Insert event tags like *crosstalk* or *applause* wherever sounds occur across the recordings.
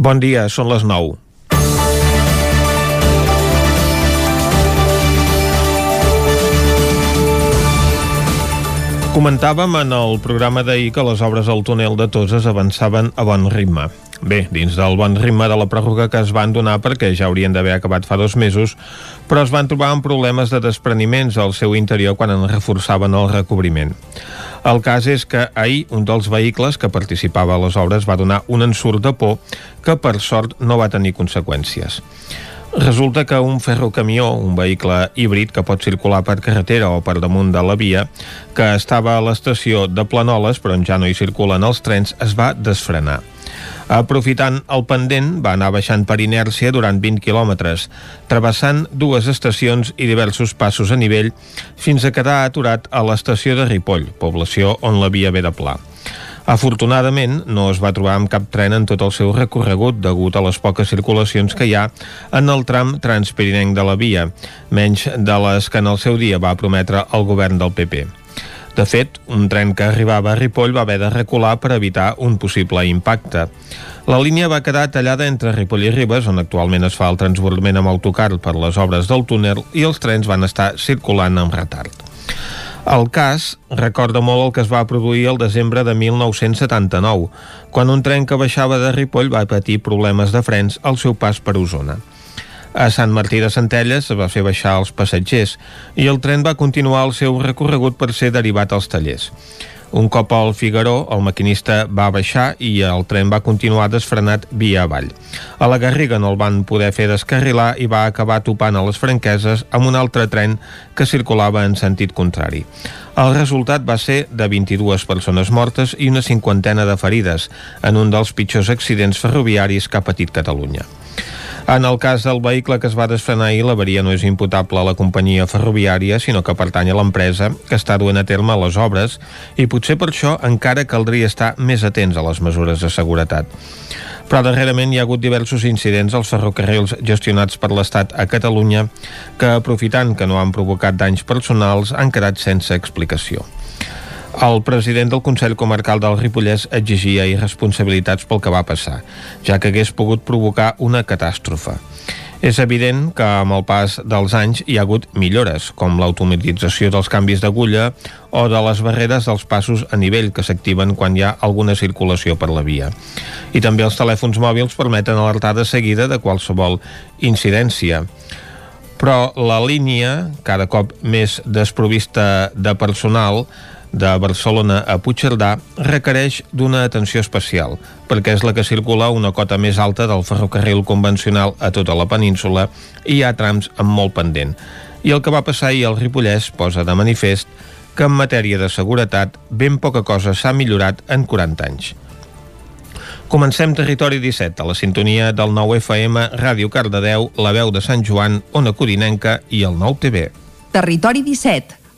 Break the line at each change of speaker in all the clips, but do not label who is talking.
Bon dia, són les 9. Comentàvem en el programa d'ahir que les obres al túnel de Toses avançaven a bon ritme. Bé, dins del bon ritme de la pròrroga que es van donar perquè ja haurien d'haver acabat fa dos mesos, però es van trobar amb problemes de despreniments al seu interior quan en reforçaven el recobriment. El cas és que ahir un dels vehicles que participava a les obres va donar un ensurt de por que per sort no va tenir conseqüències. Resulta que un ferrocamió, un vehicle híbrid que pot circular per carretera o per damunt de la via, que estava a l'estació de Planoles, però on ja no hi circulen els trens, es va desfrenar. Aprofitant el pendent, va anar baixant per inèrcia durant 20 quilòmetres, travessant dues estacions i diversos passos a nivell, fins a quedar aturat a l'estació de Ripoll, població on la via ve de pla. Afortunadament, no es va trobar amb cap tren en tot el seu recorregut degut a les poques circulacions que hi ha en el tram transpirinenc de la via, menys de les que en el seu dia va prometre el govern del PP. De fet, un tren que arribava a Ripoll va haver de recular per evitar un possible impacte. La línia va quedar tallada entre Ripoll i Ribes, on actualment es fa el transbordament amb autocar per les obres del túnel, i els trens van estar circulant amb retard. El cas recorda molt el que es va produir el desembre de 1979, quan un tren que baixava de Ripoll va patir problemes de frens al seu pas per Osona. A Sant Martí de Centelles es va fer baixar els passatgers i el tren va continuar el seu recorregut per ser derivat als tallers. Un cop al Figaró, el maquinista va baixar i el tren va continuar desfrenat via avall. A la Garriga no el van poder fer descarrilar i va acabar topant a les franqueses amb un altre tren que circulava en sentit contrari. El resultat va ser de 22 persones mortes i una cinquantena de ferides en un dels pitjors accidents ferroviaris que ha patit Catalunya. En el cas del vehicle que es va desfrenar ahir, l'averia no és imputable a la companyia ferroviària, sinó que pertany a l'empresa que està duent a terme les obres i potser per això encara caldria estar més atents a les mesures de seguretat. Però darrerament hi ha hagut diversos incidents als ferrocarrils gestionats per l'Estat a Catalunya que, aprofitant que no han provocat danys personals, han quedat sense explicació. El president del Consell Comarcal del Ripollès exigia irresponsabilitats pel que va passar, ja que hagués pogut provocar una catàstrofe. És evident que amb el pas dels anys hi ha hagut millores, com l'automatització dels canvis d'agulla o de les barreres dels passos a nivell que s'activen quan hi ha alguna circulació per la via. I també els telèfons mòbils permeten alertar de seguida de qualsevol incidència però la línia, cada cop més desprovista de personal, de Barcelona a Puigcerdà requereix d'una atenció especial, perquè és la que circula una cota més alta del ferrocarril convencional a tota la península i hi ha trams amb molt pendent. I el que va passar ahir al Ripollès posa de manifest que en matèria de seguretat ben poca cosa s'ha millorat en 40 anys. Comencem Territori 17, a la sintonia del 9 FM, Ràdio Cardedeu, La Veu de Sant Joan, Ona Codinenca i el 9 TV.
Territori 17,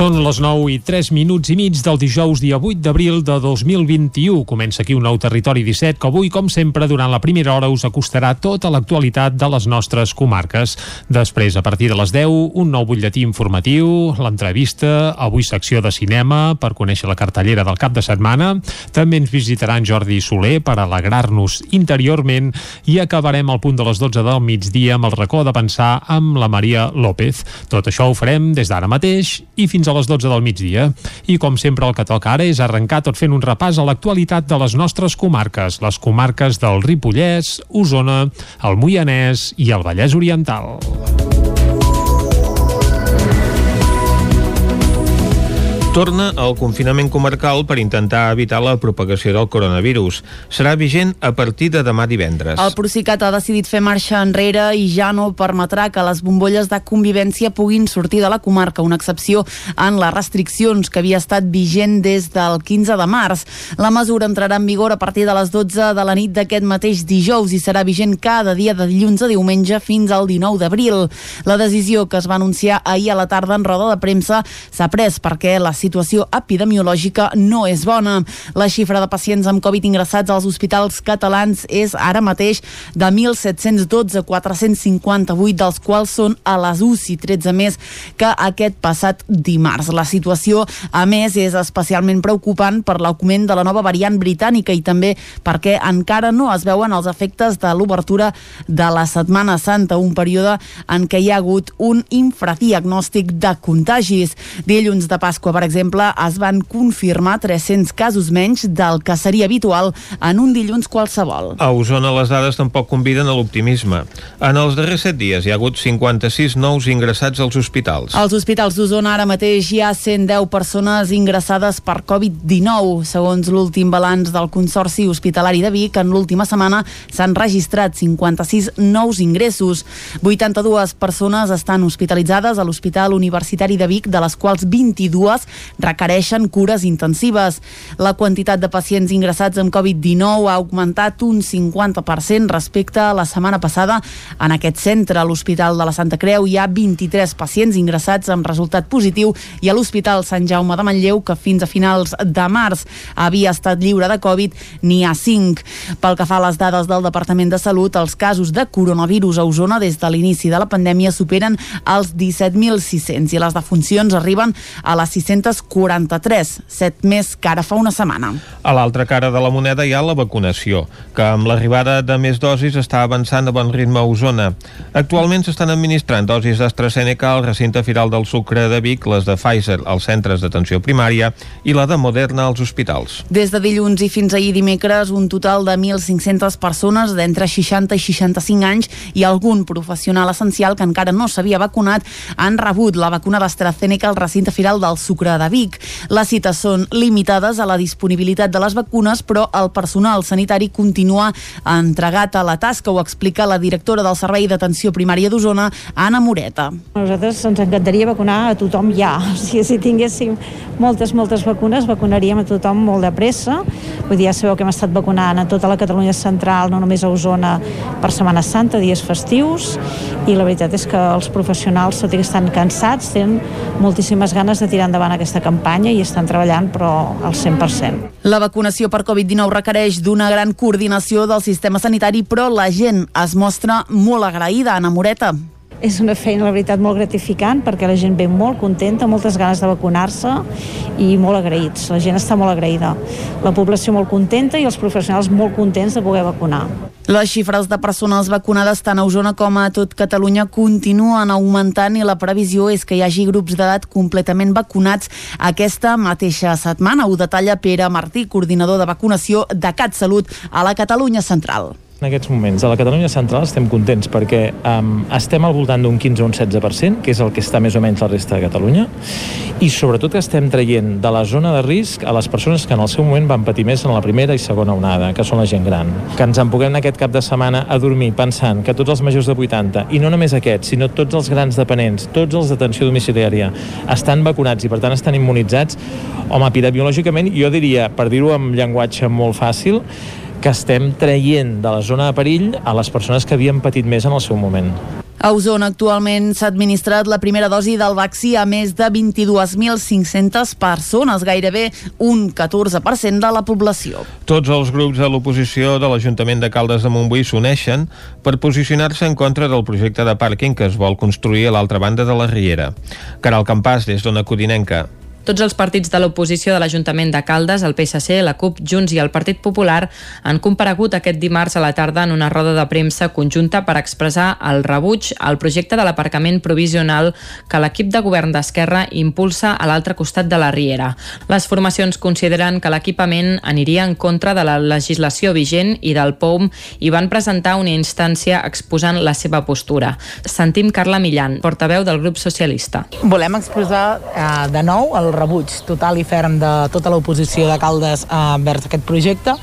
Són les 9 i 3 minuts i mig del dijous dia 8 d'abril de 2021. Comença aquí un nou Territori 17 que avui, com sempre, durant la primera hora us acostarà tota l'actualitat de les nostres comarques. Després, a partir de les 10, un nou butlletí informatiu, l'entrevista, avui secció de cinema per conèixer la cartellera del cap de setmana. També ens visitaran Jordi Soler per alegrar-nos interiorment i acabarem al punt de les 12 del migdia amb el racó de pensar amb la Maria López. Tot això ho farem des d'ara mateix i fins a les 12 del migdia. I com sempre el que toca ara és arrencar tot fent un repàs a l'actualitat de les nostres comarques, les comarques del Ripollès, Osona, el Moianès i el Vallès Oriental.
Torna el confinament comarcal per intentar evitar la propagació del coronavirus. Serà vigent a partir de demà divendres.
El Procicat ha decidit fer marxa enrere i ja no permetrà que les bombolles de convivència puguin sortir de la comarca, una excepció en les restriccions que havia estat vigent des del 15 de març. La mesura entrarà en vigor a partir de les 12 de la nit d'aquest mateix dijous i serà vigent cada dia de dilluns a diumenge fins al 19 d'abril. La decisió que es va anunciar ahir a la tarda en roda de premsa s'ha pres perquè la situació epidemiològica no és bona. La xifra de pacients amb Covid ingressats als hospitals catalans és ara mateix de 1.712, 458, dels quals són a les UCI, 13 més que aquest passat dimarts. La situació, a més, és especialment preocupant per l'augment de la nova variant britànica i també perquè encara no es veuen els efectes de l'obertura de la Setmana Santa, un període en què hi ha hagut un infradiagnòstic de contagis. Dilluns de Pasqua, per es van confirmar 300 casos menys del que seria habitual en un dilluns qualsevol.
A Osona les dades tampoc conviden a l'optimisme. En els darrers set dies hi ha hagut 56 nous ingressats als hospitals.
Als hospitals d'Osona ara mateix hi ha 110 persones ingressades per Covid-19. Segons l'últim balanç del Consorci Hospitalari de Vic, en l'última setmana s'han registrat 56 nous ingressos. 82 persones estan hospitalitzades a l'Hospital Universitari de Vic, de les quals 22 requereixen cures intensives. La quantitat de pacients ingressats amb Covid-19 ha augmentat un 50% respecte a la setmana passada. En aquest centre, a l'Hospital de la Santa Creu, hi ha 23 pacients ingressats amb resultat positiu i a l'Hospital Sant Jaume de Manlleu, que fins a finals de març havia estat lliure de Covid, n'hi ha 5. Pel que fa a les dades del Departament de Salut, els casos de coronavirus a Osona des de l'inici de la pandèmia superen els 17.600 i les defuncions arriben a les 643, 7 més que ara fa una setmana.
A l'altra cara de la moneda hi ha la vacunació, que amb l'arribada de més dosis està avançant a bon ritme a Osona. Actualment s'estan administrant dosis d'AstraZeneca al recinte firal del sucre de Vic, les de Pfizer als centres d'atenció primària i la de Moderna als hospitals.
Des de dilluns i fins ahir dimecres, un total de 1.500 persones d'entre 60 i 65 anys i algun professional essencial que encara no s'havia vacunat han rebut la vacuna d'AstraZeneca al recinte firal del sucre de Vic. Les cites són limitades a la disponibilitat de les vacunes, però el personal sanitari continua entregat a la tasca, ho explica la directora del Servei d'Atenció Primària d'Osona, Anna Moreta.
Nosaltres ens encantaria vacunar a tothom ja. *laughs* O sigui, si tinguéssim moltes, moltes vacunes, vacunaríem a tothom molt de pressa. Vull dir, ja sabeu que hem estat vacunant a tota la Catalunya central, no només a Osona, per Setmana Santa, dies festius, i la veritat és que els professionals, tot i que estan cansats, tenen moltíssimes ganes de tirar endavant aquesta campanya i estan treballant, però al 100%.
La vacunació per Covid-19 requereix d'una gran coordinació del sistema sanitari, però la gent es mostra molt agraïda, Anna Moreta.
És una feina, la veritat, molt gratificant perquè la gent ve molt contenta, moltes ganes de vacunar-se i molt agraïts. La gent està molt agraïda. La població molt contenta i els professionals molt contents de poder vacunar.
Les xifres de persones vacunades tant a Osona com a tot Catalunya continuen augmentant i la previsió és que hi hagi grups d'edat completament vacunats aquesta mateixa setmana. Ho detalla Pere Martí, coordinador de vacunació de CatSalut a la Catalunya Central.
En aquests moments, a la Catalunya Central estem contents perquè um, estem al voltant d'un 15 o un 16%, que és el que està més o menys la resta de Catalunya, i sobretot que estem traient de la zona de risc a les persones que en el seu moment van patir més en la primera i segona onada, que són la gent gran. Que ens en puguem aquest cap de setmana a dormir pensant que tots els majors de 80, i no només aquests, sinó tots els grans dependents, tots els d'atenció domiciliària, estan vacunats i per tant estan immunitzats, home, epidemiològicament, jo diria, per dir-ho amb llenguatge molt fàcil, que estem traient de la zona de perill a les persones que havien patit més en el seu moment.
A Osona actualment s'ha administrat la primera dosi del vaccí a més de 22.500 persones, gairebé un 14% de la població.
Tots els grups de l'oposició de l'Ajuntament de Caldes de Montbui s'uneixen per posicionar-se en contra del projecte de pàrquing que es vol construir a l'altra banda de la Riera. Caral Campàs, des d'Ona Codinenca.
Tots els partits de l'oposició de l'Ajuntament de Caldes, el PSC, la CUP, Junts i el Partit Popular han comparegut aquest dimarts a la tarda en una roda de premsa conjunta per expressar el rebuig al projecte de l'aparcament provisional que l'equip de govern d'Esquerra impulsa a l'altre costat de la Riera. Les formacions consideren que l'equipament aniria en contra de la legislació vigent i del POUM i van presentar una instància exposant la seva postura. Sentim Carla Millan, portaveu del grup socialista.
Volem expressar eh, de nou el rebuig total i ferm de tota l'oposició de Caldes eh, vers aquest projecte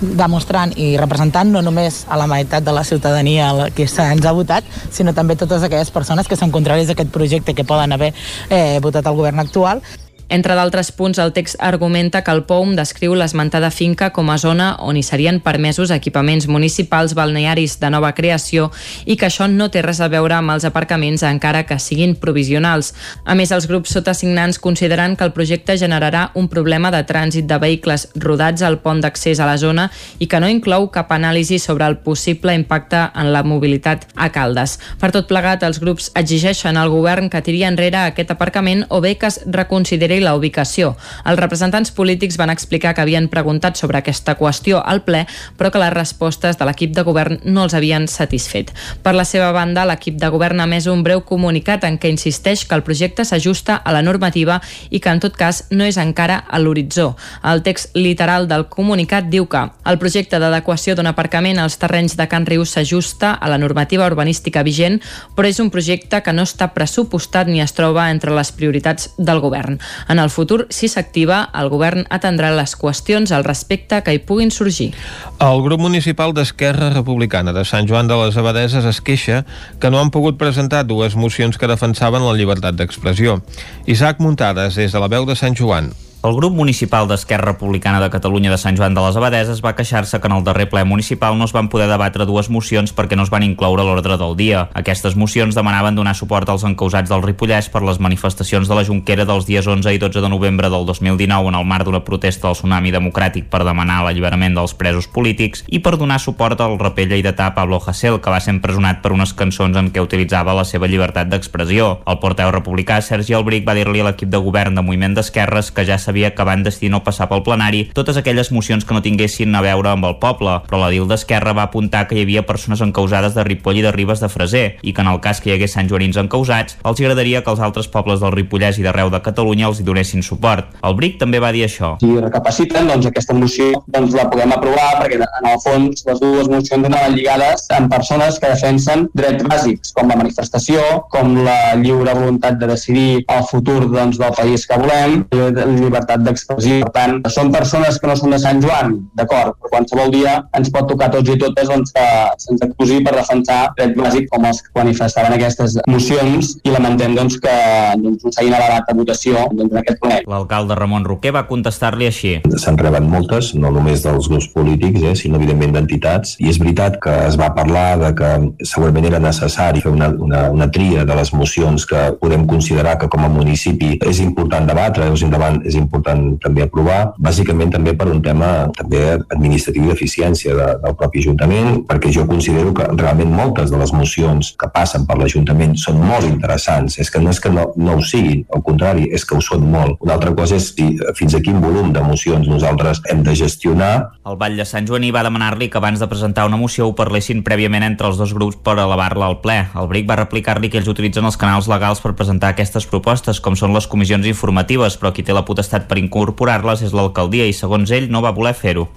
demostrant i representant no només a la meitat de la ciutadania que ens ha votat, sinó també totes aquelles persones que són contraris a aquest projecte que poden haver eh, votat el govern actual.
Entre d'altres punts, el text argumenta que el POUM descriu l'esmentada finca com a zona on hi serien permesos equipaments municipals balnearis de nova creació i que això no té res a veure amb els aparcaments encara que siguin provisionals. A més, els grups sotasignants consideren que el projecte generarà un problema de trànsit de vehicles rodats al pont d'accés a la zona i que no inclou cap anàlisi sobre el possible impacte en la mobilitat a Caldes. Per tot plegat, els grups exigeixen al govern que tiri enrere aquest aparcament o bé que es reconsideri la ubicació. Els representants polítics van explicar que havien preguntat sobre aquesta qüestió al ple, però que les respostes de l'equip de govern no els havien satisfet. Per la seva banda, l'equip de govern ha més un breu comunicat en què insisteix que el projecte s'ajusta a la normativa i que en tot cas no és encara a l'horitzó. El text literal del comunicat diu que el projecte d'adequació d'un aparcament als terrenys de Can Riu s'ajusta a la normativa urbanística vigent, però és un projecte que no està pressupostat ni es troba entre les prioritats del govern. En el futur, si s'activa, el govern atendrà les qüestions al respecte que hi puguin sorgir.
El grup municipal d'Esquerra Republicana de Sant Joan de les Abadeses es queixa que no han pogut presentar dues mocions que defensaven la llibertat d'expressió. Isaac Muntades, des de la veu de Sant Joan.
El grup municipal d'Esquerra Republicana de Catalunya de Sant Joan de les Abadeses va queixar-se que en el darrer ple municipal no es van poder debatre dues mocions perquè no es van incloure a l'ordre del dia. Aquestes mocions demanaven donar suport als encausats del Ripollès per les manifestacions de la Junquera dels dies 11 i 12 de novembre del 2019 en el marc d'una protesta del Tsunami Democràtic per demanar l'alliberament dels presos polítics i per donar suport al raper lleidatà Pablo Hasél, que va ser empresonat per unes cançons en què utilitzava la seva llibertat d'expressió. El porteu republicà Sergi Albric va dir-li a l'equip de govern de Moviment d'Esquerres que ja sabia que van decidir no passar pel plenari totes aquelles mocions que no tinguessin a veure amb el poble, però la DIL d'Esquerra va apuntar que hi havia persones encausades de Ripoll i de Ribes de Freser i que en el cas que hi hagués Sant Joanins encausats, els agradaria que els altres pobles del Ripollès i d'arreu de Catalunya els hi donessin suport. El BRIC també va dir això.
Si recapaciten, doncs aquesta moció doncs, la podem aprovar perquè en el fons les dues mocions anaven lligades amb persones que defensen drets bàsics com la manifestació, com la lliure voluntat de decidir el futur doncs, del país que volem, la llibertat d'expressió. Per tant, són persones que no són de Sant Joan, d'acord, però qualsevol dia ens pot tocar tots i totes doncs, que se'ns acusi per defensar drets bàsics com els que manifestaven aquestes mocions i lamentem doncs, que doncs, no s'hagin elevat a votació doncs, en aquest ple.
L'alcalde Ramon Roquer va contestar-li així.
Se'n reben moltes, no només dels grups polítics, eh, sinó evidentment d'entitats, i és veritat que es va parlar de que segurament era necessari fer una, una, una tria de les mocions que podem considerar que com a municipi és important debatre, és, endavant, és important també aprovar, bàsicament també per un tema també administratiu d'eficiència de, del propi Ajuntament, perquè jo considero que realment moltes de les mocions que passen per l'Ajuntament són molt interessants. És que no és que no, no ho siguin, al contrari, és que ho són molt. Una altra cosa és si, fins a quin volum de mocions nosaltres hem de gestionar.
El Vall de Sant Joaní va demanar-li que abans de presentar una moció ho parlessin prèviament entre els dos grups per elevar-la al ple. El BRIC va replicar-li que ells utilitzen els canals legals per presentar aquestes propostes, com són les comissions informatives, però qui té la potestat per incorporar-les és l'alcaldia i, segons ell, no va voler fer-ho.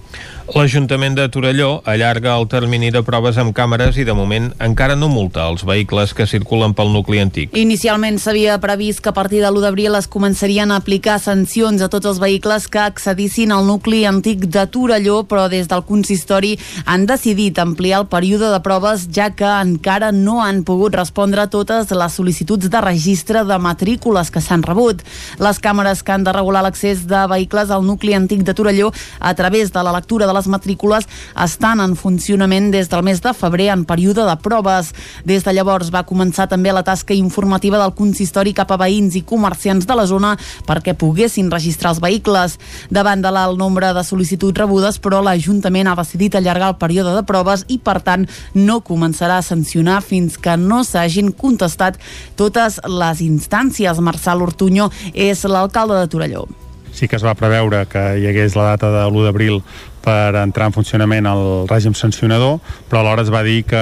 L'Ajuntament de Torelló allarga el termini de proves amb càmeres i, de moment, encara no multa els vehicles que circulen pel nucli antic.
Inicialment s'havia previst que a partir de l'1 d'abril es començarien a aplicar sancions a tots els vehicles que accedissin al nucli antic de Torelló, però des del consistori han decidit ampliar el període de proves ja que encara no han pogut respondre a totes les sol·licituds de registre de matrícules que s'han rebut. Les càmeres que han de regular l'accés de vehicles al nucli antic de Torelló a través de la lectura de les matrícules estan en funcionament des del mes de febrer en període de proves. Des de llavors va començar també la tasca informativa del consistori cap a veïns i comerciants de la zona perquè poguessin registrar els vehicles. Davant de l'alt nombre de sol·licituds rebudes, però l'Ajuntament ha decidit allargar el període de proves i, per tant, no començarà a sancionar fins que no s'hagin contestat totes les instàncies. Marçal Ortuño és l'alcalde de Torelló
sí que es va preveure que hi hagués la data de l'1 d'abril per entrar en funcionament el règim sancionador, però alhora es va dir que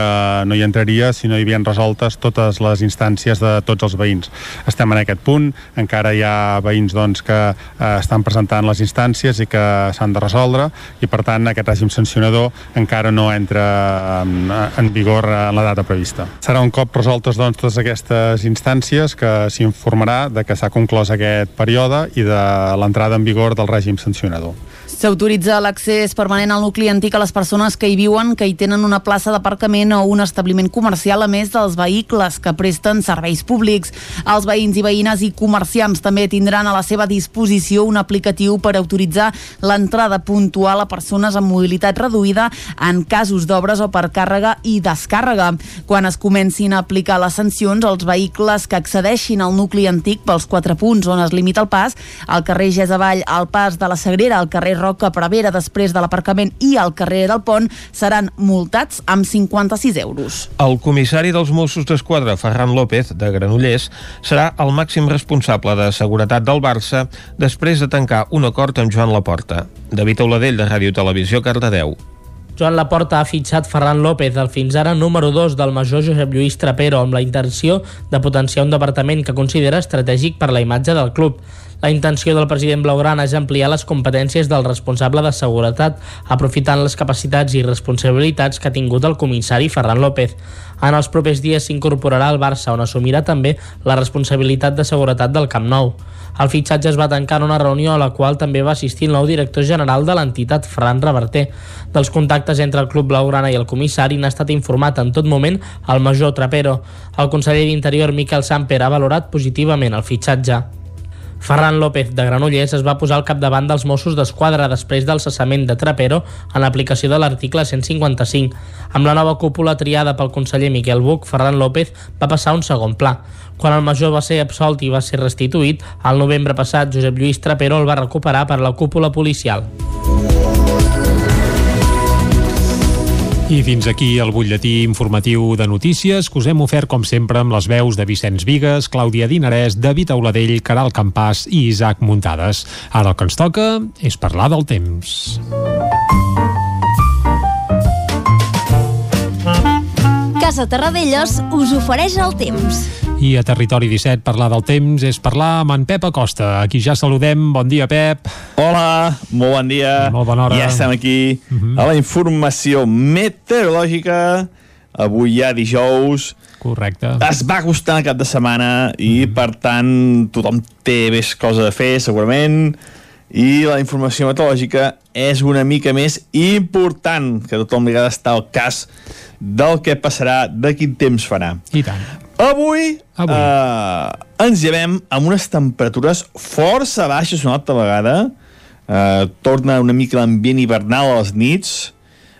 no hi entraria si no hi havien resoltes totes les instàncies de tots els veïns. Estem en aquest punt, encara hi ha veïns doncs, que eh, estan presentant les instàncies i que s'han de resoldre i per tant aquest règim sancionador encara no entra en, en vigor en la data prevista. Serà un cop resoltes doncs, totes aquestes instàncies que s'informarà de que s'ha conclòs aquest període i de l'entrada en vigor del règim sancionador.
S'autoritza l'accés permanent al nucli antic a les persones que hi viuen, que hi tenen una plaça d'aparcament o un establiment comercial, a més dels vehicles que presten serveis públics. Els veïns i veïnes i comerciants també tindran a la seva disposició un aplicatiu per autoritzar l'entrada puntual a persones amb mobilitat reduïda en casos d'obres o per càrrega i descàrrega. Quan es comencin a aplicar les sancions, els vehicles que accedeixin al nucli antic pels quatre punts on es limita el pas, al carrer Gesavall, al pas de la Sagrera, al carrer Roca Prevera després de l'aparcament i al carrer del Pont, seran multats amb 56 euros.
El comissari dels Mossos d'Esquadra, Ferran López, de Granollers, serà el màxim responsable de seguretat del Barça després de tancar un acord amb Joan Laporta. David Auladell, de Ràdio Televisió, Cardedeu.
Joan Laporta ha fitxat Ferran López, el fins ara número 2 del major Josep Lluís Trapero, amb la intenció de potenciar un departament que considera estratègic per la imatge del club. La intenció del president Blaugrana és ampliar les competències del responsable de seguretat, aprofitant les capacitats i responsabilitats que ha tingut el comissari Ferran López. En els propers dies s'incorporarà al Barça, on assumirà també la responsabilitat de seguretat del Camp Nou. El fitxatge es va tancar en una reunió a la qual també va assistir el nou director general de l'entitat, Fran Reverter. Dels contactes entre el Club Blaugrana i el comissari n'ha estat informat en tot moment el major Trapero. El conseller d'Interior, Miquel Samper, ha valorat positivament el fitxatge. Ferran López de Granollers es va posar al capdavant dels Mossos d'Esquadra després del cessament de Trapero en l'aplicació de l'article 155. Amb la nova cúpula triada pel conseller Miquel Buch, Ferran López va passar un segon pla. Quan el major va ser absolt i va ser restituït, al novembre passat Josep Lluís Trapero el va recuperar per la cúpula policial.
I fins aquí el butlletí informatiu de notícies que us hem ofert com sempre amb les veus de Vicenç Vigues, Clàudia Dinarès, David Auladell, Caral Campàs i Isaac Muntades. Ara el que ens toca és parlar del temps.
Casa Terradellos us ofereix el temps.
I a Territori 17 parlar del temps és parlar amb en Pep Acosta. Aquí ja saludem. Bon dia, Pep.
Hola, molt bon dia.
Molt bona hora.
Ja estem aquí uh -huh. a la informació meteorològica. Avui ja dijous.
Correcte.
Es va acostant el cap de setmana i, uh -huh. per tant, tothom té més cosa a fer, segurament. I la informació meteorològica és una mica més important, que tothom li agrada estar al cas del que passarà, de quin temps farà.
I tant.
Avui,
Avui.
Eh, ens llevem amb unes temperatures força baixes una altra vegada. Eh, torna una mica l'ambient hivernal a les nits.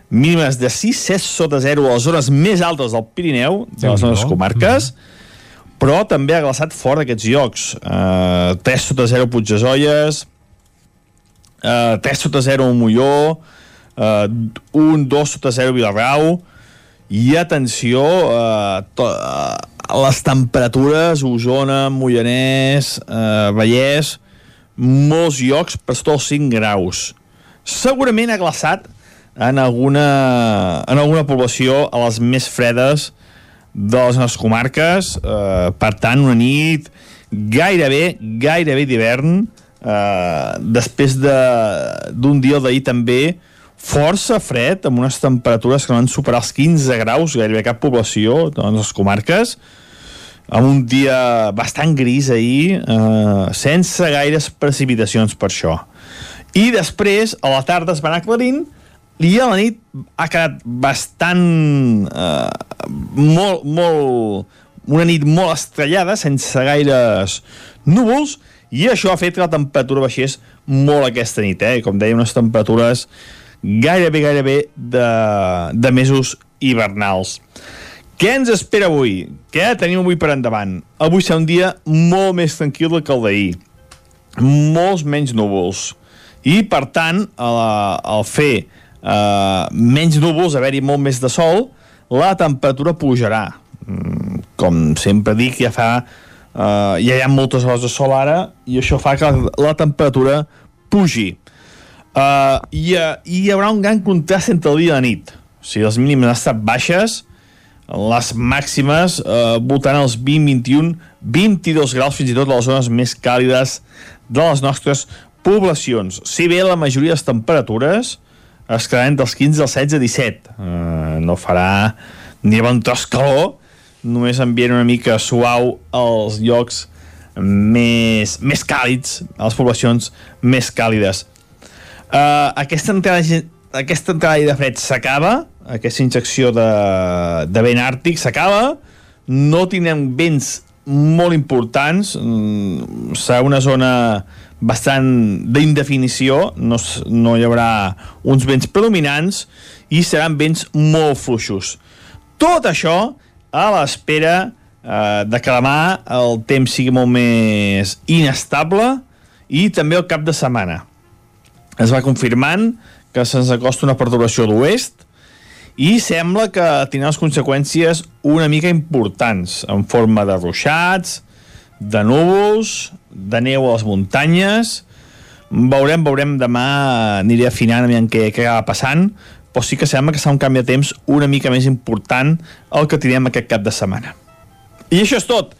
Mínimes de 6-7 sota 0 a les zones més altes del Pirineu, de les nostres comarques. Mm. Però també ha glaçat fort d'aquests llocs. Eh, 3 sota 0 Puigdesolles, eh, 3 sota 0 Molló, eh, 1, 2 sota 0 Vilarrau, i atenció eh, to, eh, les temperatures Osona, Mollanès eh, Vallès molts llocs per sota els 5 graus. Segurament ha glaçat en alguna, en alguna població a les més fredes de les nostres comarques eh, per tant una nit gairebé, gairebé d'hivern eh, després d'un de, dia d'ahir també força fred, amb unes temperatures que no van superar els 15 graus, gairebé cap població de les comarques, amb un dia bastant gris ahir, eh, sense gaires precipitacions per això. I després, a la tarda es va anar aclarint, i a la nit ha quedat bastant... Eh, molt, molt... Una nit molt estrellada, sense gaires núvols, i això ha fet que la temperatura baixés molt aquesta nit, eh? Com deia, unes temperatures gairebé, gairebé de, de mesos hivernals. Què ens espera avui? Què tenim avui per endavant? Avui serà un dia molt més tranquil que el d'ahir. Molts menys núvols. I, per tant, al, fer eh, menys núvols, haver-hi molt més de sol, la temperatura pujarà. Mm, com sempre dic, ja fa... Uh, ja hi ha moltes hores de sol ara i això fa que la, temperatura pugi. Uh, i, uh, hi haurà un gran contrast entre el dia i la nit. O sigui, les mínimes han estat baixes, les màximes uh, voltant els 20, 21, 22 graus fins i tot a les zones més càlides de les nostres poblacions. Si bé la majoria de les temperatures es quedaran dels 15 als 16 17. Uh, no farà ni bon tros calor, només ambient una mica suau als llocs més, més càlids, a les poblacions més càlides. Uh, aquesta entrada, aquesta entrada de fred s'acaba, aquesta injecció de, de vent àrtic s'acaba, no tindrem vents molt importants, mm, serà una zona bastant d'indefinició, no, no hi haurà uns vents predominants i seran vents molt fluixos. Tot això a l'espera eh, de que demà el temps sigui molt més inestable i també el cap de setmana. Es va confirmant que se'ns acosta una perturbació d'oest i sembla que tindrà les conseqüències una mica importants, en forma de ruixats, de núvols, de neu a les muntanyes... Veurem, veurem, demà aniré afinant aviam què, què acaba passant, però sí que sembla que serà un canvi de temps una mica més important el que tindrem aquest cap de setmana. I això és tot.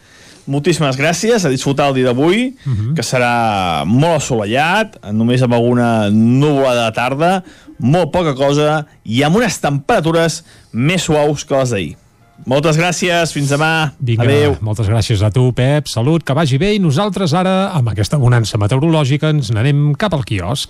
Moltíssimes gràcies, a disfrutar el dia d'avui, uh -huh. que serà molt assolellat, només amb alguna nuvolada de tarda, molt poca cosa, i amb unes temperatures més suaus que les d'ahir. Moltes gràcies, fins demà.
Vinga,
Adéu.
moltes gràcies a tu, Pep. Salut, que vagi bé i nosaltres ara, amb aquesta bonança meteorològica, ens n'anem cap al quiosc.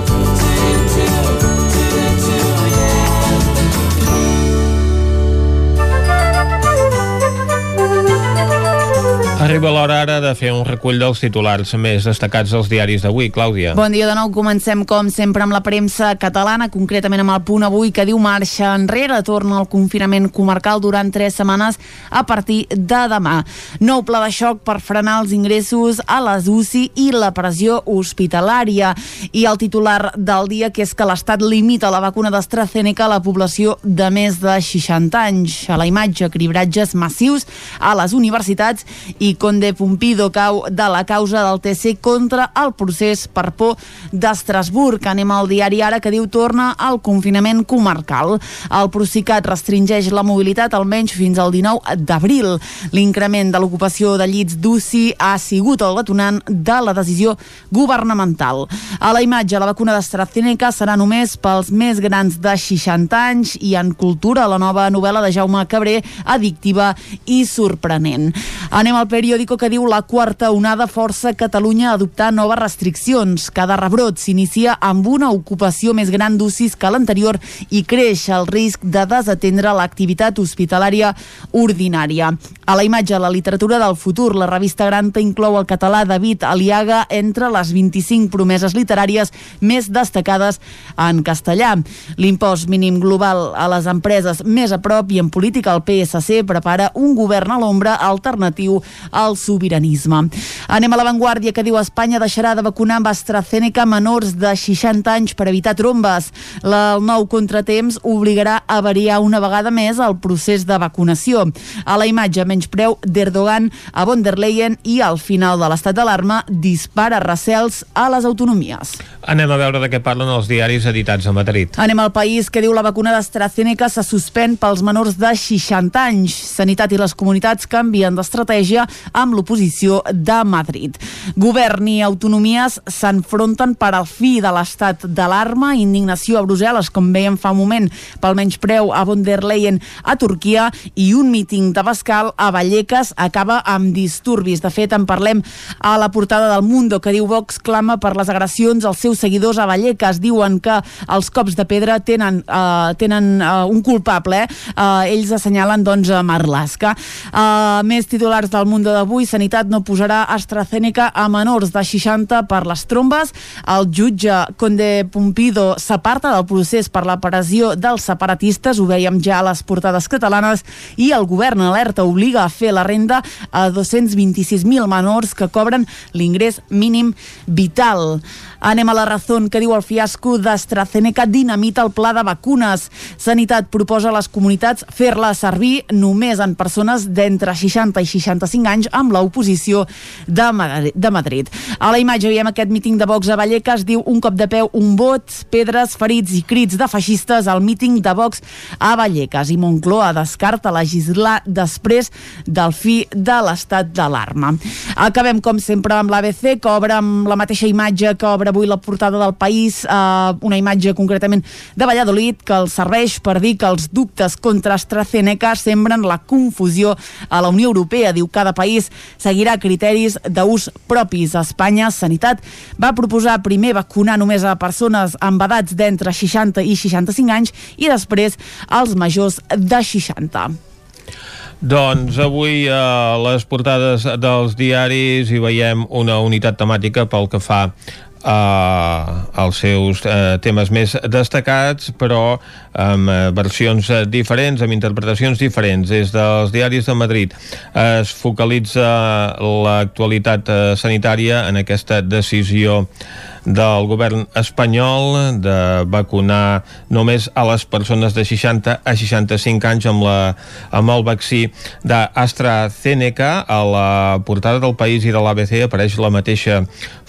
Arriba l'hora ara de fer un recull dels titulars més destacats dels diaris d'avui. Clàudia.
Bon dia de nou. Comencem, com sempre, amb la premsa catalana, concretament amb el punt avui que diu marxa enrere, torna al confinament comarcal durant tres setmanes a partir de demà. Nou pla de xoc per frenar els ingressos a les UCI i la pressió hospitalària. I el titular del dia, que és que l'Estat limita la vacuna d'AstraZeneca a la població de més de 60 anys. A la imatge, cribratges massius a les universitats i Conde Pumpido cau de la causa del TC contra el procés per por d'Estrasburg. Anem al diari ara que diu torna al confinament comarcal. El Procicat restringeix la mobilitat almenys fins al 19 d'abril. L'increment de l'ocupació de llits d'UCI ha sigut el detonant de la decisió governamental. A la imatge, la vacuna d'AstraZeneca serà només pels més grans de 60 anys i en cultura, la nova novel·la de Jaume Cabré, addictiva i sorprenent. Anem al periòdico que diu la quarta onada força Catalunya a adoptar noves restriccions. Cada rebrot s'inicia amb una ocupació més gran d'UCIs que l'anterior i creix el risc de desatendre l'activitat hospitalària ordinària. A la imatge, la literatura del futur, la revista Granta inclou el català David Aliaga entre les 25 promeses literàries més destacades en castellà. L'impost mínim global a les empreses més a prop i en política el PSC prepara un govern a l'ombra alternatiu al sobiranisme. Anem a l'avantguàrdia que diu Espanya deixarà de vacunar amb AstraZeneca menors de 60 anys per evitar trombes. El nou contratemps obligarà a variar una vegada més el procés de vacunació. A la imatge, menyspreu d'Erdogan a von der Leyen i al final de l'estat d'alarma dispara recels a les autonomies.
Anem a veure de què parlen els diaris editats a Madrid.
Anem al país que diu la vacuna d'AstraZeneca se suspèn pels menors de 60 anys. Sanitat i les comunitats canvien d'estratègia amb l'oposició de Madrid. Govern i autonomies s'enfronten per al fi de l'estat d'alarma, indignació a Brussel·les, com veiem fa un moment, pel menyspreu a von der Leyen a Turquia i un míting de Bascal a Vallecas acaba amb disturbis. De fet, en parlem a la portada del Mundo, que diu Vox clama per les agressions als seus seguidors a Vallecas. Diuen que els cops de pedra tenen, uh, tenen uh, un culpable. Eh? Uh, ells assenyalen doncs, a Marlaska. Uh, més titulars del Mundo d'avui. Sanitat no posarà AstraZeneca a menors de 60 per les trombes. El jutge Conde Pumpido s'aparta del procés per la pressió dels separatistes. Ho veiem ja a les portades catalanes. I el govern alerta obliga a fer la renda a 226.000 menors que cobren l'ingrés mínim vital. Anem a la Razón, que diu el fiasco d'AstraZeneca dinamita el pla de vacunes. Sanitat proposa a les comunitats fer-la servir només en persones d'entre 60 i 65 anys amb l'oposició de, de Madrid. A la imatge veiem aquest míting de Vox a Vallecas, diu un cop de peu, un vot, pedres, ferits i crits de feixistes al míting de Vox a Vallecas. I Moncloa descarta legislar després del fi de l'estat d'alarma. Acabem, com sempre, amb l'ABC, que obre amb la mateixa imatge que obre avui la portada del país, eh, una imatge concretament de Valladolid, que el serveix per dir que els dubtes contra AstraZeneca sembren la confusió a la Unió Europea. Diu cada país seguirà criteris d'ús propis. A Espanya, Sanitat va proposar primer vacunar només a persones amb edats d'entre 60 i 65 anys i després als majors de 60.
Doncs avui a les portades dels diaris hi veiem una unitat temàtica pel que fa uh, els seus uh, temes més destacats, però amb uh, versions uh, diferents, amb interpretacions diferents. Des dels diaris de Madrid es focalitza l'actualitat sanitària en aquesta decisió del govern espanyol de vacunar només a les persones de 60 a 65 anys amb, la, amb el vaccí d'AstraZeneca. A la portada del País i de l'ABC apareix la mateixa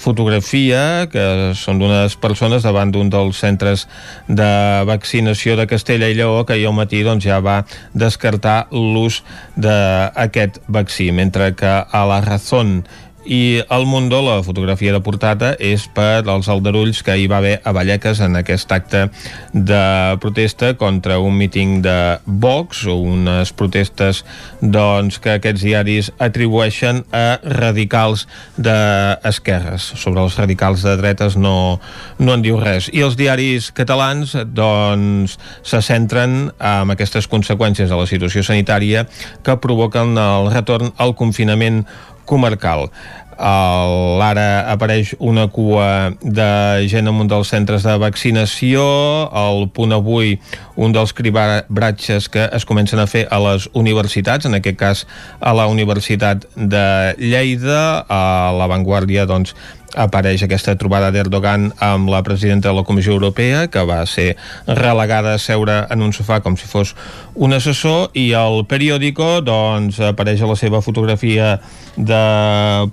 fotografia, que són d'unes persones davant d'un dels centres de vaccinació de Castella i Lleó, que ahir al matí doncs, ja va descartar l'ús d'aquest vaccí, mentre que a la Razón i al Mundo la fotografia de portada és per als aldarulls que hi va haver a Vallecas en aquest acte de protesta contra un míting de Vox o unes protestes doncs, que aquests diaris atribueixen a radicals d'esquerres. Sobre els radicals de dretes no, no en diu res. I els diaris catalans doncs, se centren en aquestes conseqüències de la situació sanitària que provoquen el retorn al confinament comarcal. L'ara apareix una cua de gent amunt dels centres de vaccinació, el punt avui un dels cribratges que es comencen a fer a les universitats, en aquest cas a la Universitat de Lleida, a l'avantguàrdia doncs, apareix aquesta trobada d'Erdogan amb la presidenta de la Comissió Europea, que va ser relegada a seure en un sofà com si fos un assessor, i el periòdico doncs, apareix a la seva fotografia de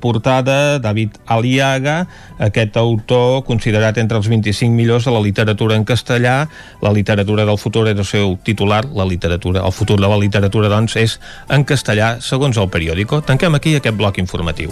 portada David Aliaga, aquest autor considerat entre els 25 millors de la literatura en castellà, la literatura del futur era el seu titular, la literatura, el futur de la literatura doncs és en castellà segons el periòdico. Tanquem aquí aquest bloc informatiu.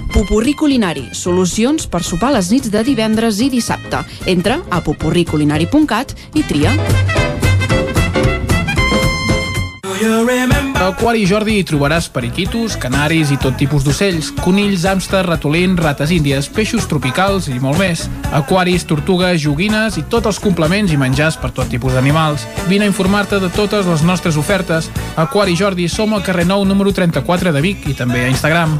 Pupurri Culinari, solucions per sopar les nits de divendres i dissabte. Entra a pupurriculinari.cat i tria.
A Aquari Jordi hi trobaràs periquitos, canaris i tot tipus d'ocells, conills, hàmster, ratolins, rates índies, peixos tropicals i molt més. Aquaris, tortugues, joguines i tots els complements i menjars per tot tipus d'animals. Vine a informar-te de totes les nostres ofertes. Aquari Jordi som al carrer Nou número 34 de Vic i també a Instagram.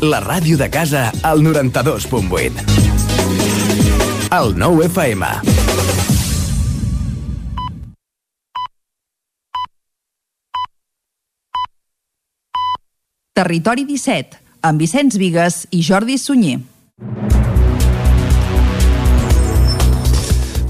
La ràdio de casa al 92.8. El 9 FM.
Territori 17, amb Vicenç Vigues i Jordi Sunyer.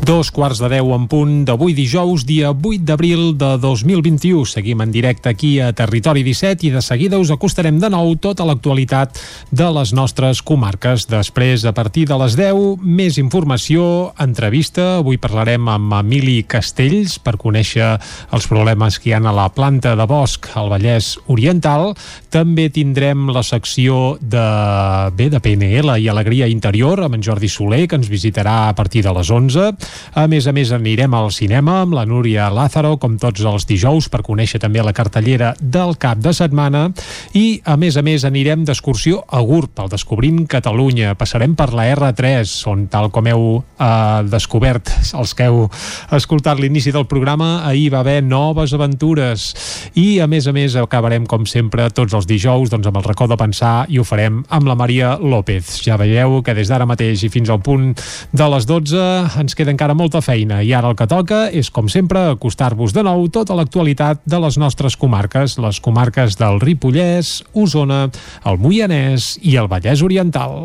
Dos quarts de deu en punt d'avui dijous, dia 8 d'abril de 2021. Seguim en directe aquí a Territori 17 i de seguida us acostarem de nou tota l'actualitat de les nostres comarques. Després, a partir de les 10, més informació, entrevista. Avui parlarem amb Emili Castells per conèixer els problemes que hi ha a la planta de bosc al Vallès Oriental. També tindrem la secció de, bé, de PNL i Alegria Interior amb en Jordi Soler, que ens visitarà a partir de les 11. A més a més, anirem al cinema amb la Núria Lázaro, com tots els dijous, per conèixer també la cartellera del cap de setmana. I, a més a més, anirem d'excursió a GURB, al Descobrint Catalunya. Passarem per la R3, on, tal com heu eh, descobert, els que heu escoltat l'inici del programa, ahir va haver noves aventures. I, a més a més, acabarem, com sempre, tots els dijous, doncs, amb el racó de pensar, i ho farem amb la Maria López. Ja veieu que des d'ara mateix i fins al punt de les 12 ens queda encara molta feina i ara el que toca és, com sempre, acostar-vos de nou tota l'actualitat de les nostres comarques, les comarques del Ripollès, Osona, el Moianès i el Vallès Oriental.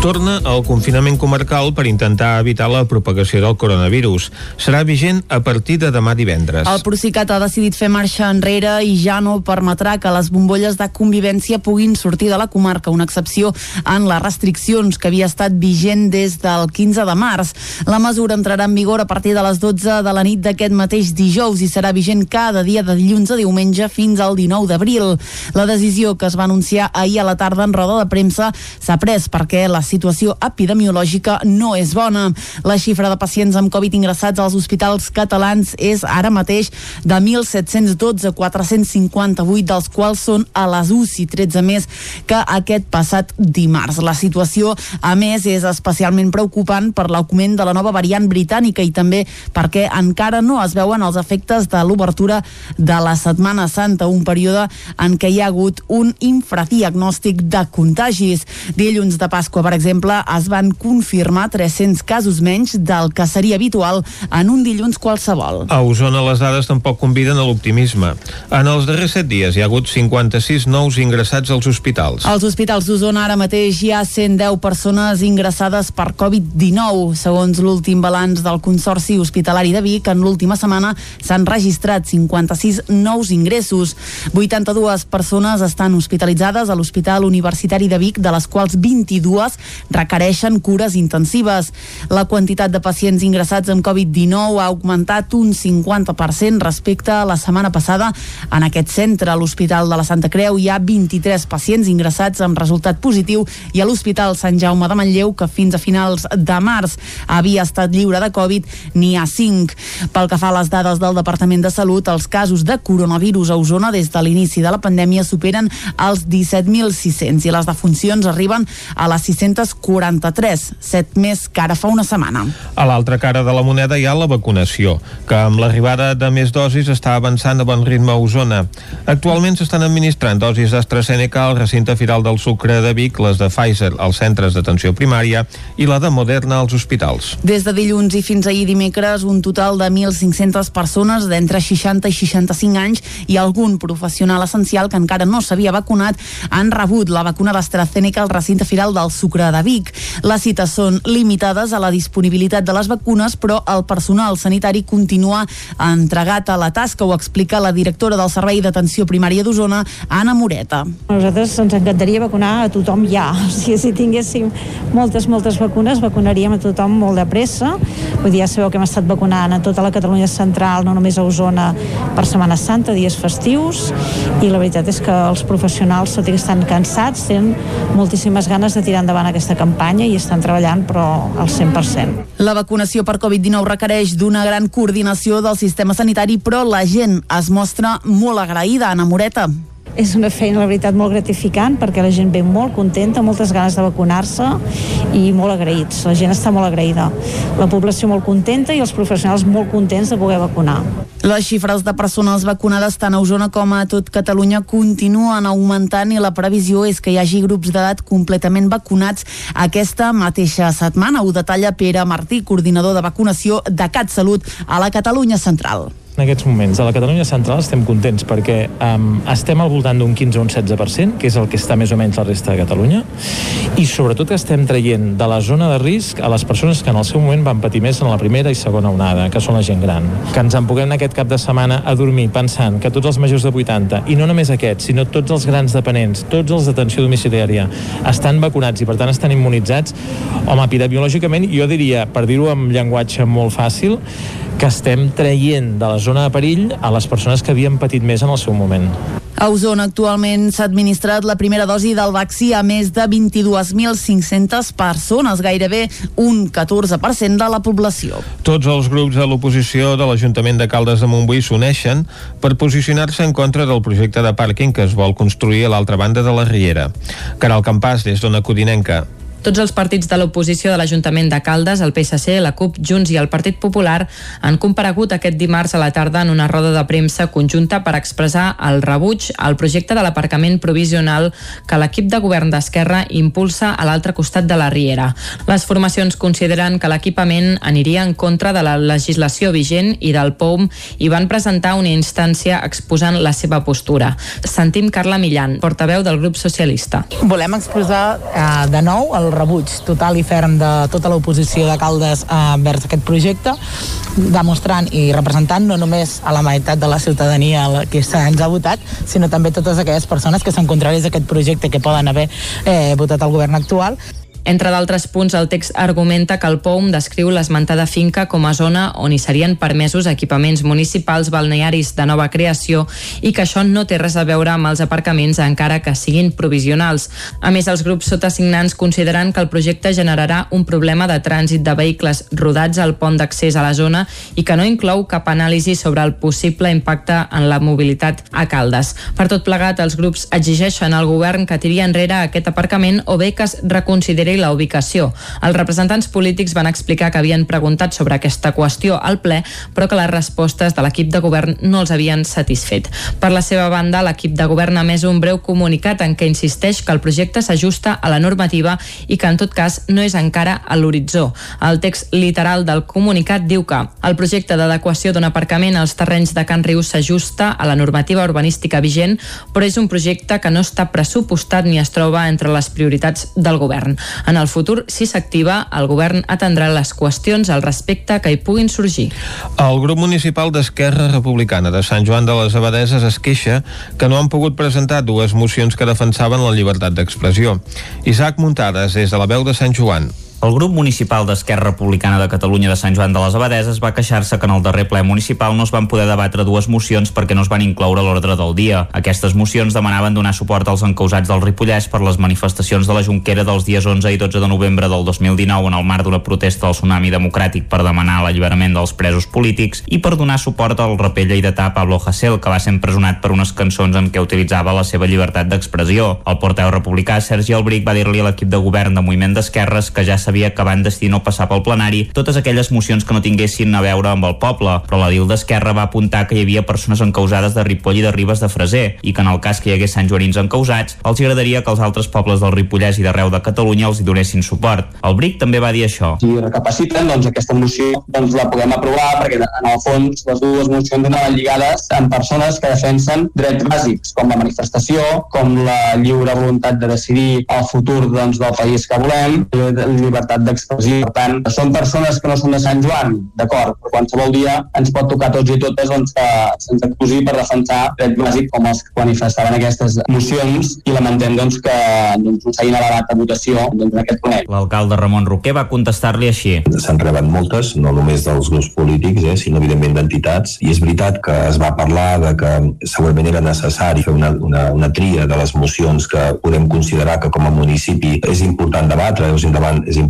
Torna el confinament comarcal per intentar evitar la propagació del coronavirus. Serà vigent a partir de demà divendres.
El Procicat ha decidit fer marxa enrere i ja no permetrà que les bombolles de convivència puguin sortir de la comarca, una excepció en les restriccions que havia estat vigent des del 15 de març. La mesura entrarà en vigor a partir de les 12 de la nit d'aquest mateix dijous i serà vigent cada dia de dilluns a diumenge fins al 19 d'abril. La decisió que es va anunciar ahir a la tarda en roda de premsa s'ha pres perquè la situació epidemiològica no és bona. La xifra de pacients amb Covid ingressats als hospitals catalans és ara mateix de 1.712, 458 dels quals són a les UCI, 13 més que aquest passat dimarts. La situació, a més, és especialment preocupant per l'augment de la nova variant britànica i també perquè encara no es veuen els efectes de l'obertura de la Setmana Santa, un període en què hi ha hagut un infradiagnòstic de contagis. Dilluns de Pasqua, per es van confirmar 300 casos menys del que seria habitual en un dilluns qualsevol.
A Osona les dades tampoc conviden a l'optimisme. En els darrers 7 dies hi ha hagut 56 nous ingressats als hospitals.
Als hospitals d'Osona ara mateix hi ha 110 persones ingressades per Covid-19. Segons l'últim balanç del Consorci Hospitalari de Vic, en l'última setmana s'han registrat 56 nous ingressos. 82 persones estan hospitalitzades a l'Hospital Universitari de Vic, de les quals 22 requereixen cures intensives. La quantitat de pacients ingressats amb Covid-19 ha augmentat un 50% respecte a la setmana passada. En aquest centre, a l'Hospital de la Santa Creu, hi ha 23 pacients ingressats amb resultat positiu i a l'Hospital Sant Jaume de Manlleu, que fins a finals de març havia estat lliure de Covid, n'hi ha 5. Pel que fa a les dades del Departament de Salut, els casos de coronavirus a Osona des de l'inici de la pandèmia superen els 17.600 i les defuncions arriben a les 600 1.243, 7 més que ara fa una setmana.
A l'altra cara de la moneda hi ha la vacunació, que amb l'arribada de més dosis està avançant a bon ritme a Osona. Actualment s'estan administrant dosis d'AstraZeneca al recinte firal del Sucre de Vic, les de Pfizer als centres d'atenció primària i la de Moderna als hospitals.
Des de dilluns i fins ahir dimecres, un total de 1.500 persones d'entre 60 i 65 anys i algun professional essencial que encara no s'havia vacunat han rebut la vacuna d'AstraZeneca al recinte firal del Sucre de Vic. Les cites són limitades a la disponibilitat de les vacunes, però el personal sanitari continua entregat a la tasca, ho explica la directora del Servei d'Atenció Primària d'Osona, Anna Moreta.
A nosaltres ens encantaria vacunar a tothom ja. *laughs* O sigui, si tinguéssim moltes, moltes vacunes, vacunaríem a tothom molt de pressa. Vull dir, ja sabeu que hem estat vacunant a tota la Catalunya central, no només a Osona, per Setmana Santa, dies festius, i la veritat és que els professionals, tot i que estan cansats, tenen moltíssimes ganes de tirar endavant aquesta campanya i estan treballant, però al 100%.
La vacunació per Covid-19 requereix d'una gran coordinació del sistema sanitari, però la gent es mostra molt agraïda, Anna Moreta.
És una feina, la veritat, molt gratificant perquè la gent ve molt contenta, moltes ganes de vacunar-se i molt agraïts. La gent està molt agraïda. La població molt contenta i els professionals molt contents de poder vacunar.
Les xifres de persones vacunades tant a Osona com a tot Catalunya continuen augmentant i la previsió és que hi hagi grups d'edat completament vacunats aquesta mateixa setmana. Ho detalla Pere Martí, coordinador de vacunació de CatSalut a la Catalunya Central.
En aquests moments, a la Catalunya Central estem contents perquè um, estem al voltant d'un 15 o un 16%, que és el que està més o menys la resta de Catalunya, i sobretot que estem traient de la zona de risc a les persones que en el seu moment van patir més en la primera i segona onada, que són la gent gran. Que ens en puguem aquest cap de setmana a dormir pensant que tots els majors de 80, i no només aquests, sinó tots els grans dependents, tots els d'atenció domiciliària, estan vacunats i per tant estan immunitzats, home, epidemiològicament jo diria, per dir-ho amb llenguatge molt fàcil, que estem traient de la zona de perill a les persones que havien patit més en el seu moment.
A Osona actualment s'ha administrat la primera dosi del vaccí a més de 22.500 persones, gairebé un 14% de la població.
Tots els grups de l'oposició de l'Ajuntament de Caldes de Montbui s'uneixen per posicionar-se en contra del projecte de pàrquing que es vol construir a l'altra banda de la Riera. Caral Campàs, des d'Ona Codinenca.
Tots els partits de l'oposició de l'Ajuntament de Caldes, el PSC, la CUP, Junts i el Partit Popular han comparegut aquest dimarts a la tarda en una roda de premsa conjunta per expressar el rebuig al projecte de l'aparcament provisional que l'equip de govern d'Esquerra impulsa a l'altre costat de la Riera. Les formacions consideren que l'equipament aniria en contra de la legislació vigent i del POUM i van presentar una instància exposant la seva postura. Sentim Carla Millan, portaveu del grup socialista.
Volem expressar eh, de nou el rebuig total i ferm de tota l'oposició de Caldes eh, vers aquest projecte, demostrant i representant no només a la meitat de la ciutadania que ens ha votat, sinó també totes aquelles persones que són contràries a aquest projecte que poden haver eh, votat el govern actual.
Entre d'altres punts, el text argumenta que el POUM descriu l'esmentada finca com a zona on hi serien permesos equipaments municipals balnearis de nova creació i que això no té res a veure amb els aparcaments encara que siguin provisionals. A més, els grups sotasignants consideren que el projecte generarà un problema de trànsit de vehicles rodats al pont d'accés a la zona i que no inclou cap anàlisi sobre el possible impacte en la mobilitat a Caldes. Per tot plegat, els grups exigeixen al govern que tiri enrere aquest aparcament o bé que es reconsideri la ubicació. Els representants polítics van explicar que havien preguntat sobre aquesta qüestió al ple, però que les respostes de l'equip de govern no els havien satisfet. Per la seva banda, l'equip de govern ha més un breu comunicat en què insisteix que el projecte s'ajusta a la normativa i que en tot cas no és encara a l'horitzó. El text literal del comunicat diu que el projecte d'adequació d'un aparcament als terrenys de Can Riu s'ajusta a la normativa urbanística vigent, però és un projecte que no està pressupostat ni es troba entre les prioritats del govern. En el futur, si s'activa, el govern atendrà les qüestions al respecte que hi puguin sorgir.
El grup municipal d'Esquerra Republicana de Sant Joan de les Abadeses es queixa que no han pogut presentar dues mocions que defensaven la llibertat d'expressió. Isaac Muntades, des de la veu de Sant Joan.
El grup municipal d'Esquerra Republicana de Catalunya de Sant Joan de les Abadeses va queixar-se que en el darrer ple municipal no es van poder debatre dues mocions perquè no es van incloure a l'ordre del dia. Aquestes mocions demanaven donar suport als encausats del Ripollès per les manifestacions de la Junquera dels dies 11 i 12 de novembre del 2019 en el marc d'una protesta del Tsunami Democràtic per demanar l'alliberament dels presos polítics i per donar suport al raper lleidatà Pablo Hasél, que va ser empresonat per unes cançons en què utilitzava la seva llibertat d'expressió. El porteu republicà Sergi Albric va dir-li a l'equip de govern de Moviment d'Esquerres que ja sabia que van decidir no passar pel plenari totes aquelles mocions que no tinguessin a veure amb el poble, però la DIL d'Esquerra va apuntar que hi havia persones encausades de Ripoll i de Ribes de Freser i que en el cas que hi hagués Sant Joanins encausats, els agradaria que els altres pobles del Ripollès i d'arreu de Catalunya els hi donessin suport. El BRIC també va dir això.
Si recapaciten, doncs aquesta moció doncs, la podem aprovar perquè en el fons les dues mocions anaven lligades amb persones que defensen drets bàsics com la manifestació, com la lliure voluntat de decidir el futur doncs, del país que volem, llibertat d'expressió. Per tant, són persones que no són de Sant Joan, d'acord, però qualsevol dia ens pot tocar tots i totes doncs, que se'ns acusi per defensar drets bàsics com els que manifestaven aquestes mocions i lamentem doncs, que doncs, no s'hagin elevat a votació doncs, en aquest ple.
L'alcalde Ramon Roquer va contestar-li així.
Se'n reben moltes, no només dels grups polítics, eh, sinó evidentment d'entitats, i és veritat que es va parlar de que segurament era necessari fer una, una, una tria de les mocions que podem considerar que com a municipi és important debatre, és, endavant, és important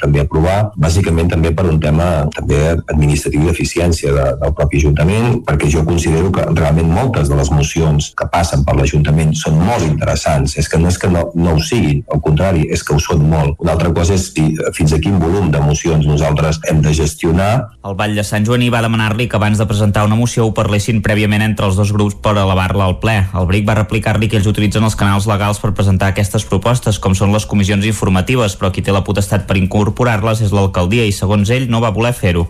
també aprovar, bàsicament també per un tema també administratiu i d'eficiència de, del propi Ajuntament, perquè jo considero que realment moltes de les mocions que passen per l'Ajuntament són molt interessants. És que no és que no, no ho siguin, al contrari, és que ho són molt. Una altra cosa és si, fins a quin volum de mocions nosaltres hem de gestionar.
El Vall de Sant Joaní va demanar-li que abans de presentar una moció ho parlessin prèviament entre els dos grups per elevar-la al ple. El BRIC va replicar-li que ells utilitzen els canals legals per presentar aquestes propostes, com són les comissions informatives, però qui té la potestat per incorporar-les és l'alcaldia i segons ell no va voler fer-ho.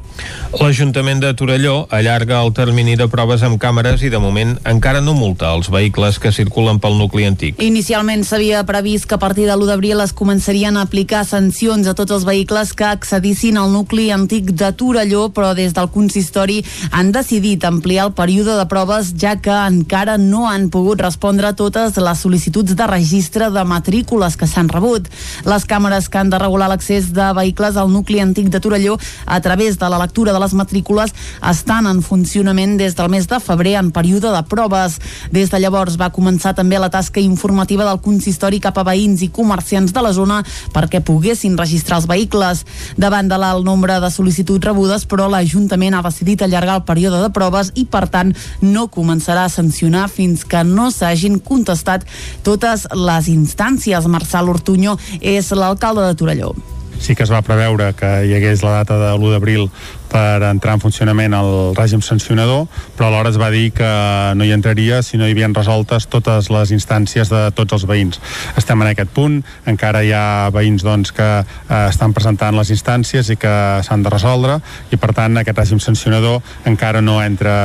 L'Ajuntament de Torelló allarga el termini de proves amb càmeres i de moment encara no multa els vehicles que circulen pel nucli antic.
Inicialment s'havia previst que a partir de l'1 d'abril es començarien a aplicar sancions a tots els vehicles que accedissin al nucli antic de Torelló, però des del consistori han decidit ampliar el període de proves ja que encara no han pogut respondre a totes les sol·licituds de registre de matrícules que s'han rebut. Les càmeres que han de regular l'accés de vehicles al nucli antic de Torelló a través de la lectura de les matrícules estan en funcionament des del mes de febrer en període de proves. Des de llavors va començar també la tasca informativa del consistori cap a veïns i comerciants de la zona perquè poguessin registrar els vehicles. Davant de l'alt nombre de sol·licituds rebudes, però l'Ajuntament ha decidit allargar el període de proves i, per tant, no començarà a sancionar fins que no s'hagin contestat totes les instàncies. Marçal Ortuño és l'alcalde de Torelló
sí que es va preveure que hi hagués la data de l'1 d'abril per entrar en funcionament el règim sancionador, però alhora es va dir que no hi entraria si no hi havien resoltes totes les instàncies de tots els veïns. Estem en aquest punt, encara hi ha veïns doncs, que eh, estan presentant les instàncies i que s'han de resoldre i per tant aquest règim sancionador encara no entra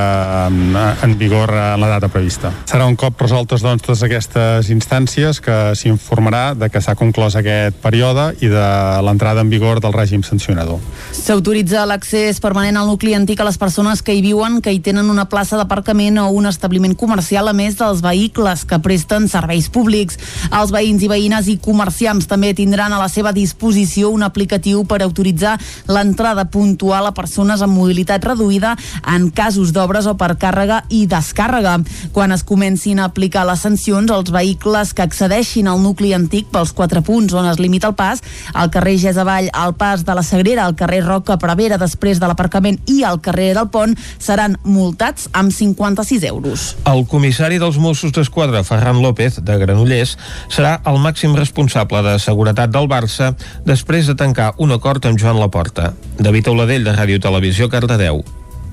en, en vigor en la data prevista. Serà un cop resoltes doncs, totes aquestes instàncies que s'informarà de que s'ha conclòs aquest període i de l'entrada en vigor del règim sancionador.
S'autoritza l'accés permanent al nucli antic a les persones que hi viuen, que hi tenen una plaça d'aparcament o un establiment comercial, a més dels vehicles que presten serveis públics. Els veïns i veïnes i comerciants també tindran a la seva disposició un aplicatiu per autoritzar l'entrada puntual a persones amb mobilitat reduïda en casos d'obres o per càrrega i descàrrega. Quan es comencin a aplicar les sancions, els vehicles que accedeixin al nucli antic pels quatre punts on es limita el pas, al carrer Gesavall, al pas de la Sagrera, al carrer Roca Prevera, després de l'aparcament i al carrer del Pont, seran multats amb 56 euros.
El comissari dels Mossos d'Esquadra, Ferran López, de Granollers, serà el màxim responsable de seguretat del Barça després de tancar un acord amb Joan Laporta. David Auladell, de Ràdio Televisió, Cardedeu.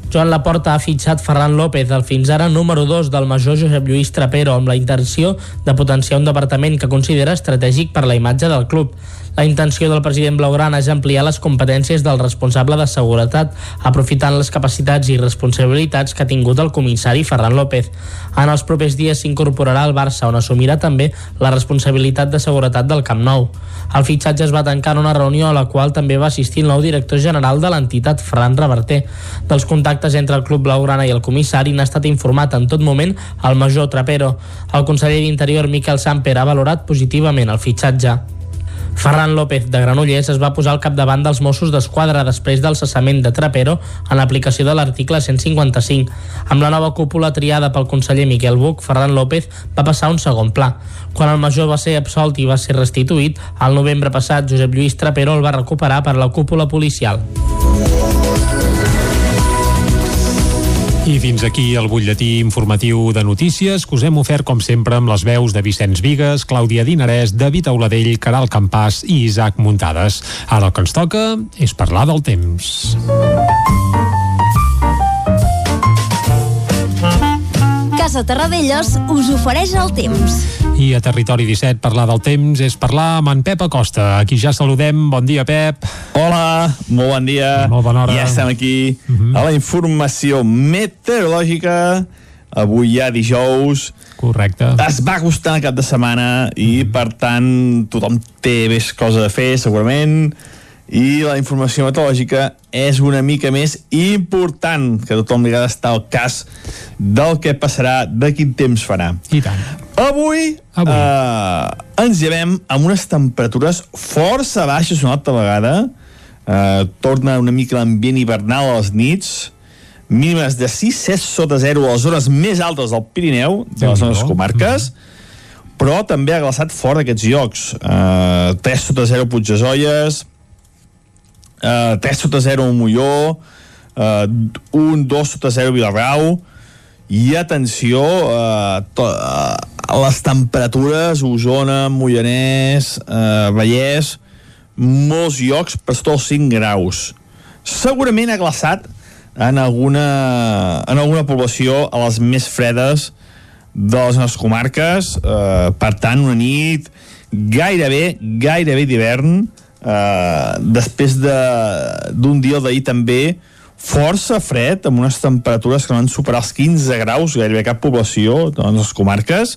Joan Laporta ha fitxat Ferran López, el fins ara número 2 del major Josep Lluís Trapero, amb la intenció de potenciar un departament que considera estratègic per la imatge del club. La intenció del president Blaugrana és ampliar les competències del responsable de seguretat, aprofitant les capacitats i responsabilitats que ha tingut el comissari Ferran López. En els propers dies s'incorporarà al Barça, on assumirà també la responsabilitat de seguretat del Camp Nou. El fitxatge es va tancar en una reunió a la qual també va assistir el nou director general de l'entitat, Ferran Reverter. Dels contactes entre el Club Blaugrana i el comissari n'ha estat informat en tot moment el major Trapero. El conseller d'Interior, Miquel Samper, ha valorat positivament el fitxatge.
Ferran López de Granollers es va posar al capdavant dels Mossos d'Esquadra després del cessament de Trapero en l'aplicació de l'article 155. Amb la nova cúpula triada pel conseller Miquel Buch, Ferran López va passar un segon pla. Quan el major va ser absolt i va ser restituït, al novembre passat Josep Lluís Trapero el va recuperar per la cúpula policial.
I fins aquí el butlletí informatiu de notícies que us hem ofert com sempre amb les veus de Vicenç Vigues, Clàudia Dinarès, David Auladell, Caral Campàs i Isaac Muntades. Ara el que ens toca és parlar del temps.
Casa Terradellos us ofereix el temps.
I a Territori 17 parlar del temps és parlar amb en Pep Acosta. Aquí ja saludem. Bon dia, Pep.
Hola, molt bon dia.
Molt bona hora.
Ja estem aquí uh -huh. a la informació meteorològica. Avui ja dijous.
Correcte.
Es va acostant el cap de setmana i, per tant, tothom té més cosa a fer, segurament i la informació meteorològica és una mica més important que tothom li ha d'estar al cas del que passarà, de quin temps farà.
I tant.
Avui, Avui. Eh, ens llevem amb unes temperatures força baixes una altra vegada. Eh, torna una mica l'ambient hivernal a les nits, mínimes de 6-7 sota 0 a les zones més altes del Pirineu, de les nostres comarques, però també ha glaçat fora d'aquests llocs. Eh, 3 sota 0 Puigdesolles, uh, 3 sota 0 a Molló, uh, 1, 2 sota 0 a Vilarrau, i atenció uh, to, uh, les temperatures Osona, Mollanès uh, Vallès molts llocs per sota els 5 graus. Segurament ha glaçat en alguna, en alguna població a les més fredes de les nostres comarques eh, per tant una nit gairebé, gairebé d'hivern eh, després d'un dia d'ahir també força fred, amb unes temperatures que no van superar els 15 graus, gairebé cap població de les comarques,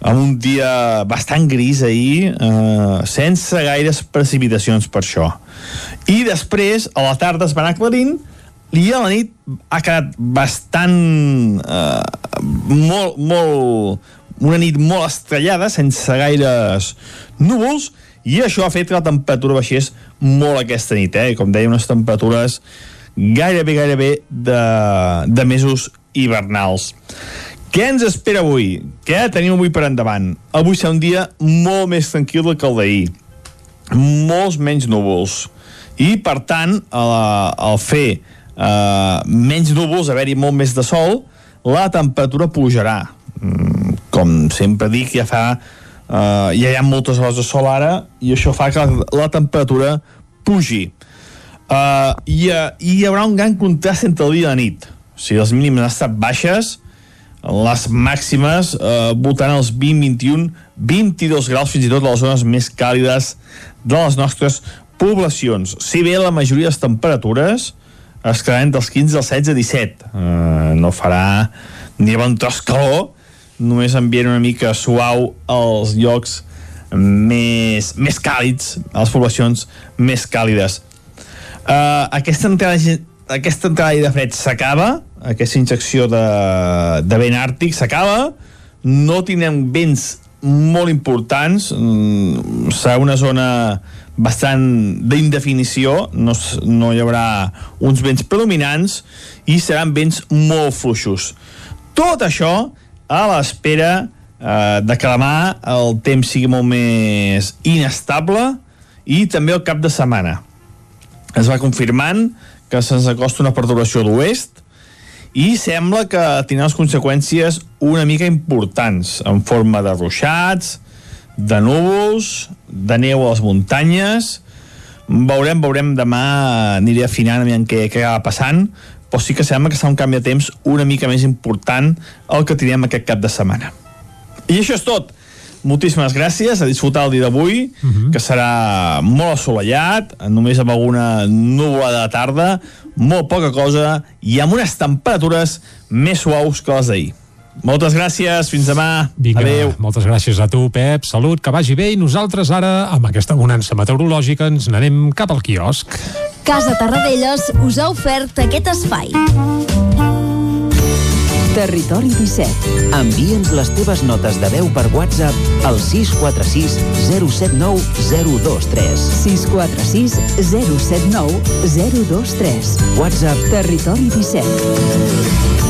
amb un dia bastant gris ahir, eh, sense gaires precipitacions per això. I després, a la tarda es va anar aclarint, i a la nit ha quedat bastant... Eh, molt, molt... una nit molt estrellada, sense gaires núvols, i això ha fet que la temperatura baixés molt aquesta nit, eh? com deia, unes temperatures gairebé, gairebé de, de mesos hivernals. Què ens espera avui? Què tenim avui per endavant? Avui serà un dia molt més tranquil que el d'ahir. Molts menys núvols. I, per tant, al fer eh, menys núvols, haver-hi molt més de sol, la temperatura pujarà. Mm, com sempre dic, ja fa Uh, ja hi ha moltes hores de sol ara i això fa que la, la temperatura pugi. Uh, i, uh, hi haurà un gran contrast entre el dia i la nit. O sigui, les mínimes han estat baixes, les màximes uh, voltant els 20, 21, 22 graus fins i tot a les zones més càlides de les nostres poblacions. Si bé la majoria de les temperatures es quedaran dels 15 als 16 17. Uh, no farà ni bon tros calor, només ambient una mica suau als llocs més, més càlids, a les poblacions més càlides. Uh, aquesta entrada, aquesta entrada de fred s'acaba, aquesta injecció de, de vent àrtic s'acaba, no tindrem vents molt importants, mm, serà una zona bastant d'indefinició, no, no hi haurà uns vents predominants i seran vents molt fluixos. Tot això a l'espera eh, de que demà el temps sigui molt més inestable i també el cap de setmana. Es va confirmant que se'ns acosta una perturbació d'oest i sembla que tindrà les conseqüències una mica importants en forma de ruixats, de núvols, de neu a les muntanyes. Veurem, veurem demà, aniré afinant aviam què, què acaba passant, però sí que sembla que serà un canvi de temps una mica més important el que tindrem aquest cap de setmana. I això és tot. Moltíssimes gràcies, a disfrutar el dia d'avui, uh -huh. que serà molt assolellat, només amb alguna núvola de tarda, molt poca cosa, i amb unes temperatures més suaus que les d'ahir. Moltes gràcies, fins demà.
Vinga,
Adéu.
moltes gràcies a tu, Pep. Salut, que vagi bé i nosaltres ara, amb aquesta bonança meteorològica, ens n'anem cap al quiosc.
Casa Tarradellas us ha ofert aquest espai.
Territori 17.
Envia'ns les teves notes de veu per WhatsApp al 646 079 023.
646 079 023.
WhatsApp
Territori 17.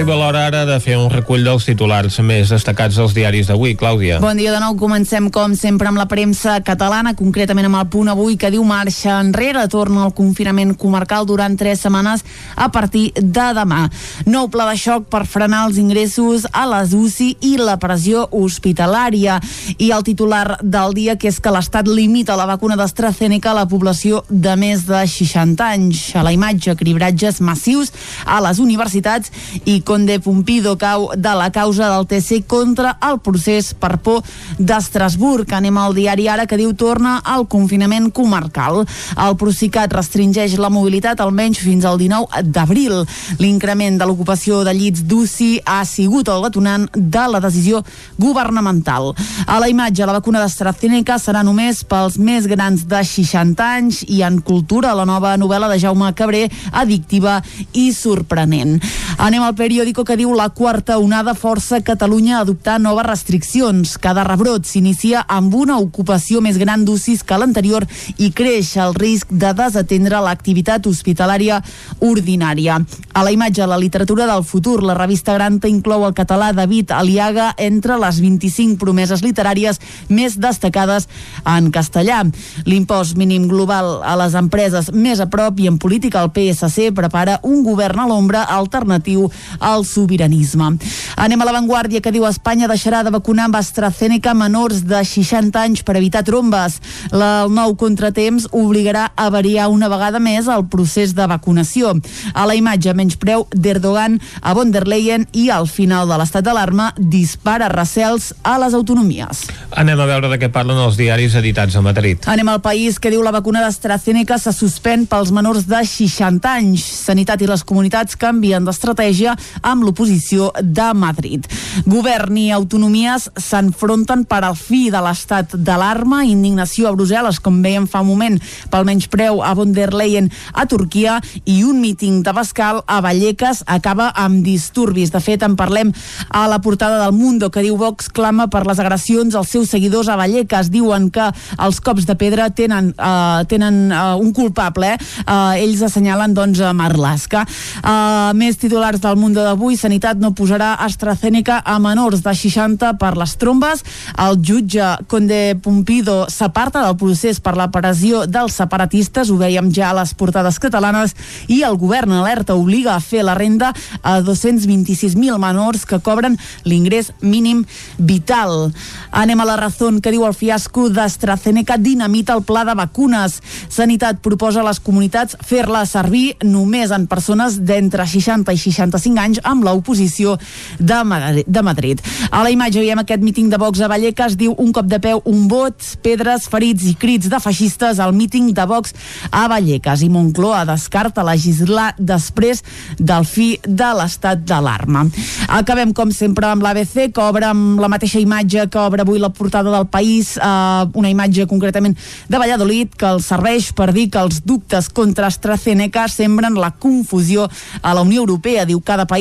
Arriba l'hora ara de fer un recull dels titulars més destacats dels diaris d'avui. Clàudia.
Bon dia de nou. Comencem, com sempre, amb la premsa catalana, concretament amb el punt avui que diu marxa enrere, torna al confinament comarcal durant tres setmanes a partir de demà. Nou pla de xoc per frenar els ingressos a les UCI i la pressió hospitalària. I el titular del dia, que és que l'Estat limita la vacuna d'AstraZeneca a la població de més de 60 anys. A la imatge, cribratges massius a les universitats i Conde Pumpido cau de la causa del TC contra el procés per por d'Estrasburg. Anem al diari ara que diu torna al confinament comarcal. El Procicat restringeix la mobilitat almenys fins al 19 d'abril. L'increment de l'ocupació de llits d'UCI ha sigut el detonant de la decisió governamental. A la imatge, la vacuna d'AstraZeneca serà només pels més grans de 60 anys i en cultura, la nova novel·la de Jaume Cabré, addictiva i sorprenent. Anem al periòdico que diu la quarta onada força Catalunya a adoptar noves restriccions. Cada rebrot s'inicia amb una ocupació més gran d'UCIs que l'anterior i creix el risc de desatendre l'activitat hospitalària ordinària. A la imatge, la literatura del futur, la revista Granta inclou el català David Aliaga entre les 25 promeses literàries més destacades en castellà. L'impost mínim global a les empreses més a prop i en política el PSC prepara un govern a l'ombra alternatiu al sobiranisme. Anem a l'avantguàrdia que diu Espanya deixarà de vacunar amb AstraZeneca menors de 60 anys per evitar trombes. La, el nou contratemps obligarà a variar una vegada més el procés de vacunació. A la imatge, menyspreu d'Erdogan a von der Leyen i al final de l'estat d'alarma dispara recels a les autonomies.
Anem a veure de què parlen els diaris editats a Madrid.
Anem al país que diu la vacuna d'AstraZeneca se suspèn pels menors de 60 anys. Sanitat i les comunitats canvien d'estratègia amb l'oposició de Madrid. Govern i autonomies s'enfronten per al fi de l'estat d'alarma, indignació a Brussel·les, com veiem fa un moment, pel menyspreu a von der Leyen a Turquia i un míting de Bascal a Vallecas acaba amb disturbis. De fet, en parlem a la portada del Mundo, que diu Vox clama per les agressions als seus seguidors a Vallecas. Diuen que els cops de pedra tenen, uh, tenen uh, un culpable. Eh? Uh, ells assenyalen doncs, a Marlaska. Uh, més titulars del Mundo d'avui. Sanitat no posarà AstraZeneca a menors de 60 per les trombes. El jutge Conde Pumpido s'aparta del procés per la pressió dels separatistes, ho veiem ja a les portades catalanes, i el govern alerta obliga a fer la renda a 226.000 menors que cobren l'ingrés mínim vital. Anem a la raó que diu el fiasco d'AstraZeneca dinamita el pla de vacunes. Sanitat proposa a les comunitats fer-la servir només en persones d'entre 60 i 65 anys amb l'oposició de, de Madrid. A la imatge veiem aquest míting de Vox a Vallecas, diu un cop de peu, un vot, pedres, ferits i crits de feixistes al míting de Vox a Vallecas. I Moncloa descarta legislar després del fi de l'estat d'alarma. Acabem, com sempre, amb l'ABC, que obre amb la mateixa imatge que obre avui la portada del país, eh, una imatge concretament de Valladolid, que els serveix per dir que els dubtes contra AstraZeneca sembren la confusió a la Unió Europea. Diu cada país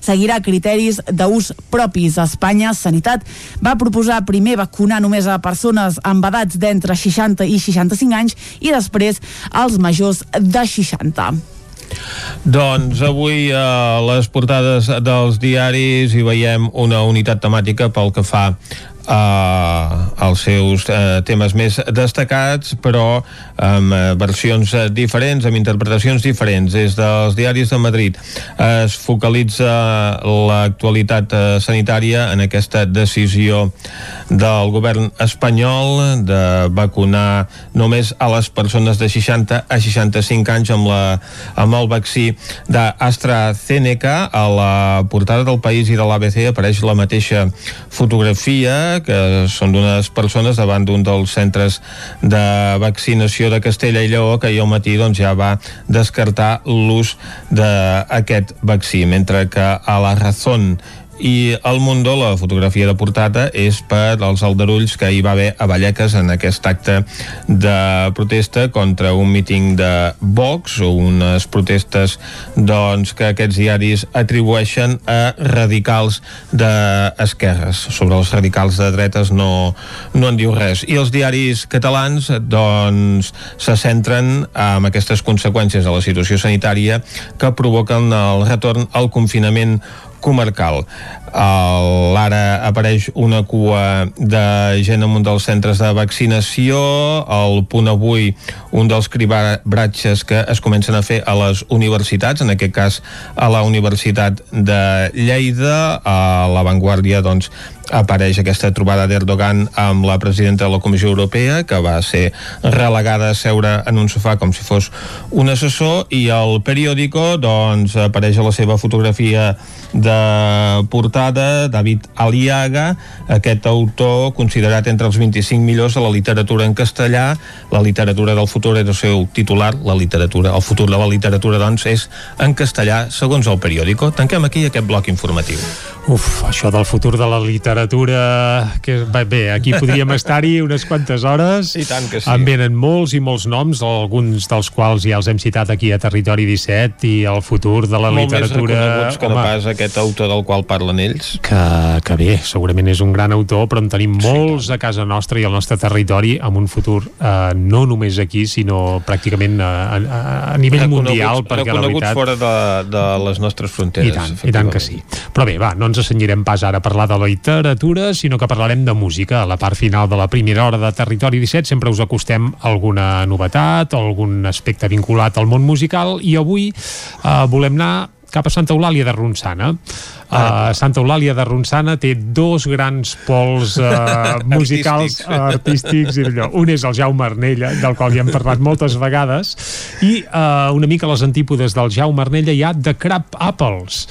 seguirà criteris d'ús propis. A Espanya, Sanitat va proposar primer vacunar només a persones amb edats d'entre 60 i 65 anys i després als majors de 60.
Doncs avui a les portades dels diaris hi veiem una unitat temàtica pel que fa uh, als seus uh, temes més destacats, però amb uh, versions uh, diferents, amb interpretacions diferents. Des dels diaris de Madrid es focalitza l'actualitat sanitària en aquesta decisió del govern espanyol de vacunar només a les persones de 60 a 65 anys amb, la, amb el vaccí d'AstraZeneca. A la portada del País i de l'ABC apareix la mateixa fotografia que són d'unes persones davant d'un dels centres de vaccinació de Castella i Lleó que ahir al matí doncs, ja va descartar l'ús d'aquest vaccí, mentre que a la Razón i al Mundo la fotografia de portada és per als aldarulls que hi va haver a Vallecas en aquest acte de protesta contra un míting de Vox o unes protestes doncs, que aquests diaris atribueixen a radicals d'esquerres. Sobre els radicals de dretes no, no en diu res. I els diaris catalans doncs, se centren en aquestes conseqüències de la situació sanitària que provoquen el retorn al confinament comarcal. L'ara apareix una cua de gent amunt dels centres de vaccinació, el punt avui un dels cribratges que es comencen a fer a les universitats, en aquest cas a la Universitat de Lleida, a l'avantguàrdia doncs, apareix aquesta trobada d'Erdogan amb la presidenta de la Comissió Europea, que va ser relegada a seure en un sofà com si fos un assessor, i el periòdico doncs, apareix a la seva fotografia de portada David Aliaga, aquest autor considerat entre els 25 millors de la literatura en castellà, la literatura del futur era el seu titular, la literatura, el futur de la literatura doncs és en castellà segons el periòdico. Tanquem aquí aquest bloc informatiu.
Uf, això del futur de la literatura... Que, bé, aquí podríem estar-hi unes quantes hores.
I tant que sí.
En venen molts i molts noms, alguns dels quals ja els hem citat aquí a Territori 17, i el futur de la
Molt
literatura...
més que no pas aquest autor del qual parlen ells.
Que, que bé, segurament és un gran autor, però en tenim molts a casa nostra i al nostre territori amb un futur eh, no només aquí, sinó pràcticament a, a, a nivell mundial, perquè la veritat...
fora de, de les nostres fronteres.
I tant, i tant que sí. Però bé, va, no ens assenyirem pas ara a parlar de la literatura, sinó que parlarem de música. A la part final de la primera hora de Territori 17 sempre us acostem alguna novetat algun aspecte vinculat al món musical i avui eh, volem anar cap a Santa Eulàlia de Ronçana. Uh, Santa Eulàlia de Ronçana té dos grans pols uh, *laughs* musicals artístics, i allò. un és el Jaume Arnella del qual ja hem parlat moltes vegades i uh, una mica a les antípodes del Jaume Arnella hi ha The Crab Apples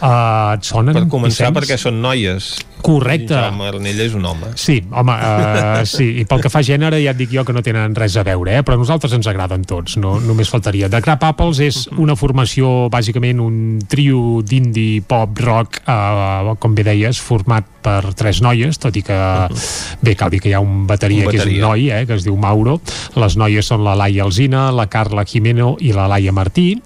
uh, et sonen?
Per començar,
Vicenç?
perquè són noies.
Correcte.
Jaume Arnella és un home.
Sí, home, uh, *laughs* sí, i pel que fa gènere ja et dic jo que no tenen res a veure, eh? però a nosaltres ens agraden tots, no, només faltaria. The Crab Apples és una formació, bàsicament un trio d'indie pop rock, uh, com bé deies, format per tres noies, tot i que, bé, cal dir que hi ha un bateria,
Un
que és un
bateria.
noi, eh, que es diu Mauro. Les noies són la Laia Alzina, la Carla Jimeno i la Laia Martí,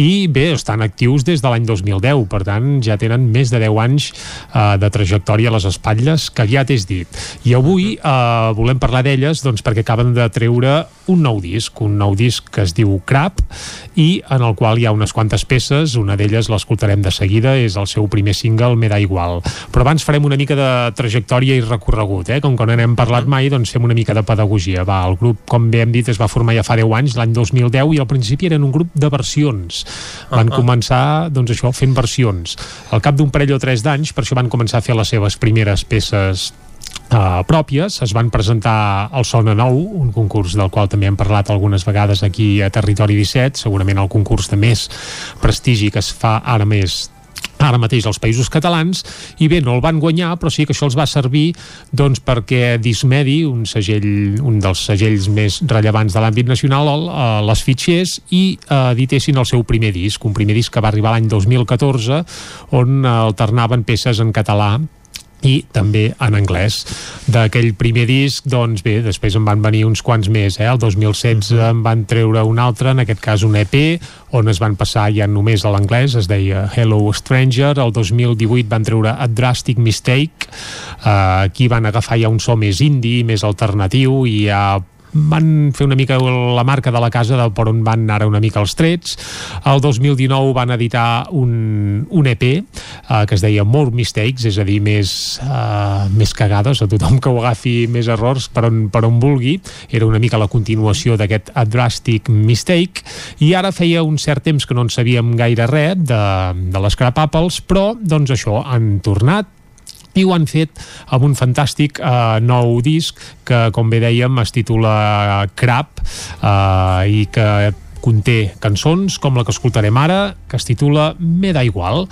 i bé, estan actius des de l'any 2010, per tant, ja tenen més de 10 anys eh, de trajectòria a les espatlles, que ja t'és dit. I avui eh, volem parlar d'elles doncs, perquè acaben de treure un nou disc, un nou disc que es diu Crap, i en el qual hi ha unes quantes peces, una d'elles l'escoltarem de seguida, és el seu primer single, Me da igual. Però abans farem una mica de trajectòria i recorregut, eh? com que no n'hem parlat mai, doncs fem una mica de pedagogia. Va, el grup, com bé hem dit, es va formar ja fa 10 anys, l'any 2010, i al principi eren un grup de versions. Van
Ah.
començar, doncs això, fent versions. Al cap d'un parell o tres d'anys, per això van començar a fer les seves primeres peces Uh, pròpies, es van presentar al Sona Nou, un concurs del qual també hem parlat algunes vegades aquí a Territori 17, segurament el concurs de més prestigi que es fa ara més ara mateix als països catalans i bé, no el van guanyar, però sí que això els va servir doncs perquè Dismedi un segell, un dels segells més rellevants de l'àmbit nacional eh, les fitxers i eh, editessin el seu primer disc, un primer disc que va arribar l'any 2014 on alternaven peces en català i també en anglès. D'aquell primer disc, doncs bé, després en van venir uns quants més, eh? El 2016 en van treure un altre, en aquest cas un EP, on es van passar ja només a l'anglès, es deia Hello Stranger, el 2018 van treure A Drastic Mistake, eh, aquí van agafar ja un so més indie, més alternatiu, i ja van fer una mica la marca de la casa de per on van ara una mica els trets. El 2019 van editar un, un EP eh, que es deia More Mistakes, és a dir, més, eh, més cagades, a tothom que ho agafi més errors per on, per on vulgui. Era una mica la continuació d'aquest A Drastic Mistake i ara feia un cert temps que no en sabíem gaire res de, de les Crap Apples, però doncs això, han tornat i ho han fet amb un fantàstic eh, nou disc que, com bé dèiem, es titula Crap eh, i que conté cançons com la que escoltarem ara, que es titula Me da igual.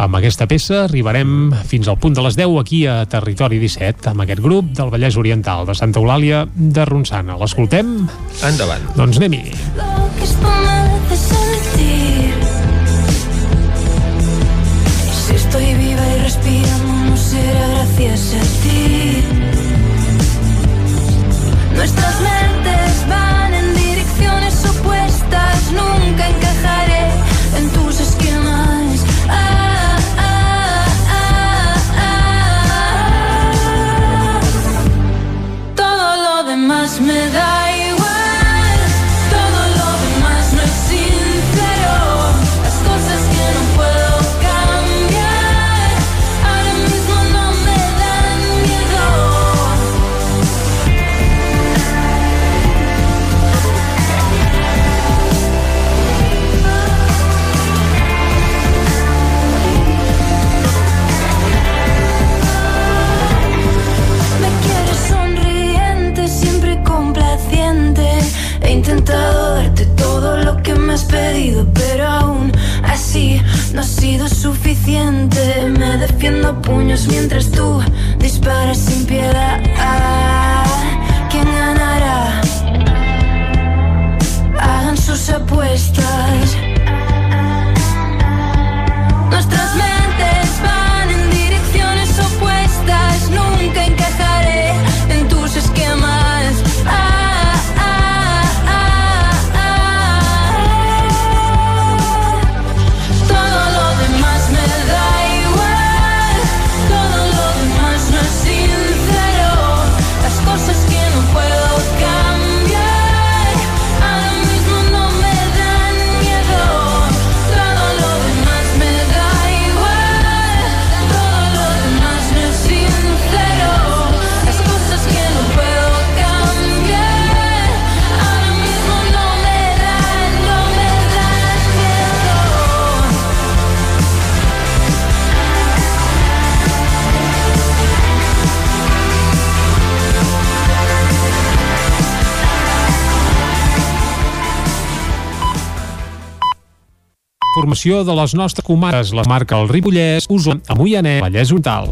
Amb aquesta peça arribarem fins al punt de les 10 aquí a Territori 17, amb aquest grup del Vallès Oriental de Santa Eulàlia de Ronçana. L'escoltem?
Endavant.
Doncs anem-hi.
Lo que esto me hace sentir. Y si estoy viva y respirando, será gracias a ti. Nuestras mentes pero aún así no ha sido suficiente. Me defiendo a puños mientras tú disparas sin piedad. ¿Quién ganará? Hagan sus apuestas.
Formació de les nostres comarques, la marca el Ripollès, Osona, a Moianès, Vallès Oriental.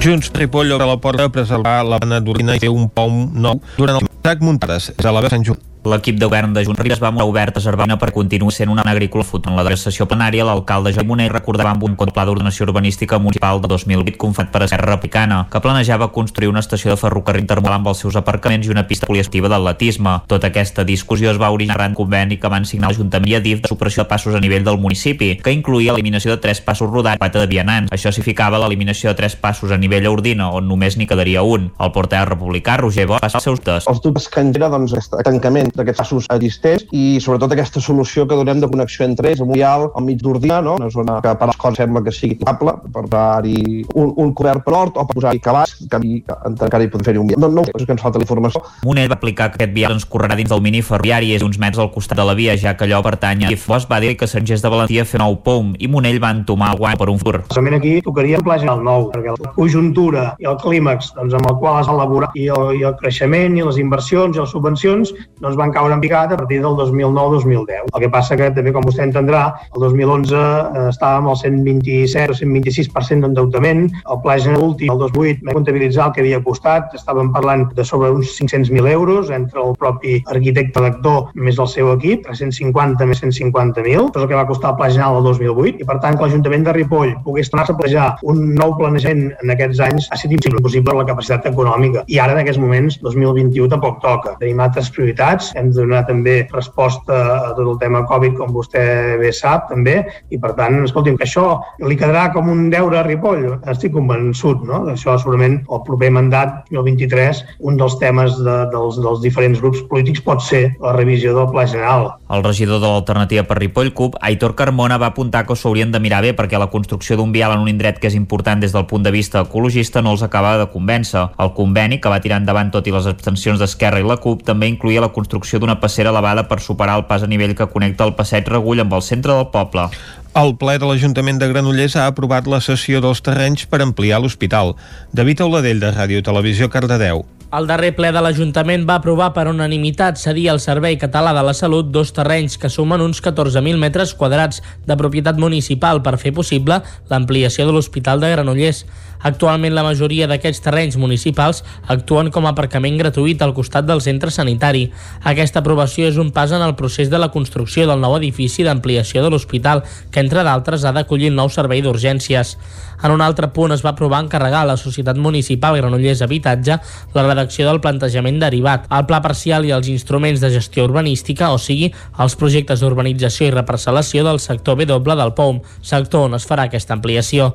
Junts Ripoll obre la porta a preservar la bana d'Orina i fer un pom nou durant el Sac Muntades, és a la Sant Joan.
L'equip de govern de Junts Ribes va mostrar obert a Cervana per continuar sent una agrícola fut. En la darrera sessió plenària, l'alcalde Joan Moner recordava amb un pla d'ordenació urbanística municipal de 2008 confat per Esquerra Republicana, que planejava construir una estació de ferrocarril intermodal amb els seus aparcaments i una pista poliesportiva d'atletisme. Tota aquesta discussió es va originar arran conveni que van signar l'Ajuntament i Adif de supressió de passos a nivell del municipi, que incluïa l'eliminació de tres passos rodats quatre de vianants. Això significava l'eliminació de tres passos a nivell Ordina, on només n'hi quedaria un. El portaveu republicà, Roger Bosch, va els seus dubtes.
els dubtes que genera doncs, tancament d'aquests passos existents i sobretot aquesta solució que donem de connexió entre ells, amb un vial al mig d'Ordina, no? una zona que per les coses sembla que sigui viable, per posar-hi un, un cobert per hort o per posar-hi cabals, que, encara hi podem fer-hi un vial. No, no, és que ens falta la informació.
Moner va explicar que aquest vial transcorrerà dins del mini ferroviari i és uns metres al costat de la via, ja que allò pertany a. Bosch va dir que Gest de Valentia fer nou POM i Monell va entomar el guany per un futur.
Precisament aquí tocaria el pla general nou, perquè la conjuntura i el clímax doncs, amb el qual es va elaborar i el, i el creixement i les inversions i les subvencions doncs, van caure en picat a partir del 2009-2010. El que passa que també, com vostè entendrà, el 2011 eh, estàvem al 127 o 126% d'endeutament, el pla general el 2008, vam comptabilitzar el que havia costat, estàvem parlant de sobre uns 500.000 euros entre el propi arquitecte lector més el seu equip, 350 més 150.000, és el que va costar el pla general del 2008, i per tant que l'Ajuntament de Ripoll pogués tornar-se a planejar un nou planejament en aquests anys ha estat impossible per la capacitat econòmica. I ara, en aquests moments, 2021 tampoc toca. Tenim altres prioritats, hem de donar també resposta a tot el tema Covid, com vostè bé sap, també, i per tant, escolti'm, que això li quedarà com un deure a Ripoll, estic convençut, no? Això segurament el proper mandat, el 23, un dels temes de, dels, dels diferents grups polítics pot ser la revisió del Pla General.
El regidor de l'Alternativa per Ripoll, CUP, Aitor Carmona, va apuntar que s'haurien de mirar bé perquè la construcció d'un vial en un indret que és important des del punt de vista ecologista no els acaba de convèncer. El conveni, que va tirar endavant tot i les abstencions d'Esquerra i la CUP, també incluïa la construcció d'una passera elevada per superar el pas a nivell que connecta el passeig Regull amb el centre del poble.
El ple de l'Ajuntament de Granollers ha aprovat la cessió dels terrenys per ampliar l'hospital. David Auladell, de Ràdio Televisió, Cardedeu.
El darrer ple de l'Ajuntament va aprovar per unanimitat cedir al Servei Català de la Salut dos terrenys que sumen uns 14.000 metres quadrats de propietat municipal per fer possible l'ampliació de l'Hospital de Granollers. Actualment la majoria d'aquests terrenys municipals actuen com a aparcament gratuït al costat del centre sanitari. Aquesta aprovació és un pas en el procés de la construcció del nou edifici d'ampliació de l'hospital, que entre d'altres ha d'acollir el nou servei d'urgències. En un altre punt es va aprovar encarregar a la Societat Municipal Granollers Habitatge la redacció del plantejament derivat, el pla parcial i els instruments de gestió urbanística, o sigui, els projectes d'urbanització i reparcel·lació del sector B doble del POUM, sector on es farà aquesta ampliació.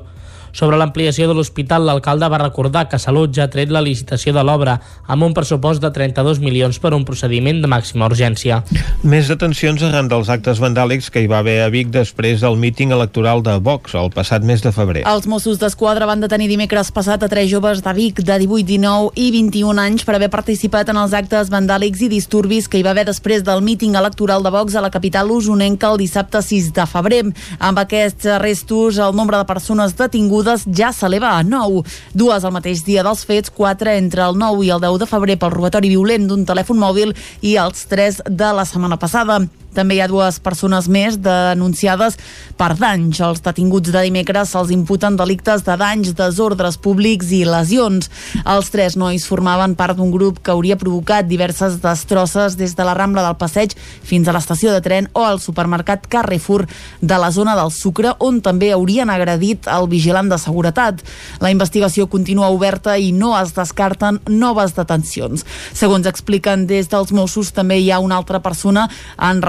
Sobre l'ampliació de l'hospital, l'alcalde va recordar que Salut ja ha tret la licitació de l'obra amb un pressupost de 32 milions per un procediment de màxima urgència.
Més detencions arran dels actes vandàlics que hi va haver a Vic després del míting electoral de Vox el passat mes de febrer.
Els Mossos d'Esquadra van detenir dimecres passat a tres joves de Vic de 18, 19 i 21 anys per haver participat en els actes vandàlics i disturbis que hi va haver després del míting electoral de Vox a la capital usonenca el dissabte 6 de febrer. Amb aquests arrestos, el nombre de persones detingudes ja s'eleva a 9. Dues al mateix dia dels fets, quatre entre el 9 i el 10 de febrer pel robatori violent d'un telèfon mòbil i els tres de la setmana passada. També hi ha dues persones més denunciades per danys. Els detinguts de dimecres se'ls imputen delictes de danys, desordres públics i lesions. Els tres nois formaven part d'un grup que hauria provocat diverses destrosses des de la Rambla del Passeig fins a l'estació de tren o al supermercat Carrefour de la zona del Sucre, on també haurien agredit el vigilant de seguretat. La investigació continua oberta i no es descarten noves detencions. Segons expliquen des dels Mossos, també hi ha una altra persona en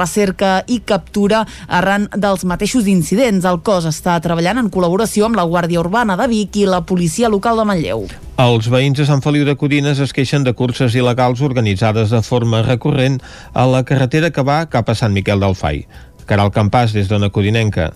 i captura arran dels mateixos incidents. El cos està treballant en col·laboració amb la Guàrdia Urbana de Vic i la policia local de Manlleu.
Els veïns de Sant Feliu de Codines es queixen de curses il·legals organitzades de forma recurrent a la carretera que va cap a Sant Miquel del Fai. Caral Campàs, des d'Ona Codinenca.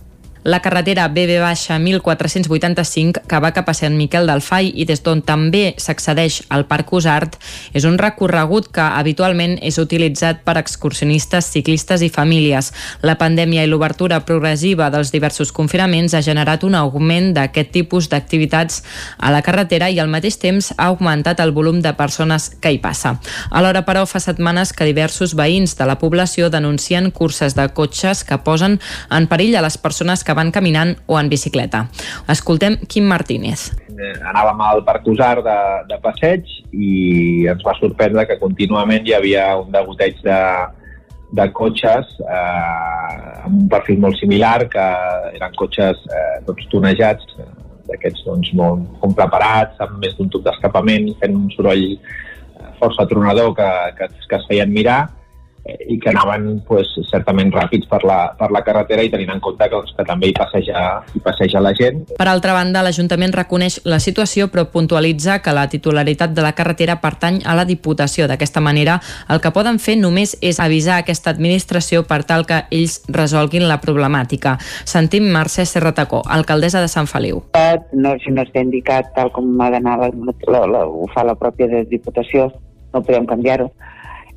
La carretera BB-1485, que va cap a Sant Miquel del Fai i des d'on també s'accedeix al Parc Usart, és un recorregut que habitualment és utilitzat per excursionistes, ciclistes i famílies. La pandèmia i l'obertura progressiva dels diversos confinaments ha generat un augment d'aquest tipus d'activitats a la carretera i al mateix temps ha augmentat el volum de persones que hi passa. Alhora, però, fa setmanes que diversos veïns de la població denuncien curses de cotxes que posen en perill a les persones que van caminant o en bicicleta. Escoltem Quim Martínez.
Eh, anàvem al Parc Usar de, de passeig i ens va sorprendre que contínuament hi havia un degoteig de, de cotxes eh, amb un perfil molt similar, que eren cotxes eh, tots tonejats, eh, d'aquests doncs, molt, molt preparats, amb més d'un tub d'escapament, fent un soroll eh, força tronador que, que, que es feien mirar i que anaven pues, certament ràpids per la, per la carretera i tenint en compte que, doncs, que també hi passeja, hi passeja la gent.
Per altra banda, l'Ajuntament reconeix la situació però puntualitza que la titularitat de la carretera pertany a la Diputació. D'aquesta manera, el que poden fer només és avisar aquesta administració per tal que ells resolguin la problemàtica. Sentim Mercè Serratacó, alcaldessa de Sant Feliu.
no, si no està indicat tal com ha d'anar, la, la, la, ho fa la pròpia Diputació, no podem canviar-ho.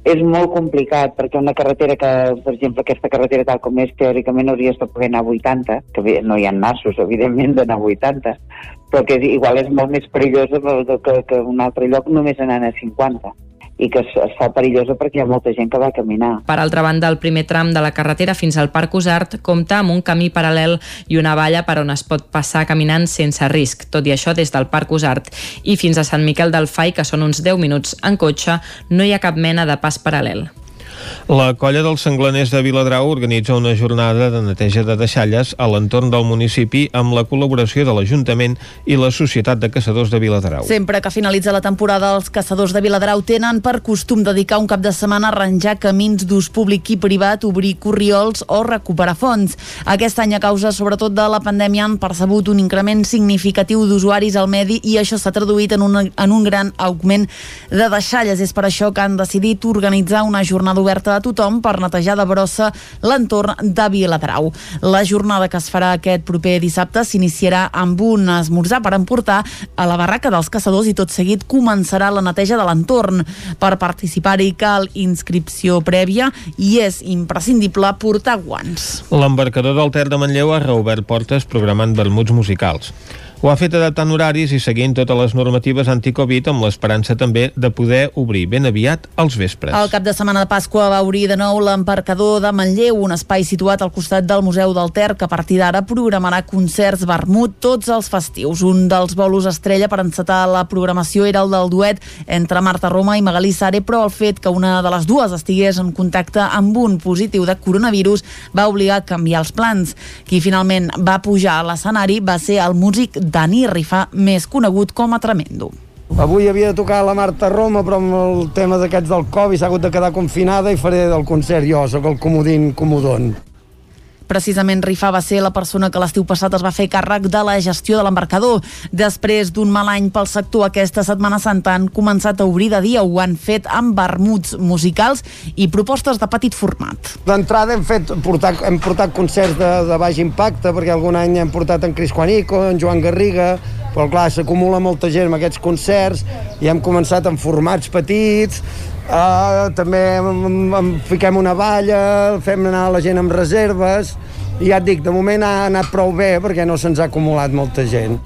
És molt complicat perquè una carretera que, per exemple, aquesta carretera tal com és, teòricament hauries de poder anar a 80, que no hi ha nassos, evidentment, d'anar a 80, però que és, igual és molt més perillosa que, que un altre lloc només anant a 50 i que es, es fa perillosa perquè hi ha molta gent que va caminar.
Per altra banda, el primer tram de la carretera fins al Parc Usart compta amb un camí paral·lel i una valla per on es pot passar caminant sense risc. Tot i això, des del Parc Usart i fins a Sant Miquel del Fai, que són uns 10 minuts en cotxe, no hi ha cap mena de pas paral·lel.
La colla dels senglaners de Viladrau organitza una jornada de neteja de deixalles a l'entorn del municipi amb la col·laboració de l'Ajuntament i la Societat de Caçadors de Viladrau.
Sempre que finalitza la temporada, els caçadors de Viladrau tenen per costum dedicar un cap de setmana a arranjar camins d'ús públic i privat, obrir corriols o recuperar fons. Aquest any, a causa sobretot de la pandèmia, han percebut un increment significatiu d'usuaris al medi i això s'ha traduït en un, en un gran augment de deixalles. És per això que han decidit organitzar una jornada oberta a tothom per netejar de brossa l'entorn de Viladrau. La jornada que es farà aquest proper dissabte s'iniciarà amb un esmorzar per emportar a la barraca dels caçadors i tot seguit començarà la neteja de l'entorn. Per participar-hi cal inscripció prèvia i és imprescindible portar guants.
L'embarcador del Ter de Manlleu ha reobert portes programant vermuts musicals. Ho ha fet adaptant horaris i seguint totes les normatives anticovid amb l'esperança també de poder obrir ben aviat als vespres.
El cap de setmana de Pasqua va obrir de nou l'embarcador de Manlleu, un espai situat al costat del Museu del Ter que a partir d'ara programarà concerts vermut tots els festius. Un dels bolos estrella per encetar la programació era el del duet entre Marta Roma i Magalí Sare, però el fet que una de les dues estigués en contacte amb un positiu de coronavirus va obligar a canviar els plans. Qui finalment va pujar a l'escenari va ser el músic Dani Rifà, més conegut com a Tremendo.
Avui havia de tocar la Marta Roma, però amb el tema d'aquests del Covid s'ha hagut de quedar confinada i faré del concert jo, sóc el comodín comodon.
Precisament Rifà va ser la persona que l'estiu passat es va fer càrrec de la gestió de l'embarcador. Després d'un mal any pel sector, aquesta Setmana Santa han començat a obrir de dia, ho han fet amb vermuts musicals i propostes de petit format.
D'entrada hem, fet, portat, hem portat concerts de, de baix impacte, perquè algun any hem portat en Cris Juanico, en Joan Garriga, però clar, s'acumula molta gent amb aquests concerts i hem començat amb formats petits, Uh, també em fiquem una valla, fem anar la gent amb reserves i ja et dic, de moment ha anat prou bé perquè no se'ns ha acumulat molta gent.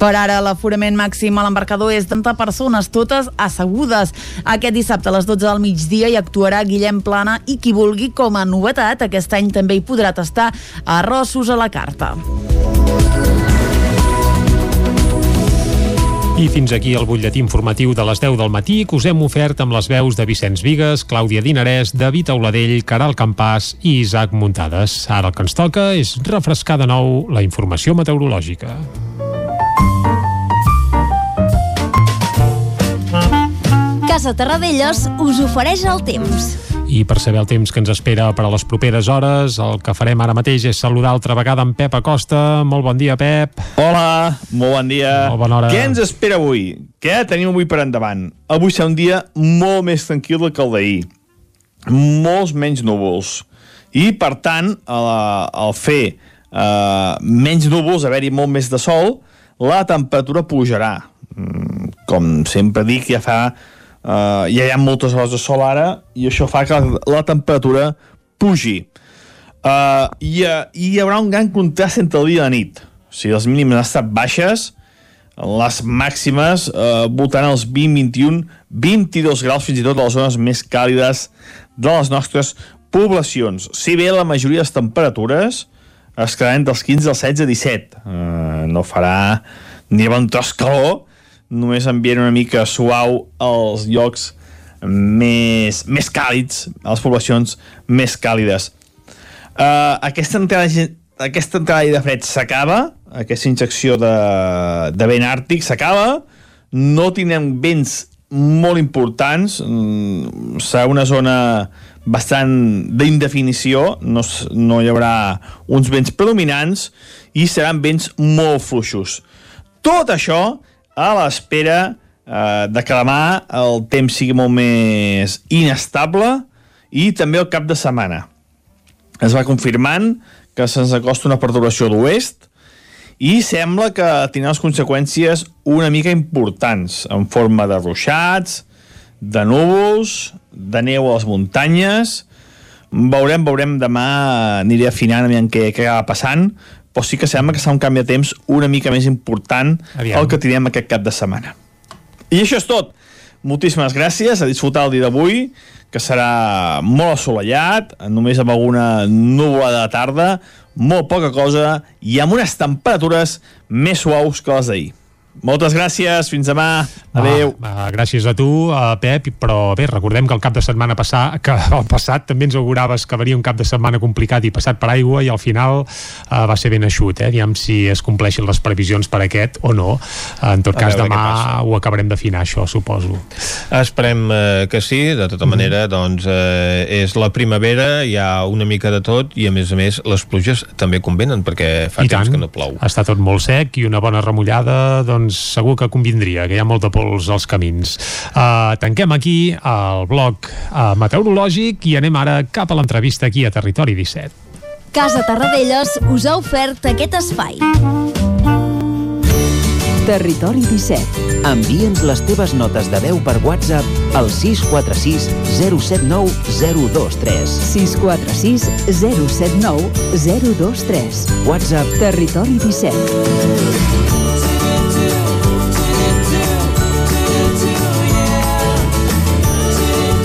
Per ara, l'aforament màxim a l'embarcador és de 30 persones, totes assegudes. Aquest dissabte a les 12 del migdia hi actuarà Guillem Plana i qui vulgui, com a novetat, aquest any també hi podrà tastar arrossos a la carta.
I fins aquí el butlletí informatiu de les 10 del matí que us hem ofert amb les veus de Vicenç Vigues, Clàudia Dinarès, David Auladell, Caral Campàs i Isaac Muntades. Ara el que ens toca és refrescar de nou la informació meteorològica.
Casa Terradellos us ofereix el temps.
I per saber el temps que ens espera per a les properes hores, el que farem ara mateix és saludar altra vegada en Pep Acosta. Molt bon dia, Pep.
Hola, molt bon dia.
Molt bona hora.
Què ens espera avui? Què tenim avui per endavant? Avui serà un dia molt més tranquil que el d'ahir. Molts menys núvols. I, per tant, al, fer eh, menys núvols, haver-hi molt més de sol, la temperatura pujarà. Mm, Com sempre dic, ja fa Uh, ja hi ha moltes hores de sol ara i això fa que la, temperatura pugi. Uh, i, uh, hi haurà un gran contrast entre el dia i la nit. O sigui, les mínimes han estat baixes, les màximes uh, voltant els 20, 21, 22 graus fins i tot a les zones més càlides de les nostres poblacions. Si bé la majoria de les temperatures es quedaran dels 15 als 16 17. Uh, no farà ni bon tros calor, només ambient una mica suau als llocs més, més càlids, a les poblacions més càlides. Uh, aquesta entrada, aquesta entrada de fred s'acaba, aquesta injecció de, de vent àrtic s'acaba, no tindrem vents molt importants, mm, serà una zona bastant d'indefinició, no, no hi haurà uns vents predominants i seran vents molt fluixos. Tot això a l'espera eh, de que demà el temps sigui molt més inestable i també el cap de setmana. Es va confirmant que se'ns acosta una perturbació d'oest i sembla que tindrà les conseqüències una mica importants en forma de ruixats, de núvols, de neu a les muntanyes. Veurem, veurem demà, aniré afinant aviam què, què acaba passant, però sí que sembla que serà un canvi de temps una mica més important
Aviam.
el que tindrem aquest cap de setmana. I això és tot. Moltíssimes gràcies, a disfrutar el dia d'avui, que serà molt assolellat, només amb alguna nuvolada de tarda, molt poca cosa, i amb unes temperatures més suaus que les d'ahir. Moltes gràcies, fins demà, adeu.
Va, va, gràcies a tu, uh, Pep, però bé, recordem que el cap de setmana passat, que el passat també ens auguraves que venia un cap de setmana complicat i passat per aigua i al final uh, va ser ben eixut, eh? Diguem si es compleixen les previsions per aquest o no. En tot
A
cas, demà ho acabarem d'afinar, això, suposo.
Esperem eh, que sí, de tota manera, doncs eh, és la primavera, hi ha una mica de tot i a més a més les pluges també convenen perquè fa
I
temps
tant.
que no plou.
Està tot molt sec i una bona remullada, doncs segur que convindria, que hi ha molta pols als camins. Uh, tanquem aquí el bloc uh, meteorològic i anem ara cap a l'entrevista aquí a Territori 17.
Casa Tarradellas us ha ofert aquest espai.
Territori 17.
Envia'ns les teves notes de veu per WhatsApp al 646 079 023.
646 079 023.
WhatsApp
Territori 17.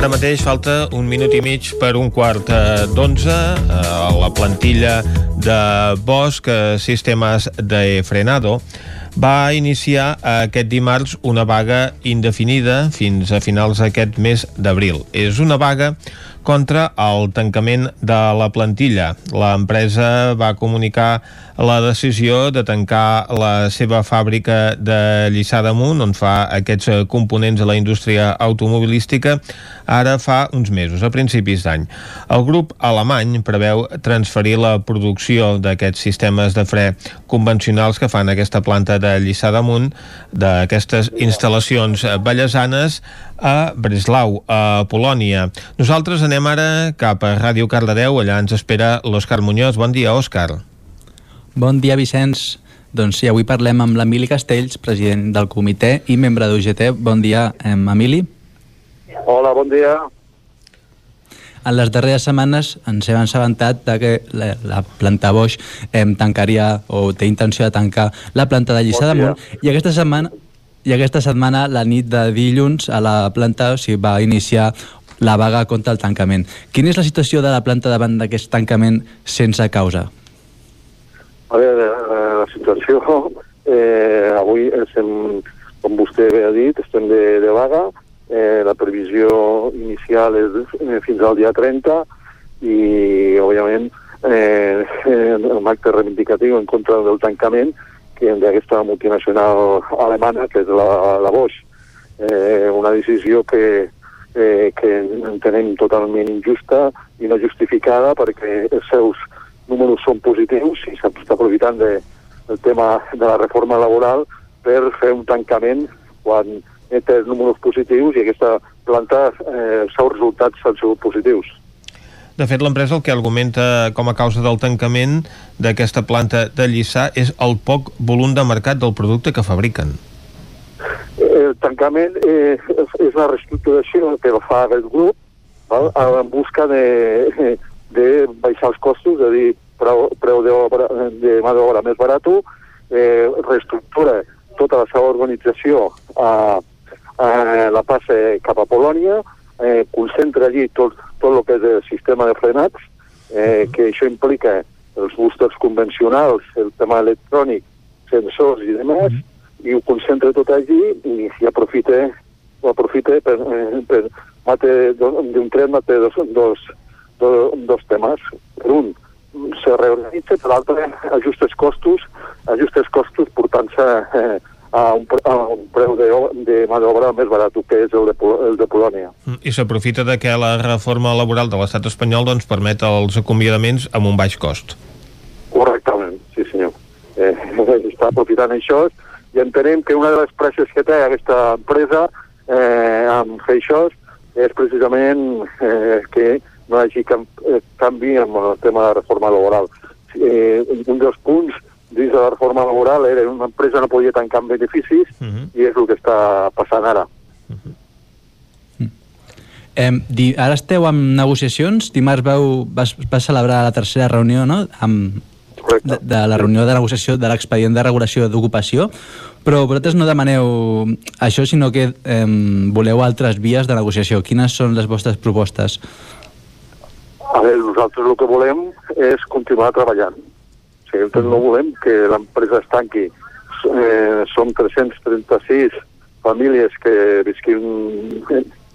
Ara mateix falta un minut i mig per un quart eh, d'onze a la plantilla de Bosch eh, Sistemes de Frenado va iniciar aquest dimarts una vaga indefinida fins a finals d'aquest mes d'abril. És una vaga contra el tancament de la plantilla. L'empresa va comunicar la decisió de tancar la seva fàbrica de Lliçà d'Amunt, on fa aquests components de la indústria automobilística, ara fa uns mesos, a principis d'any. El grup alemany preveu transferir la producció d'aquests sistemes de fre convencionals que fan aquesta planta de Lliçà d'Amunt, d'aquestes instal·lacions ballesanes, a Breslau, a Polònia. Nosaltres anem ara cap a Ràdio Cardedeu, allà ens espera l'Òscar Muñoz. Bon dia, Òscar.
Bon dia, Vicenç. Doncs sí, avui parlem amb l'Emili Castells, president del comitè i membre d'UGT. Bon dia, em, Emili.
Hola, bon dia.
En les darreres setmanes ens hem assabentat de que la, la planta Bosch em, tancaria o té intenció de tancar la planta de Lliçà
Bon
d'Amunt i aquesta setmana i aquesta setmana, la nit de dilluns, a la planta o sigui, va iniciar la vaga contra el tancament. Quina és la situació de la planta davant d'aquest tancament sense causa?
A veure, eh, la situació... *laughs* Eh, avui, estem, com vostè bé ha dit, estem de, de vaga. Eh, la previsió inicial és eh, fins al dia 30 i, òbviament, eh, *laughs* eh, un acte reivindicatiu en contra del tancament d'aquesta multinacional alemana, que és la, la Bosch. Eh, una decisió que, eh, que entenem totalment injusta i no justificada perquè els seus números són positius i s'està aprofitant de, del tema de la reforma laboral per fer un tancament quan té números positius i aquesta planta, eh, els seus resultats han sigut positius.
De fet, l'empresa el que argumenta com a causa del tancament d'aquesta planta de Lliçà és el poc volum de mercat del producte que fabriquen.
El tancament eh, és la reestructuració que fa aquest grup val? en busca de, de baixar els costos, és a dir, preu, preu d'obra de mà d'obra més barat, eh, reestructura tota la seva organització a, a la passa cap a Polònia, eh, concentra allí tot, tot el que és el sistema de frenats, eh, que això implica els boosters convencionals, el tema electrònic, sensors i demés, i ho concentra tot allí i, i aprofita, ho aprofita per, eh, per mate, d'un tret mate dos, dos, dos, dos temes. Per un, se reorganitza, per l'altre, ajusta els costos, ajusta els costos portant-se eh, a, un, a un preu de, de mà d'obra més barat que és el de, el de Polònia.
I s'aprofita de que la reforma laboral de l'estat espanyol doncs, permet els acomiadaments amb un baix cost.
Correctament, sí senyor. Eh, *laughs* està aprofitant això i entenem que una de les presses que té aquesta empresa eh, amb fer això és precisament eh, que no hi hagi eh, canvi amb el tema de la reforma laboral. Eh, un dels punts dins de la reforma laboral era una empresa no podia tancar amb beneficis uh -huh. i és el que està passant ara.
Eh, di, ara esteu amb negociacions. Dimarts veu, vas, vas celebrar la tercera reunió no? amb, de, de la reunió de negociació de l'expedient de regulació d'ocupació, però vosaltres no demaneu això, sinó que eh, voleu altres vies de negociació. Quines són les vostres propostes?
A veure, nosaltres el que volem és continuar treballant. Nosaltres no volem que l'empresa es tanqui. Eh, som 336 famílies que visquin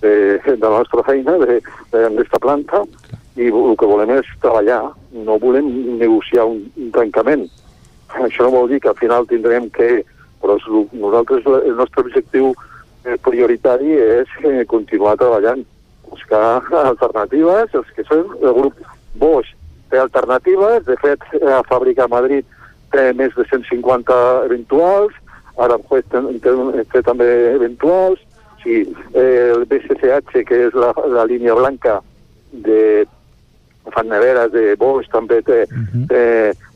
de, de la nostra feina, d'aquesta planta, i el que volem és treballar. No volem negociar un, un tancament. Això no vol dir que al final tindrem que... Però és- nosaltres, el nostre objectiu eh, prioritari és eh, continuar treballant buscar alternatives, els que són el grup Bosch té alternatives, de fet a fàbrica a Madrid té més de 150 eventuals, ara té, té, té també eventuals, o sigui, eh, el BCCH, que és la, la línia blanca de fan neveres de Bosch, també té, uh -huh. té,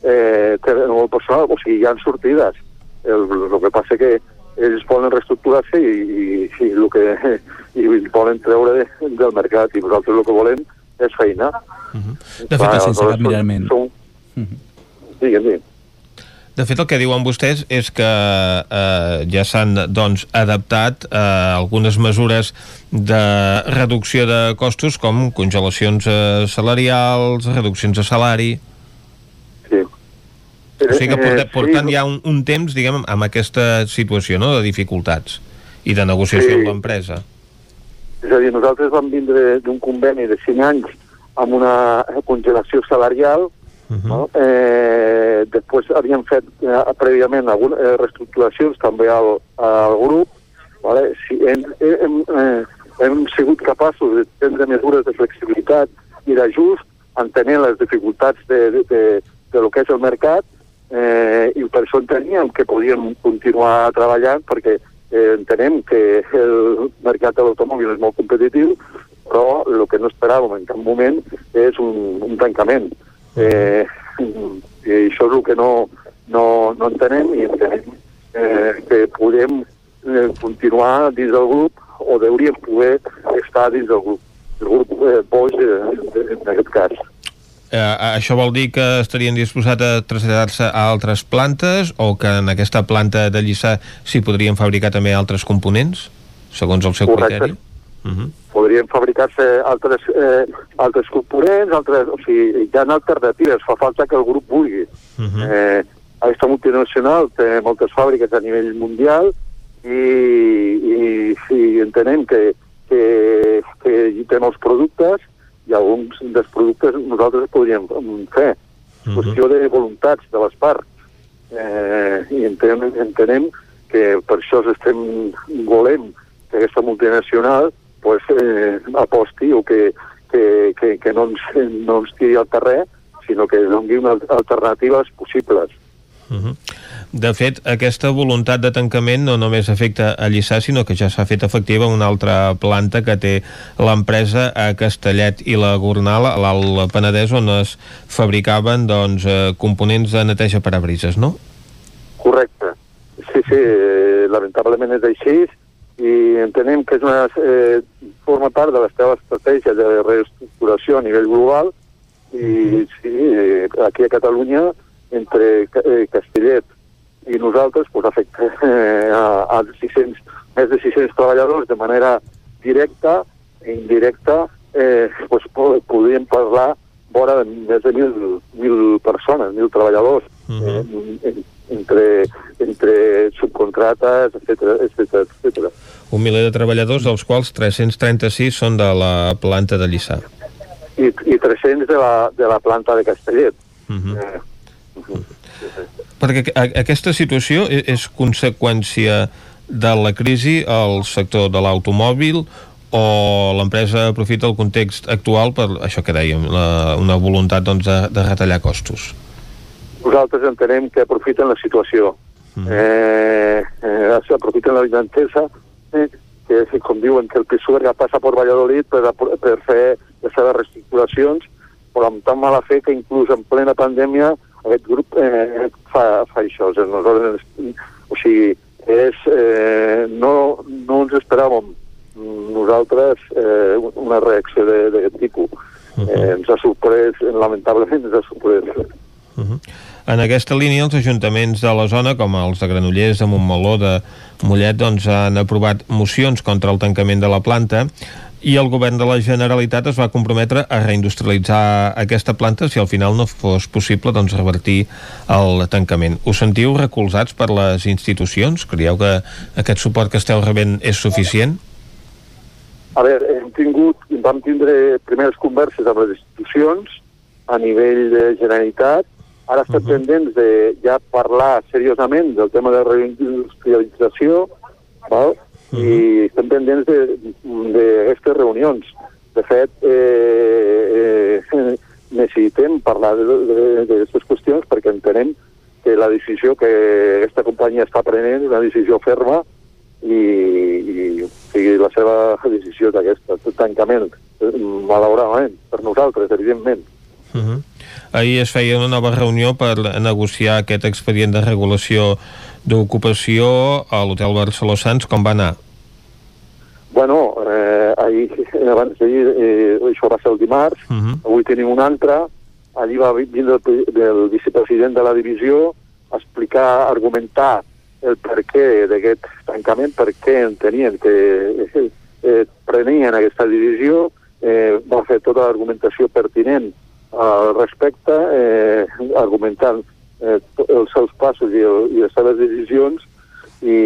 eh, té molt personal, o sigui, hi ha sortides. El, el que passa que ells volen reestructurar-se i, i, i, el que, *laughs* i volen treure de, del mercat. I nosaltres el que volem és feina.
De fet, sense cap mirament.
Som... Digue'm, digue'm.
De fet, el que diuen vostès és que eh, ja s'han doncs, adaptat eh, algunes mesures de reducció de costos com congelacions eh, salarials, reduccions de salari...
Sí.
O sigui que
Eh,
portant
sí.
ja un, un temps, diguem, amb aquesta situació no?, de dificultats i de negociació
Sí.
amb l'empresa.
És a dir, nosaltres vam vindre d'un conveni de 5 anys amb una congelació salarial, uh -huh. no? eh, després havíem fet eh, prèviament algunes eh, reestructuracions també al, al grup, vale? si hem, hem, eh, hem sigut capaços de prendre mesures de flexibilitat i d'ajust, entenent les dificultats de, de, de, de lo que és el mercat, eh, i per això enteníem que podíem continuar treballant perquè eh, entenem que el mercat de l'automòbil és molt competitiu, però el que no esperàvem en cap moment és un, un tancament. Eh, I això és el que no, no, no entenem i entenem eh, que podem eh, continuar dins del grup o hauríem poder estar dins del grup, el grup eh, Boix eh, en aquest cas.
Eh, això vol dir que estarien disposats a traslladar-se a altres plantes o que en aquesta planta de Lliçà s'hi podrien fabricar també altres components, segons el seu
Correcte.
criteri? Uh -huh.
podrien fabricar-se altres, eh, altres components, altres, o sigui, hi ha alternatives, fa falta que el grup vulgui.
Uh -huh.
Eh, aquesta multinacional té moltes fàbriques a nivell mundial i, i, i entenem que, que, que hi té molts productes i alguns dels productes nosaltres podríem mm, fer. És qüestió de voluntats de les parts. Eh, I entenem, entenem que per això estem volem que aquesta multinacional pues, eh, aposti o que, que, que, que no, ens, no ens tiri al carrer, sinó que doni unes alternatives possibles.
Uh -huh. De fet, aquesta voluntat de tancament no només afecta a Lliçà, sinó que ja s'ha fet efectiva una altra planta que té l'empresa a Castellet i la Gornal, a l'Alt Penedès, on es fabricaven doncs, eh, components de neteja per a brises, no?
Correcte. Sí, sí, eh, lamentablement és així i entenem que és una, eh, forma part de la seva estratègia de reestructuració a nivell global i sí, eh, aquí a Catalunya entre Castellet i nosaltres pues, afecta eh, a, a 600, més de 600 treballadors de manera directa i indirecta eh, pues, po- podríem parlar vora de més de 1.000, 1.000 persones, 1.000 treballadors eh, en- entre, entre subcontrates, etc etc etc.
Un miler de treballadors, dels quals 336 són de la planta de Lliçà.
I, i 300 de la, de la planta de Castellet.
Uh -huh.
Eh,
Perquè aquesta situació e- és conseqüència de la crisi al sector de l'automòbil o l'empresa aprofita el context actual per això que dèiem, la, una voluntat doncs, de, de retallar costos.
nosaltres entenem que aprofiten la situació. Mm. Eh, eh, aprofiten la vinentesa, eh, que és, com diuen que el Pisuerga passa per Valladolid per, per fer les seves reestructuracions, però amb tan mala fe que inclús en plena pandèmia aquest grup eh, fa, fa això. O sigui, nosaltres, o sigui és, eh, no, no ens esperàvem nosaltres eh, una reacció de- d'aquest tipus. Eh, ens ha sorprès, lamentablement ens ha sorprès.
Uh -huh. En aquesta línia, els ajuntaments de la zona, com els de Granollers, de Montmeló, de Mollet, doncs, han aprovat mocions contra el tancament de la planta i el govern de la Generalitat es va comprometre a reindustrialitzar aquesta planta si al final no fos possible doncs, revertir el tancament. Us sentiu recolzats per les institucions? Creieu que aquest suport que esteu rebent és suficient?
A veure, hem tingut, vam tindre primeres converses amb les institucions a nivell de Generalitat. Ara estem uh -huh. pendents de ja parlar seriosament del tema de reindustrialització, val? Uh -huh. i estem pendents d'aquestes reunions. De fet, eh, eh, *laughs* necessitem parlar d'aquestes qüestions perquè entenem que la decisió que aquesta companyia està prenent és una decisió ferma i, i, i sigui, la seva decisió d'aquesta, de tancament, malauradament, per nosaltres, evidentment.
Uh -huh. Ahir es feia una nova reunió per negociar aquest expedient de regulació d'ocupació a l'Hotel Barceló Sants. Com va anar?
Bueno, eh, ahir, abans d'ahir, eh, això va ser el dimarts, uh -huh. avui tenim un altre, allí va vindre el, el vicepresident de la divisió a explicar, a argumentar el per què d'aquest tancament, per què entenien que eh, eh, prenien aquesta divisió, eh, va fer tota l'argumentació pertinent al respecte, eh, argumentant eh, els seus passos i, el, i les seves decisions i,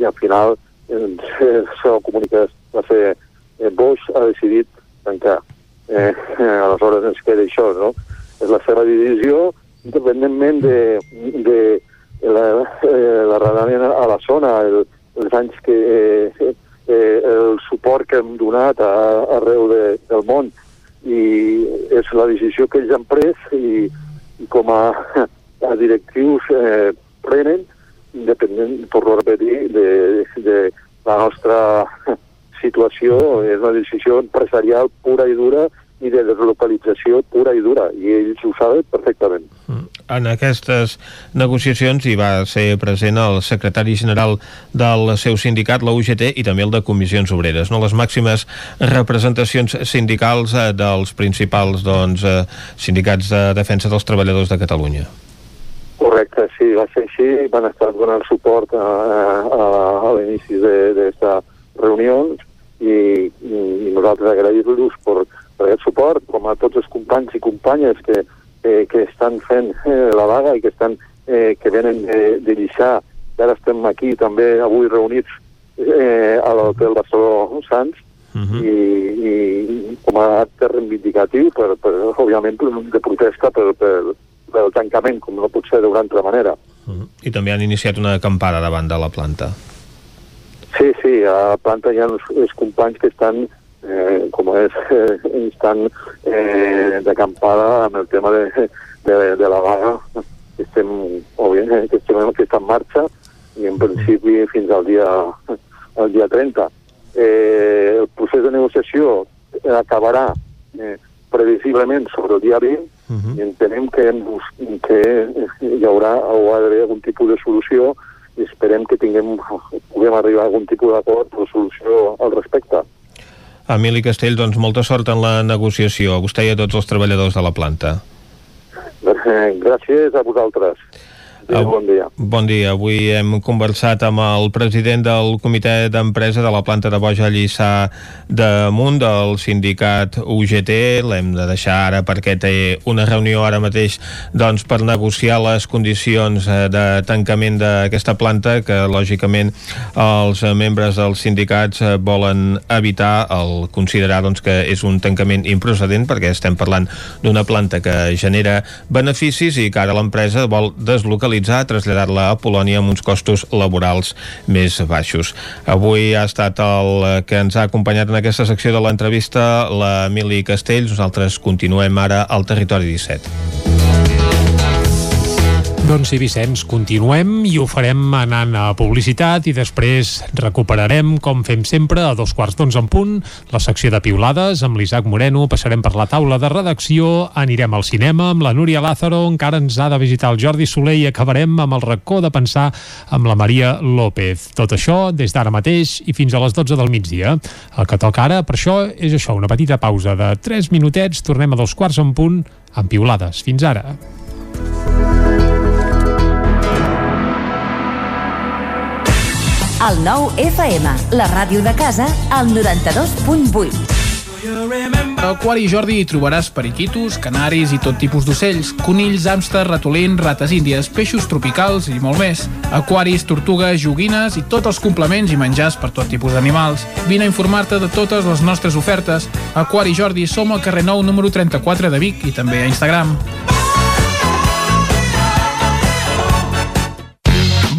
i al final doncs, *laughs* eh, el comunicat va ser eh, Bosch ha decidit tancar. Eh, *laughs* aleshores ens queda això, no? És la seva decisió, independentment de, de la, eh, l'arrelament a la zona, el, els anys que eh, eh, el suport que hem donat a, arreu de, del món i és la decisió que ells han pres i com a, *laughs* a directius eh, prenen independent, torno a repetir, de, de la nostra *laughs* situació, és una decisió empresarial pura i dura i de deslocalització pura i dura, i ells ho saben perfectament.
En aquestes negociacions hi va ser present el secretari general del seu sindicat, la UGT, i també el de Comissions Obreres, no? les màximes representacions sindicals eh, dels principals doncs, eh, sindicats de defensa dels treballadors de Catalunya.
Correcte, sí, va ser així. Van estar donant suport a, a, a l'inici d'aquestes reunions i, i nosaltres agrair-los per, per aquest suport, com a tots els companys i companyes que, eh, que estan fent eh, la vaga i que, estan, eh, que venen de, de Lliçà. Ara estem aquí també avui reunits eh, a l'Hotel Barceló Sants uh -huh. i, i com a acte reivindicatiu, per, per, òbviament, de protesta per, per, pel tancament, com no pot ser d'una altra manera.
Uh -huh. I també han iniciat una acampada davant de la planta.
Sí, sí, a la planta hi ha els, els companys que estan, eh, com és, *laughs* eh, estan eh, d'acampada amb el tema de, de, de la vaga, que estem, òbviament, que estem que està en marxa i en principi fins al dia, al dia 30. Eh, el procés de negociació acabarà eh, previsiblement sobre el dia 20 uh -huh. i entenem que, hem, que hi haurà o ha d'haver algun tipus de solució i esperem que tinguem, puguem arribar a algun tipus d'acord o solució al respecte.
Emili Castell, doncs molta sort en la negociació, a vostè i a tots els treballadors de la planta. *laughs*
Gràcies a vosaltres. Sí, bon dia.
Bon dia. Avui hem conversat amb el president del comitè d'empresa de la planta de Boja Lliçà damunt del sindicat UGT. L'hem de deixar ara perquè té una reunió ara mateix doncs, per negociar les condicions eh, de tancament d'aquesta planta que lògicament els membres dels sindicats eh, volen evitar el considerar doncs, que és un tancament improcedent perquè estem parlant d'una planta que genera beneficis i que ara l'empresa vol deslocalitzar utilitzar, traslladar-la a Polònia amb uns costos laborals més baixos. Avui ha estat el que ens ha acompanyat en aquesta secció de l'entrevista l'Emili Castells. Nosaltres continuem ara al Territori 17.
Doncs sí, Vicenç, continuem i ho farem anant a publicitat i després recuperarem, com fem sempre, a dos quarts d'onze en punt, la secció de piulades amb l'Isaac Moreno, passarem per la taula de redacció, anirem al cinema amb la Núria Lázaro, encara ens ha de visitar el Jordi Soler i acabarem amb el racó de pensar amb la Maria López. Tot això des d'ara mateix i fins a les 12 del migdia. El que toca ara, per això, és això, una petita pausa de 3 minutets, tornem a dos quarts en punt amb piulades. Fins ara.
El nou FM, la ràdio de casa, al 92.8.
A Aquari Jordi hi trobaràs periquitos, canaris i tot tipus d'ocells, conills, hàmster, ratolins, rates índies, peixos tropicals i molt més. Aquaris, tortugues, joguines i tots els complements i menjars per tot tipus d'animals. Vine a informar-te de totes les nostres ofertes. Aquari Jordi som al carrer Nou número 34 de Vic i també a Instagram.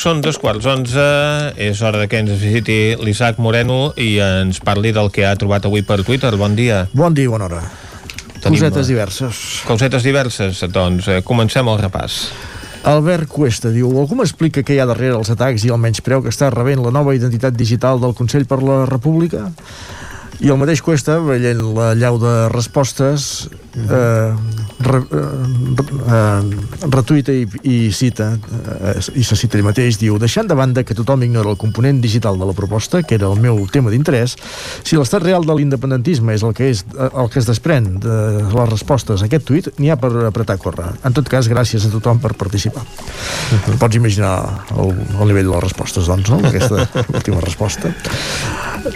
Són dos quarts onze, és hora de que ens visiti l'Isaac Moreno i ens parli del que ha trobat avui per Twitter. Bon dia.
Bon dia, bona hora. Cosetes diverses.
Cosetes diverses, doncs eh, comencem el repàs.
Albert Cuesta diu Algú m'explica què hi ha darrere els atacs i el menyspreu que està rebent la nova identitat digital del Consell per la República? I el mateix Cuesta, veient la llau de respostes, eh, re, eh, eh, retuita i, i cita, eh, i se cita ell mateix, diu Deixant de banda que tothom ignora el component digital de la proposta, que era el meu tema d'interès, si l'estat real de l'independentisme és el que és eh, el que es desprèn de les respostes a aquest tuit, n'hi ha per apretar a córrer. En tot cas, gràcies a tothom per participar. Uh -huh. Pots imaginar el, el nivell de les respostes, doncs, no? Aquesta *laughs* última resposta.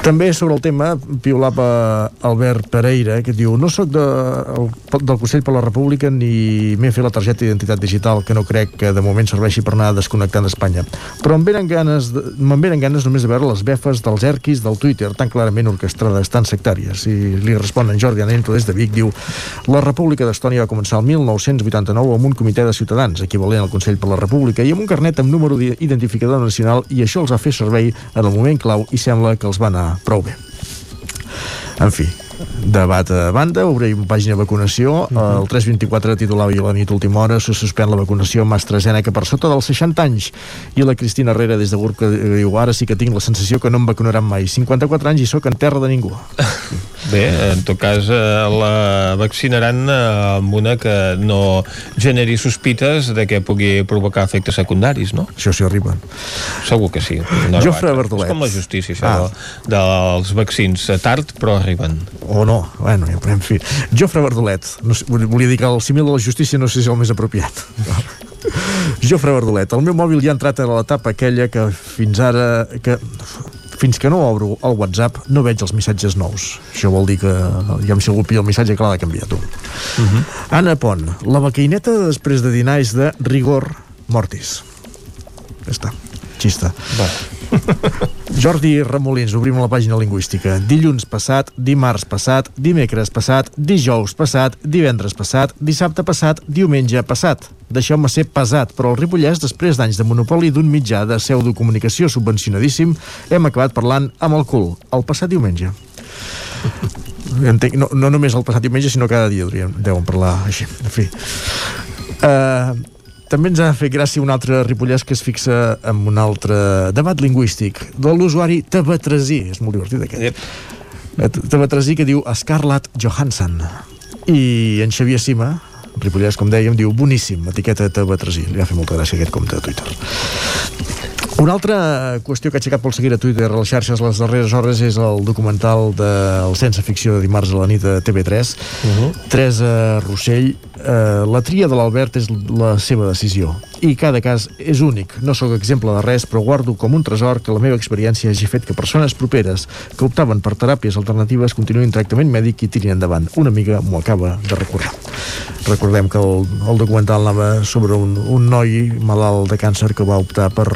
També sobre el tema piulava Albert Pereira, que diu no sóc de, el, del Consell per la República ni m'he fet la targeta d'identitat digital, que no crec que de moment serveixi per anar desconnectant d'Espanya. Però em venen ganes, me'n venen ganes només de veure les befes dels erquis del Twitter, tan clarament orquestrades, tan sectàries. I li respon en Jordi Anento des de Vic, diu la República d'Estònia va començar el 1989 amb un comitè de ciutadans, equivalent al Consell per la República, i amb un carnet amb número d'identificador nacional, i això els ha fet servei en el moment clau i sembla que els va anar prou bé. En fi, debat a banda, obrim pàgina de vacunació, uh -huh. el 324 titulava i la nit última hora se suspèn la vacunació amb AstraZeneca per sota dels 60 anys i la Cristina Herrera des de Gurb que diu ara sí que tinc la sensació que no em vacunaran mai 54 anys i sóc en terra de ningú *laughs*
Bé, en tot cas eh, la vaccinaran eh, amb una que no generi sospites de que pugui provocar efectes secundaris, no?
Això s'hi arriba.
Segur que sí.
No Jofre.
És com la justícia, això, ah. de, dels vaccins tard, però arriben.
O no, bueno, en fi. Jofre Verdolet, no sé, volia dir que el símil de la justícia no sé si és el més apropiat. *laughs* Jofre Verdolet, el meu mòbil ja ha entrat a l'etapa aquella que fins ara... que fins que no obro el WhatsApp no veig els missatges nous. Això vol dir que ja si algú pilla el missatge que l'ha de canviar tu. Uh -huh. Anna Pont, la becaineta després de dinar és de rigor mortis. Ja està, xista. Va. *laughs* Jordi Ramolins, obrim la pàgina lingüística. Dilluns passat, dimarts passat, dimecres passat, dijous passat, divendres passat, dissabte passat, diumenge passat. Deixeu-me ser pesat, però el Ripollès, després d'anys de monopoli d'un mitjà de pseudocomunicació subvencionadíssim, hem acabat parlant amb el cul, el passat diumenge. Entenc, no, no només el passat diumenge, sinó cada dia hauríem, deuen parlar així. En fi. Uh, també ens ha fet gràcia un altre ripollès que es fixa en un altre debat lingüístic de l'usuari Tabatresí. És molt divertit aquest. Yep. Tabatresí que diu Scarlett Johansson. I en Xavier Sima, ripollès, com dèiem, diu boníssim, etiqueta Tabatresí. Li ha fet molta gràcia aquest compte de Twitter. Una altra qüestió que ha aixecat pel seguir a Twitter a les xarxes les darreres hores és el documental del Sense Ficció de dimarts a la nit de TV3 uh -huh. Teresa Rossell eh, la tria de l'Albert és la seva decisió. I cada cas és únic. No sóc exemple de res però guardo com un tresor que la meva experiència hagi fet que persones properes que optaven per teràpies alternatives continuïn tractament mèdic i tirin endavant. Una amiga m'ho acaba de recordar. Recordem que el, el documental anava sobre un, un noi malalt de càncer que va optar per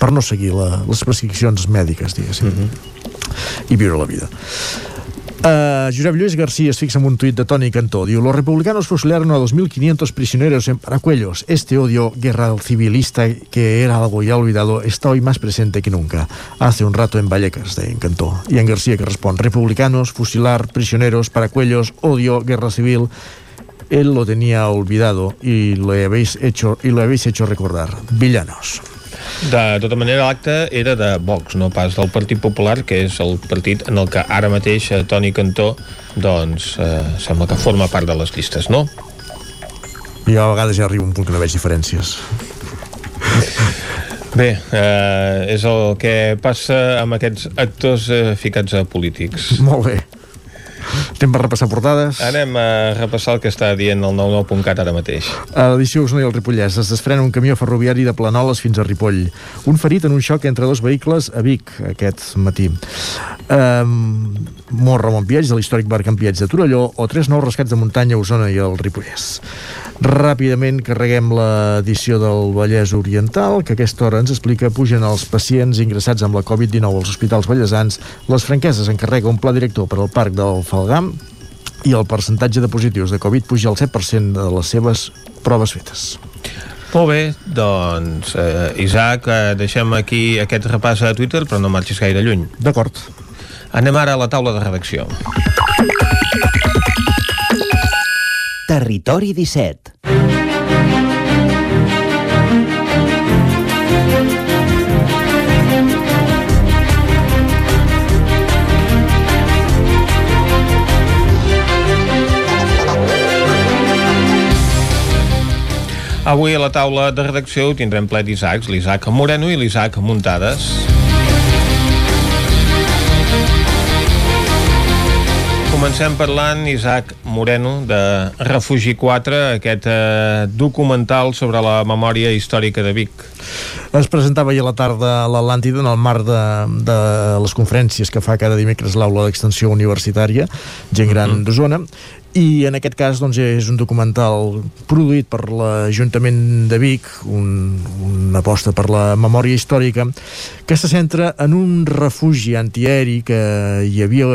per no seguir la, les prescripcions mèdiques, diguéssim, mhm. -huh. i viure la vida. Uh, Josep Lluís García es fixa en un tuit de Toni Cantó. Diu, los republicanos fusilaron a 2.500 prisioneros en Paracuellos. Este odio guerra civilista que era algo ya olvidado está hoy más presente que nunca. Hace un rato en Vallecas, de Cantó. Y en García que responde, republicanos, fusilar, prisioneros, Paracuellos, odio, guerra civil él lo tenía olvidado y lo habéis hecho y lo habéis hecho recordar. Villanos.
De tota manera, l'acte era de Vox, no pas del Partit Popular, que és el partit en el que ara mateix eh, Toni Cantó doncs, eh, sembla que forma part de les llistes, no?
Jo a vegades ja arribo a un punt que no veig diferències. *laughs*
Bé, eh, és el que passa amb aquests actors eh, ficats a polítics.
Molt bé. Anem per repassar portades.
Anem a repassar el que està dient el 99.cat ara mateix.
A l'edició Osona i el Ripollès es desprèn un camió ferroviari de Planoles fins a Ripoll. Un ferit en un xoc entre dos vehicles a Vic aquest matí. Um, mor Ramon Pietx de l'històric bar Can de Torelló o tres nous rescats de muntanya a Osona i el Ripollès. Ràpidament carreguem l'edició del Vallès Oriental, que a aquesta hora ens explica pugen els pacients ingressats amb la Covid-19 als hospitals ballesans. Les franqueses encarrega un pla director per al Parc del Falgam i el percentatge de positius de Covid puja al 7% de les seves proves fetes.
Molt bé, doncs, eh, Isaac, eh, deixem aquí aquest repàs a Twitter, però no marxis gaire lluny.
D'acord.
Anem ara a la taula de redacció.
Territori 17
Avui a la taula de redacció tindrem ple d'Isaacs, l'Isaac Moreno i l'Isaac Muntades. Comencem parlant, Isaac Moreno, de Refugi 4, aquest eh, documental sobre la memòria històrica de Vic.
Es presentava ahir a la tarda a l'Atlàntida en el marc de, de les conferències que fa cada dimecres l'aula d'extensió universitària, gent gran mm -hmm. d'Osona, i en aquest cas doncs, és un documental produït per l'Ajuntament de Vic, un, una aposta per la memòria històrica, que se centra en un refugi antiaeri que hi havia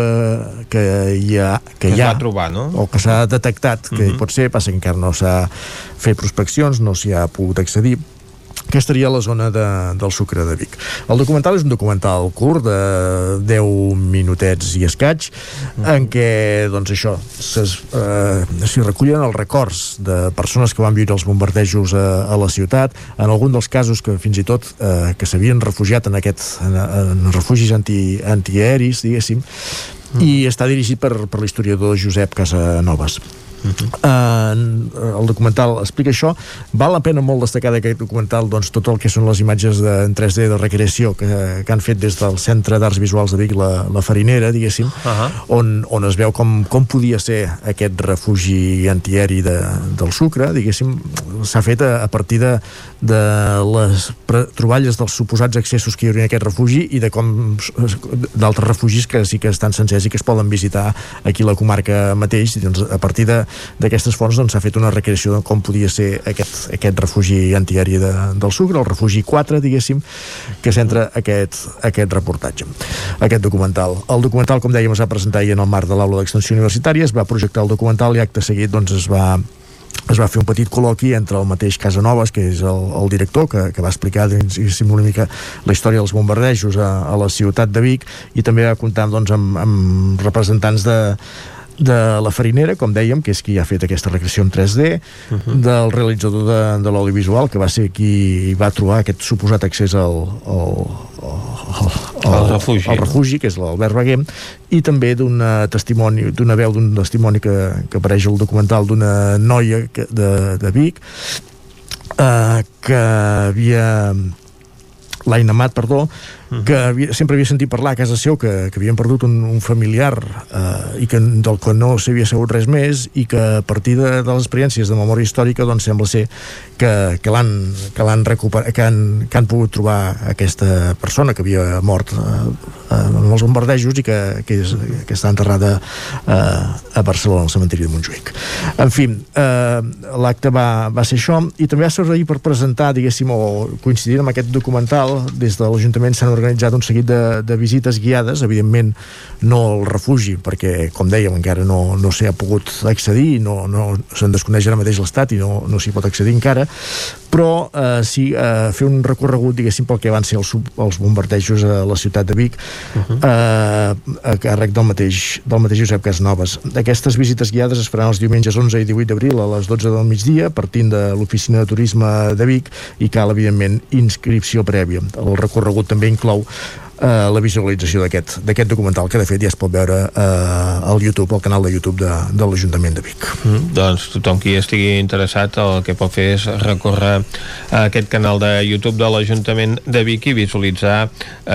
que hi ha, que,
que
hi ha,
trobar, no?
o que s'ha detectat que uh -huh. pot ser, passa que encara no s'ha fet prospeccions, no s'hi ha pogut accedir que estaria a la zona de, del Sucre de Vic. El documental és un documental curt de 10 minutets i escaig en què, doncs això s'hi eh, recullen els records de persones que van viure els bombardejos a, a la ciutat, en algun dels casos que fins i tot eh, que s'havien refugiat en, aquest, en, en refugis anti, antiaeris, diguéssim, mm. i està dirigit per, per l'historiador Josep Casanovas. Uh -huh. uh, el documental explica això val la pena molt destacar d'aquest documental doncs, tot el que són les imatges de, en 3D de recreació que, que han fet des del Centre d'Arts Visuals de Vic la, la Farinera, diguéssim uh -huh. on, on es veu com, com podia ser aquest refugi antieri de, del sucre, diguéssim s'ha fet a, a partir de de les troballes dels suposats accessos que hi hauria en aquest refugi i de com d'altres refugis que sí que estan sencers i que es poden visitar aquí a la comarca mateix doncs, a partir d'aquestes fonts doncs, s'ha doncs, fet una recreació de com podia ser aquest, aquest refugi antiaeri de, del Sucre, el refugi 4 diguéssim, que centra aquest, aquest reportatge, aquest documental. El documental, com dèiem, es va presentar ahir en el marc de l'aula d'extensió universitària, es va projectar el documental i acte seguit doncs, es va es va fer un petit col·loqui entre el mateix Casanovas, que és el, el director, que, que va explicar una mica la història dels bombardejos a, a la ciutat de Vic, i també va comptar doncs, amb, amb representants de, de la farinera, com dèiem, que és qui ha fet aquesta recreació en 3D, uh -huh. del realitzador de, de l'audiovisual, que va ser qui va trobar aquest suposat accés al, al,
al, al, refugi.
al refugi, que és l'Albert Baguem, i també d'una testimoni, d'una veu d'un testimoni que, que apareix al documental d'una noia que, de, de Vic, eh, que havia l'Aina Mat, perdó, que havia, sempre havia sentit parlar a casa seu que, que havien perdut un, un familiar eh, i que del que no s'havia sabut res més i que a partir de, de les experiències de memòria històrica doncs sembla ser que, que l'han que l'han recuperat que han, que han pogut trobar aquesta persona que havia mort eh, en els bombardejos i que, que, és, que està enterrada eh, a Barcelona, al cementiri de Montjuïc. En fi, eh, l'acte va, va ser això i també va servir per presentar diguéssim o coincidir amb aquest documental des de l'Ajuntament s'han organitzat un seguit de, de visites guiades, evidentment no al refugi, perquè, com dèiem, encara no, no s'hi ha pogut accedir, no, no se'n desconeix ara mateix l'estat i no, no s'hi pot accedir encara, però eh, sí eh, fer un recorregut, diguéssim, pel que van ser els, els bombardejos a la ciutat de Vic, uh -huh. eh, a càrrec del mateix, del mateix Josep Casnoves. Aquestes visites guiades es faran els diumenges 11 i 18 d'abril a les 12 del migdia, partint de l'oficina de turisme de Vic, i cal, evidentment, inscripció prèvia. El recorregut també inclou eh, la visualització d'aquest documental que de fet ja es pot veure eh, al YouTube, al canal de YouTube de, de l'Ajuntament de Vic.
Mm, doncs tothom qui estigui interessat el que pot fer és recórrer a aquest canal de YouTube de l'Ajuntament de Vic i visualitzar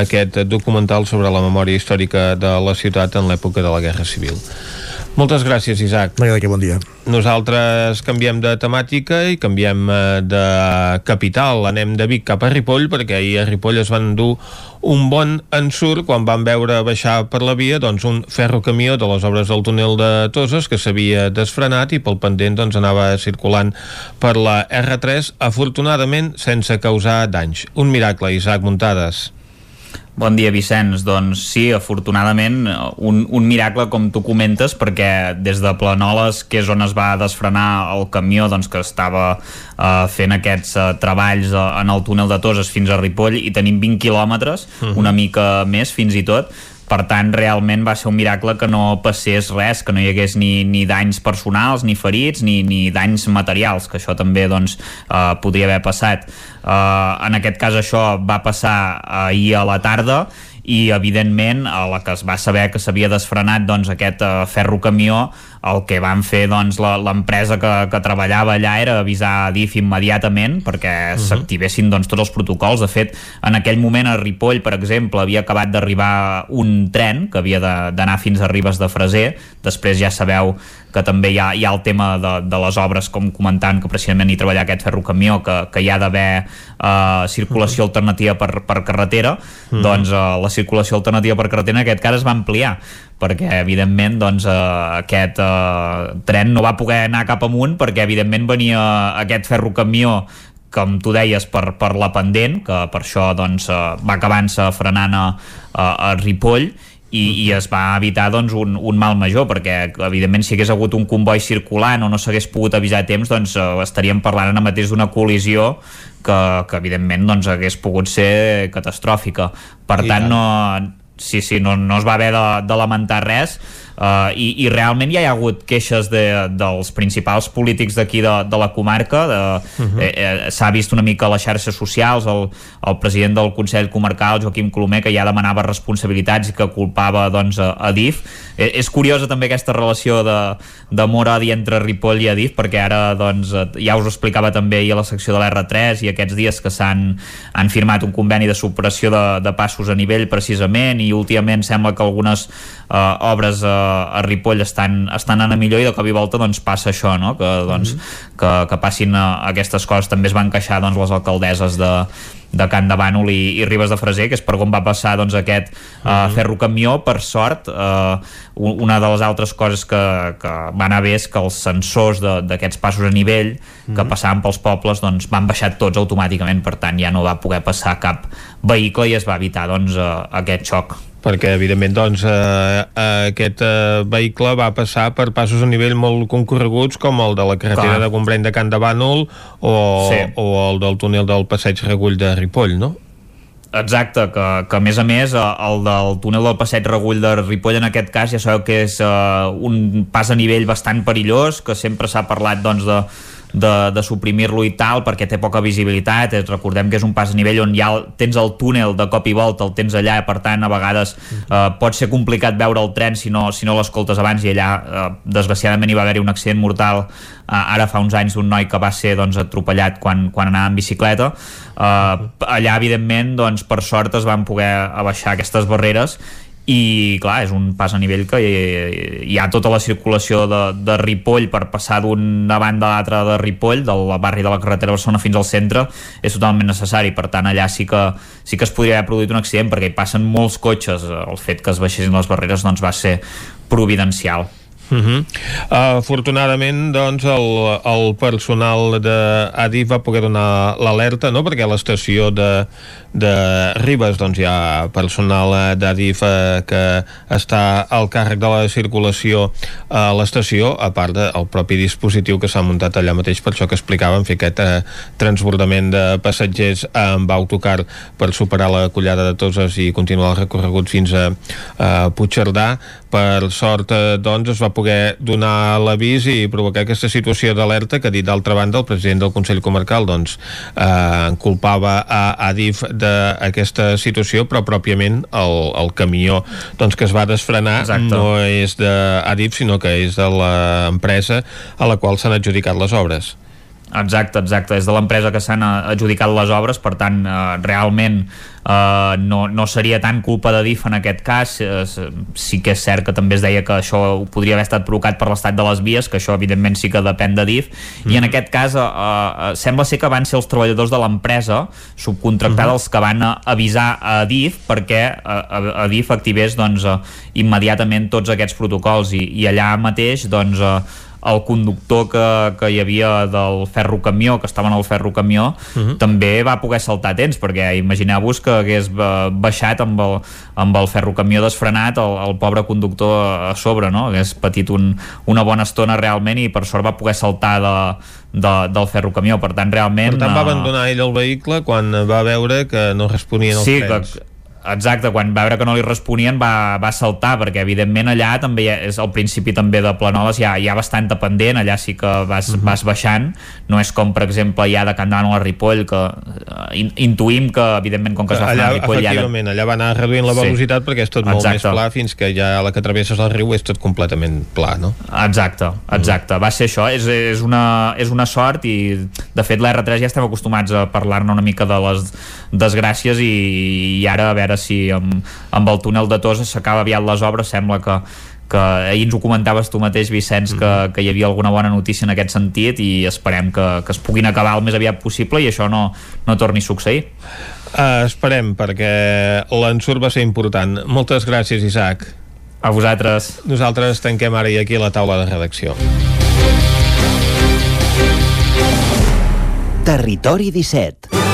aquest documental sobre la memòria històrica de la ciutat en l'època de la Guerra Civil. Moltes gràcies, Isaac.
Vinga, que bon dia.
Nosaltres canviem de temàtica i canviem eh, de capital. Anem de Vic cap a Ripoll, perquè ahir a Ripoll es van dur un bon ensurt quan van veure baixar per la via doncs, un ferrocamió de les obres del túnel de Toses que s'havia desfrenat i pel pendent doncs, anava circulant per la R3, afortunadament sense causar danys. Un miracle, Isaac Muntades.
Bon dia, Vicenç. Doncs sí, afortunadament, un, un miracle, com tu comentes, perquè des de Planoles, que és on es va desfrenar el camió doncs, que estava eh, fent aquests eh, treballs eh, en el túnel de Toses fins a Ripoll, i tenim 20 quilòmetres, uh mhm. -huh. una mica més fins i tot, per tant realment va ser un miracle que no passés res, que no hi hagués ni, ni danys personals, ni ferits, ni, ni danys materials, que això també doncs, eh, podria haver passat. Eh, en aquest cas això va passar ahir a la tarda i evidentment a la que es va saber que s'havia desfrenat doncs, aquest uh, ferrocamió el que van fer doncs, l'empresa que, que treballava allà era avisar DIF immediatament perquè uh mhm. -huh. s'activessin doncs, tots els protocols de fet en aquell moment a Ripoll per exemple havia acabat d'arribar un tren que havia d'anar fins a Ribes de Freser després ja sabeu que també hi ha, hi ha el tema de, de les obres, com comentant, que precisament hi treballar aquest ferrocamió, que, que hi ha d'haver uh, circulació mm. alternativa per, per carretera, mm. doncs uh, la circulació alternativa per carretera en aquest cas es va ampliar perquè evidentment doncs, uh, aquest uh, tren no va poder anar cap amunt perquè evidentment venia aquest ferrocamió com tu deies, per, per la pendent, que per això doncs, va acabant-se frenant a, a, a Ripoll, i, i es va evitar doncs, un, un mal major perquè evidentment si hagués hagut un comboi circulant o no s'hagués pogut avisar a temps doncs uh, estaríem parlant ara mateix d'una col·lisió que, que evidentment doncs, hagués pogut ser catastròfica. Per I tant. no, sí, sí, no, no es va haver de, de lamentar res uh, i, i realment ja hi ha hagut queixes de, dels principals polítics d'aquí de, de la comarca de, uh -huh. eh, eh, s'ha vist una mica a les xarxes socials el, el president del Consell Comarcal Joaquim Colomer que ja demanava responsabilitats i que culpava doncs, a, a DIF eh, és curiosa també aquesta relació d'amor-odi entre Ripoll i Adif perquè ara doncs, ja us ho explicava també ahir a la secció de l'R3 i aquests dies que s'han han firmat un conveni de superació de, de passos a nivell precisament i últimament sembla que algunes uh, obres a, a Ripoll estan, estan anant millor i de cop i volta doncs, passa això, no? que, doncs, mm -hmm. que, que passin uh, aquestes coses. També es van queixar doncs, les alcaldesses de, de Can de Bànol i, i Ribes de Freser, que és per on va passar doncs, aquest uh, uh -huh. ferrocamió, per sort uh, una de les altres coses que, que va anar bé és que els sensors d'aquests passos a nivell uh -huh. que passaven pels pobles doncs, van baixar tots automàticament, per tant ja no va poder passar cap vehicle i es va evitar doncs, uh, aquest xoc
perquè evidentment doncs, eh, eh, aquest eh, vehicle va passar per passos a nivell molt concorreguts com el de la carretera Clar. de Gombreny de Can de Bànol o, sí. o el del túnel del passeig Regull de Ripoll, no?
Exacte, que, que a més a més eh, el del túnel del passeig Regull de Ripoll en aquest cas ja sabeu que és uh, un pas a nivell bastant perillós, que sempre s'ha parlat doncs, de, de, de suprimir-lo i tal perquè té poca visibilitat, eh, recordem que és un pas a nivell on ja tens el túnel de cop i volta, el tens allà, per tant a vegades eh, pot ser complicat veure el tren si no, si no l'escoltes abans i allà eh, desgraciadament hi va haver-hi un accident mortal eh, ara fa uns anys d'un noi que va ser doncs, atropellat quan, quan anava en bicicleta. Eh, allà evidentment doncs, per sort es van poder abaixar aquestes barreres i clar, és un pas a nivell que hi ha tota la circulació de, de Ripoll per passar d'una banda a l'altra de Ripoll, del barri de la carretera Barcelona fins al centre, és totalment necessari. Per tant allà sí que, sí que es podria haver produït un accident perquè hi passen molts cotxes. El fet que es baixessin les barreres doncs va ser providencial
Uh -huh. uh, afortunadament doncs el, el personal d'Adif va poder donar l'alerta no? perquè a l'estació de, de Ribes doncs hi ha personal d'Adif uh, que està al càrrec de la circulació a l'estació a part del propi dispositiu que s'ha muntat allà mateix per això que explicàvem fer aquest uh, transbordament de passatgers amb autocar per superar la collada de Toses i continuar el recorregut fins a, a Puigcerdà per sort eh, doncs es va poder donar l'avís i provocar aquesta situació d'alerta que dit d'altra banda el president del Consell Comarcal doncs eh, culpava a Adif d'aquesta situació però pròpiament el, el camió doncs que es va desfrenar Exacte. no és d'Adif sinó que és de l'empresa a la qual s'han adjudicat les obres.
Exacte, exacte. És de l'empresa que s'han adjudicat les obres, per tant, eh, realment eh, no, no seria tant culpa de DIF en aquest cas. Eh, sí que és cert que també es deia que això podria haver estat provocat per l'estat de les vies, que això evidentment sí que depèn de DIF, mm. i en mm. aquest cas eh, eh, sembla ser que van ser els treballadors de l'empresa subcontractada mm. els que van avisar a DIF perquè a, a, a DIF activés doncs, eh, immediatament tots aquests protocols i, i allà mateix doncs, eh, el conductor que, que hi havia del ferrocamió, que estava en el ferrocamió, uh mhm. -huh. també va poder saltar a temps, perquè imagineu-vos que hagués baixat amb el, amb el ferrocamió desfrenat el, el pobre conductor a sobre, no? Hagués patit un, una bona estona realment i per sort va poder saltar de, de, del ferrocamió, per tant realment...
Per tant va eh, abandonar ell el vehicle quan va veure que no responien els
sí,
trens.
Que, Exacte, quan va veure que no li responien va, va saltar, perquè evidentment allà també és al principi també de Planoles hi ha, hi ha bastanta pendent, allà sí que vas, uh mhm. -huh. vas baixant, no és com per exemple ja de Can Dano a Ripoll que uh, in, intuïm que evidentment com que es va
allà,
a Ripoll
efectivament,
ja
allà va anar reduint la velocitat sí. perquè és tot molt exacte. més pla fins que ja a la que travesses el riu és tot completament pla, no?
Exacte, exacte, uh -huh. va ser això és, és, una, és una sort i de fet l'R3 ja estem acostumats a parlar-ne una mica de les desgràcies i, i ara a veure si amb, amb el túnel de Tosa s'acaba aviat les obres, sembla que que ahir ens ho comentaves tu mateix Vicenç que, mm-hmm. que hi havia alguna bona notícia en aquest sentit i esperem que, que es puguin acabar el més aviat possible i això no, no torni a succeir.
Uh, Esperem perquè l'ensurt va ser important. Moltes gràcies Isaac.
A vosaltres.
Nosaltres tanquem ara i aquí la taula de redacció.
Territori 17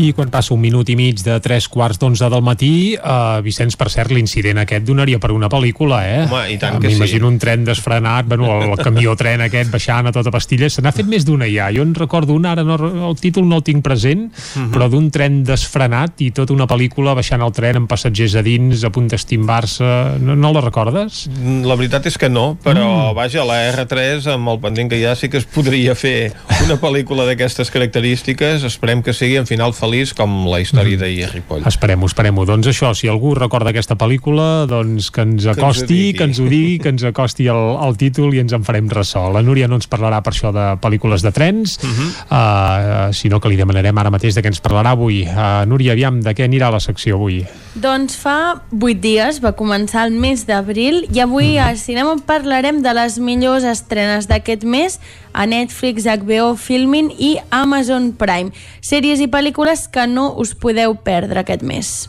I quan passa un minut i mig de tres quarts d'onze del matí, uh, Vicenç, per cert, l'incident aquest donaria per una pel·lícula, eh?
Home, i tant que sí.
M'imagino un tren desfrenat, bueno, el, el camió-tren aquest baixant a tota pastilla. Se n'ha fet més d'una ja. Jo en recordo una, ara no, el títol no el tinc present, uh mhm. -huh. però d'un tren desfrenat i tota una pel·lícula baixant el tren amb passatgers a dins, a punt d'estimbar-se. No, no la recordes?
La veritat és que no, però mm. vaja, la R3 amb el pendent que hi ha sí que es podria fer una pel·lícula d'aquestes característiques esperem que sigui en final feliç com la història
Mhm.
de I Ripoll.
Esperem-ho, esperem-ho. Doncs això, si algú recorda aquesta pel·lícula, doncs que ens
ens ho
acosti,
digui.
que ens ho digui, que ens acosti el, el títol i ens en farem ressò. La Núria no ens parlarà per això de pel·lícules de trens, uh
Mhm.
-huh. uh, sinó que li demanarem ara mateix de què ens parlarà avui. Uh, Núria, aviam, de què anirà la secció avui?
Doncs fa 8 dies va començar el mes d'abril i avui al cinema parlarem de les millors estrenes d'aquest mes a Netflix, HBO, Filmin i Amazon Prime. Sèries i pel·lícules que no us podeu perdre aquest mes.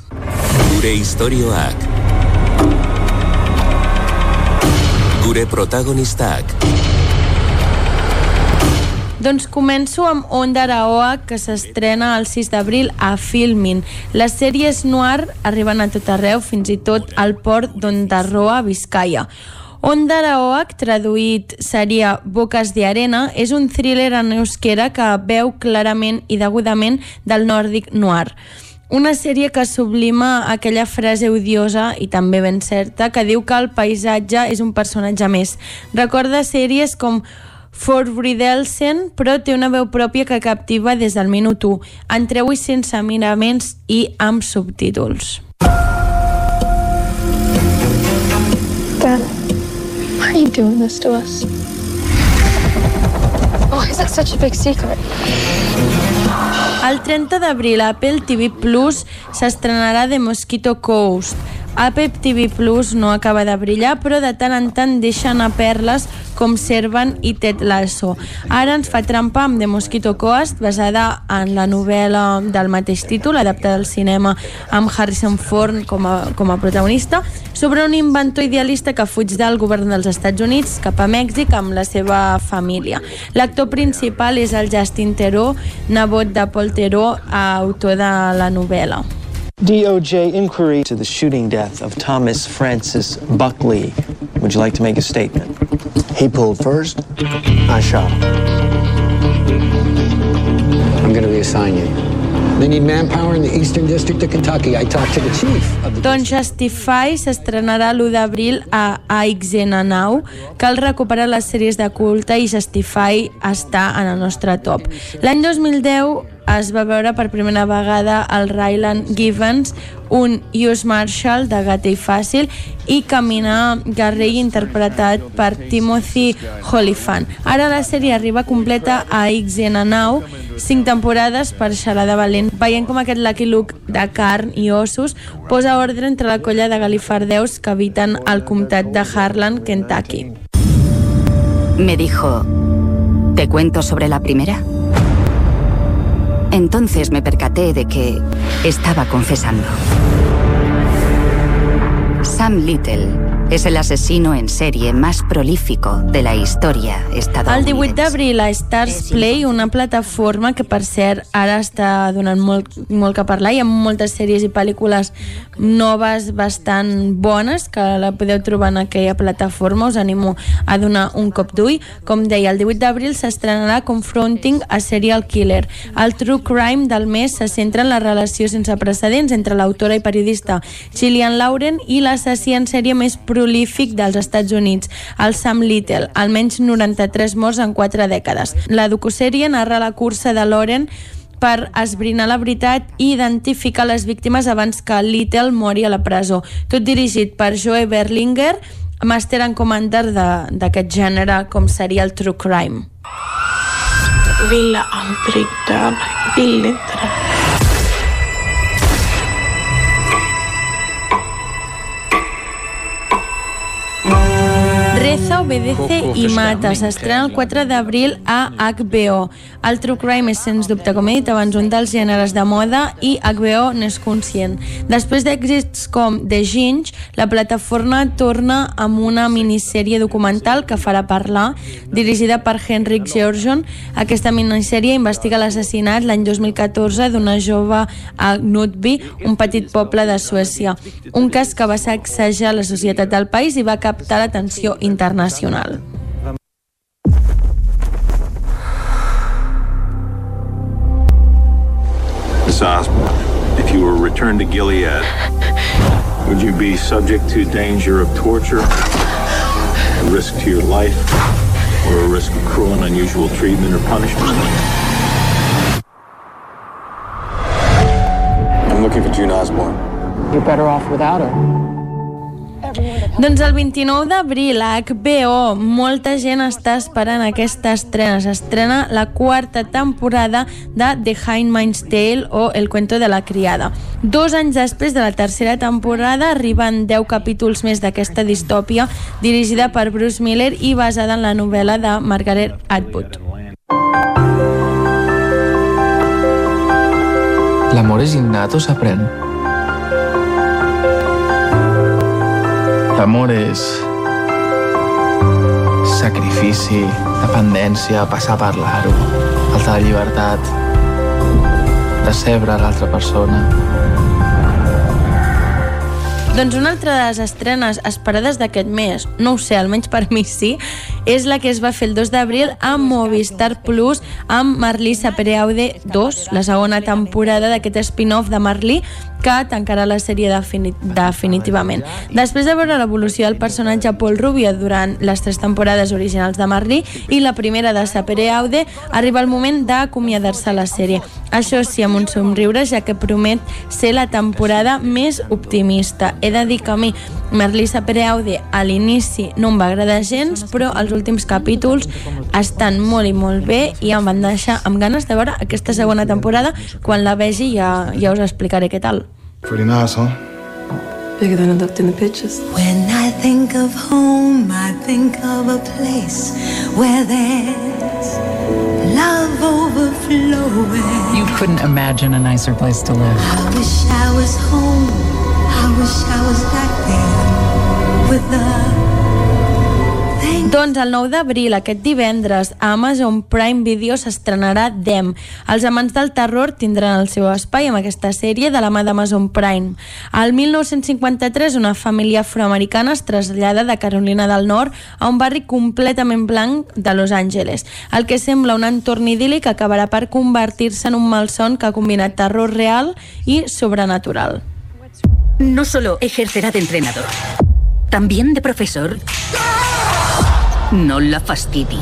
Gure istorioak. Gure protagonistak.
Doncs començo amb Onda Araoa, que s'estrena el 6 d'abril a Filmin. Les sèries noir arriben a tot arreu, fins i tot al port d'Ondarroa, Vizcaya. Onda Araoak, traduït seria Boques de Arena, és un thriller en euskera que veu clarament i degudament del nòrdic noir. Una sèrie que sublima aquella frase odiosa i també ben certa que diu que el paisatge és un personatge més. Recorda sèries com Fort Bridelsen, però té una veu pròpia que captiva des del minut 1. Entreu-hi sense miraments i amb subtítols.
Dad, why are you doing this to us? Oh, is it such a big secret?
El 30 d'abril a Apple TV Plus s'estrenarà The Mosquito Coast. Apple TV Plus no acaba de brillar, però de tant en tant deixa anar perles com Servant i Ted Lasso. Ara ens fa trampa amb The Mosquito Coast, basada en la novel·la del mateix títol, adaptada al cinema amb Harrison Ford com a, com a protagonista, sobre un inventor idealista que fuig del govern dels Estats Units cap a Mèxic amb la seva família. L'actor principal és el Justin Theroux, nebot de Paul Theroux, autor de la novel·la.
DOJ inquiry to the shooting death of Thomas Francis Buckley. Would you like to make a statement?
He pulled first. I shot him. I'm going to reassign you. They need manpower in the Eastern District of Kentucky. I talked to the chief of the
Doncs Justify s'estrenarà l'1 d'abril a AXN Now. Cal recuperar les sèries de culte i Justify està en el nostre top. L'any 2010 es va veure per primera vegada el Ryland Givens, un US Marshal de gata i fàcil, i Caminar Garrell interpretat per Timothy Holyphant. Ara la sèrie arriba completa a XN Now, cinc temporades per xalada valent. Veient com aquest Lucky Luke de carn i ossos posa ordre entre la colla de galifardeus que habiten al comtat de Harlan, Kentucky.
Me dijo, ¿te cuento sobre la primera? Entonces me percaté de que estaba confesando. Sam Little es el asesino en serie más prolífico de la historia
El
estadounidense.
18 d'abril a Stars Play, una plataforma que per cert ara està donant molt, molt que parlar. I amb moltes sèries i pel·lícules noves bastant bones que la podeu trobar en aquella plataforma. Us animo a donar un cop d'ull. Com deia, el 18 d'abril s'estrenarà Confronting a Serial Killer. El true crime del mes se centra en la relació sense precedents entre l'autora i periodista Gillian Lauren i l'assassí en sèrie més prolífic dels Estats Units, el Sam Little, almenys 93 morts en 4 dècades. La docusèrie narra la cursa de Lauren per esbrinar la veritat i identificar les víctimes abans que Little mori a la presó. Tot dirigit per Joe Berlinger, màster en commander de- d'aquest gènere com seria el true crime.
Ville aldrig dö, men vill inte det.
Reza, obedece i mata. S'estrena el 4 d'abril a HBO. El True Crime és, sens dubte, com he dit abans, un dels gèneres de moda i HBO n'és conscient. Després d'èxits com The Ginge, la plataforma torna amb una minissèrie documental que farà parlar, dirigida per Henrik Georgion. Aquesta minissèrie investiga l'assassinat l'any 2014 d'una jove a Knutby, un petit poble de Suècia. Un cas que va sacsejar la societat del país i va captar l'atenció internacional.
Miss Osborne, if you were returned to Gilead, would you be subject to danger of torture, a risk to your life, or a risk of cruel and unusual treatment or punishment.
I'm looking for June Osborne.
You're better off without her.
Doncs el 29 d'abril a HBO molta gent està esperant aquesta estrena. S'estrena la quarta temporada de The Hindmaid's Tale o El cuento de la criada. Dos anys després de la tercera temporada arriben 10 capítols més d'aquesta distòpia dirigida per Bruce Miller i basada en la novel·la de Margaret Atwood.
L'amor és innat o s'aprèn? L'amor és sacrifici, dependència, passar a parlar-ho, falta de llibertat, decebre l'altra persona.
Doncs una altra de les estrenes esperades d'aquest mes, no ho sé, almenys per mi sí, és la que es va fer el 2 d'abril a Movistar Plus amb Marlí Sapereaude 2, la segona temporada d'aquest spin-off de Marlí que tancarà la sèrie defini definitivament. Després de veure l'evolució del personatge Paul Rubio durant les tres temporades originals de Marlí i la primera de Sapereaude, arriba el moment d'acomiadar-se a la sèrie. Això sí, amb un somriure, ja que promet ser la temporada més optimista. He de dir que a mi Merlí Sapereaude a l'inici no em va agradar gens, però els últims capítols estan molt i molt bé i em van deixar amb ganes de veure aquesta segona temporada. Quan la vegi ja, ja us explicaré què tal.
Pretty nice, huh?
Bigger than it looked in the pictures.
When I think of home, I think of a place where there's love overflowing.
You couldn't imagine a nicer place to live.
I wish I was home. I wish I was back there with the
Doncs el 9 d'abril, aquest divendres, a Amazon Prime Video s'estrenarà Dem. Els amants del terror tindran el seu espai amb aquesta sèrie de la mà d'Amazon Prime. Al 1953, una família afroamericana es trasllada de Carolina del Nord a un barri completament blanc de Los Angeles. El que sembla un entorn idíl·lic acabarà per convertir-se en un malson que combina terror real i sobrenatural.
No solo ejercerá de entrenador, también de profesor. No la fastidie.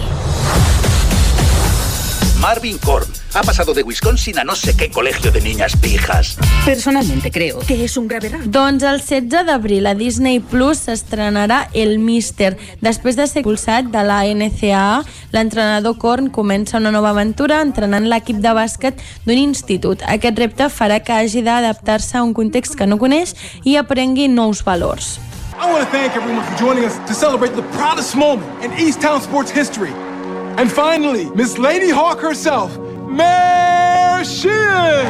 Marvin Korn ha pasado de Wisconsin a no sé qué colegio de niñas pijas.
Personalmente creo que es un grave error.
Doncs el 16 d'abril a Disney Plus s'estrenarà El Mister. Després de ser expulsat de la NCAA, l'entrenador Korn comença una nova aventura entrenant l'equip de bàsquet d'un institut. Aquest repte farà que hagi d'adaptar-se a un context que no coneix i aprengui nous valors.
I want to thank everyone for joining us to celebrate the proudest moment in East Town sports history. And finally, Miss Lady Hawk herself, Mayor Sheehan!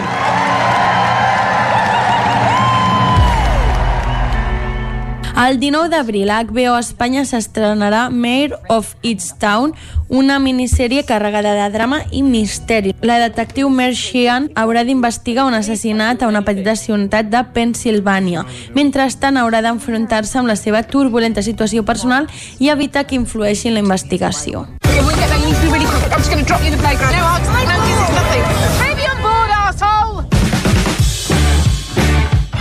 El 19 d'abril HBO Espanya s'estrenarà Mayor of Its Town, una minissèrie carregada de drama i misteri. La detectiu Mer Sheehan haurà d'investigar un assassinat a una petita ciutat de Pensilvània. Mentrestant haurà d'enfrontar-se amb la seva turbulenta situació personal i evitar que influeixi en la investigació.
No,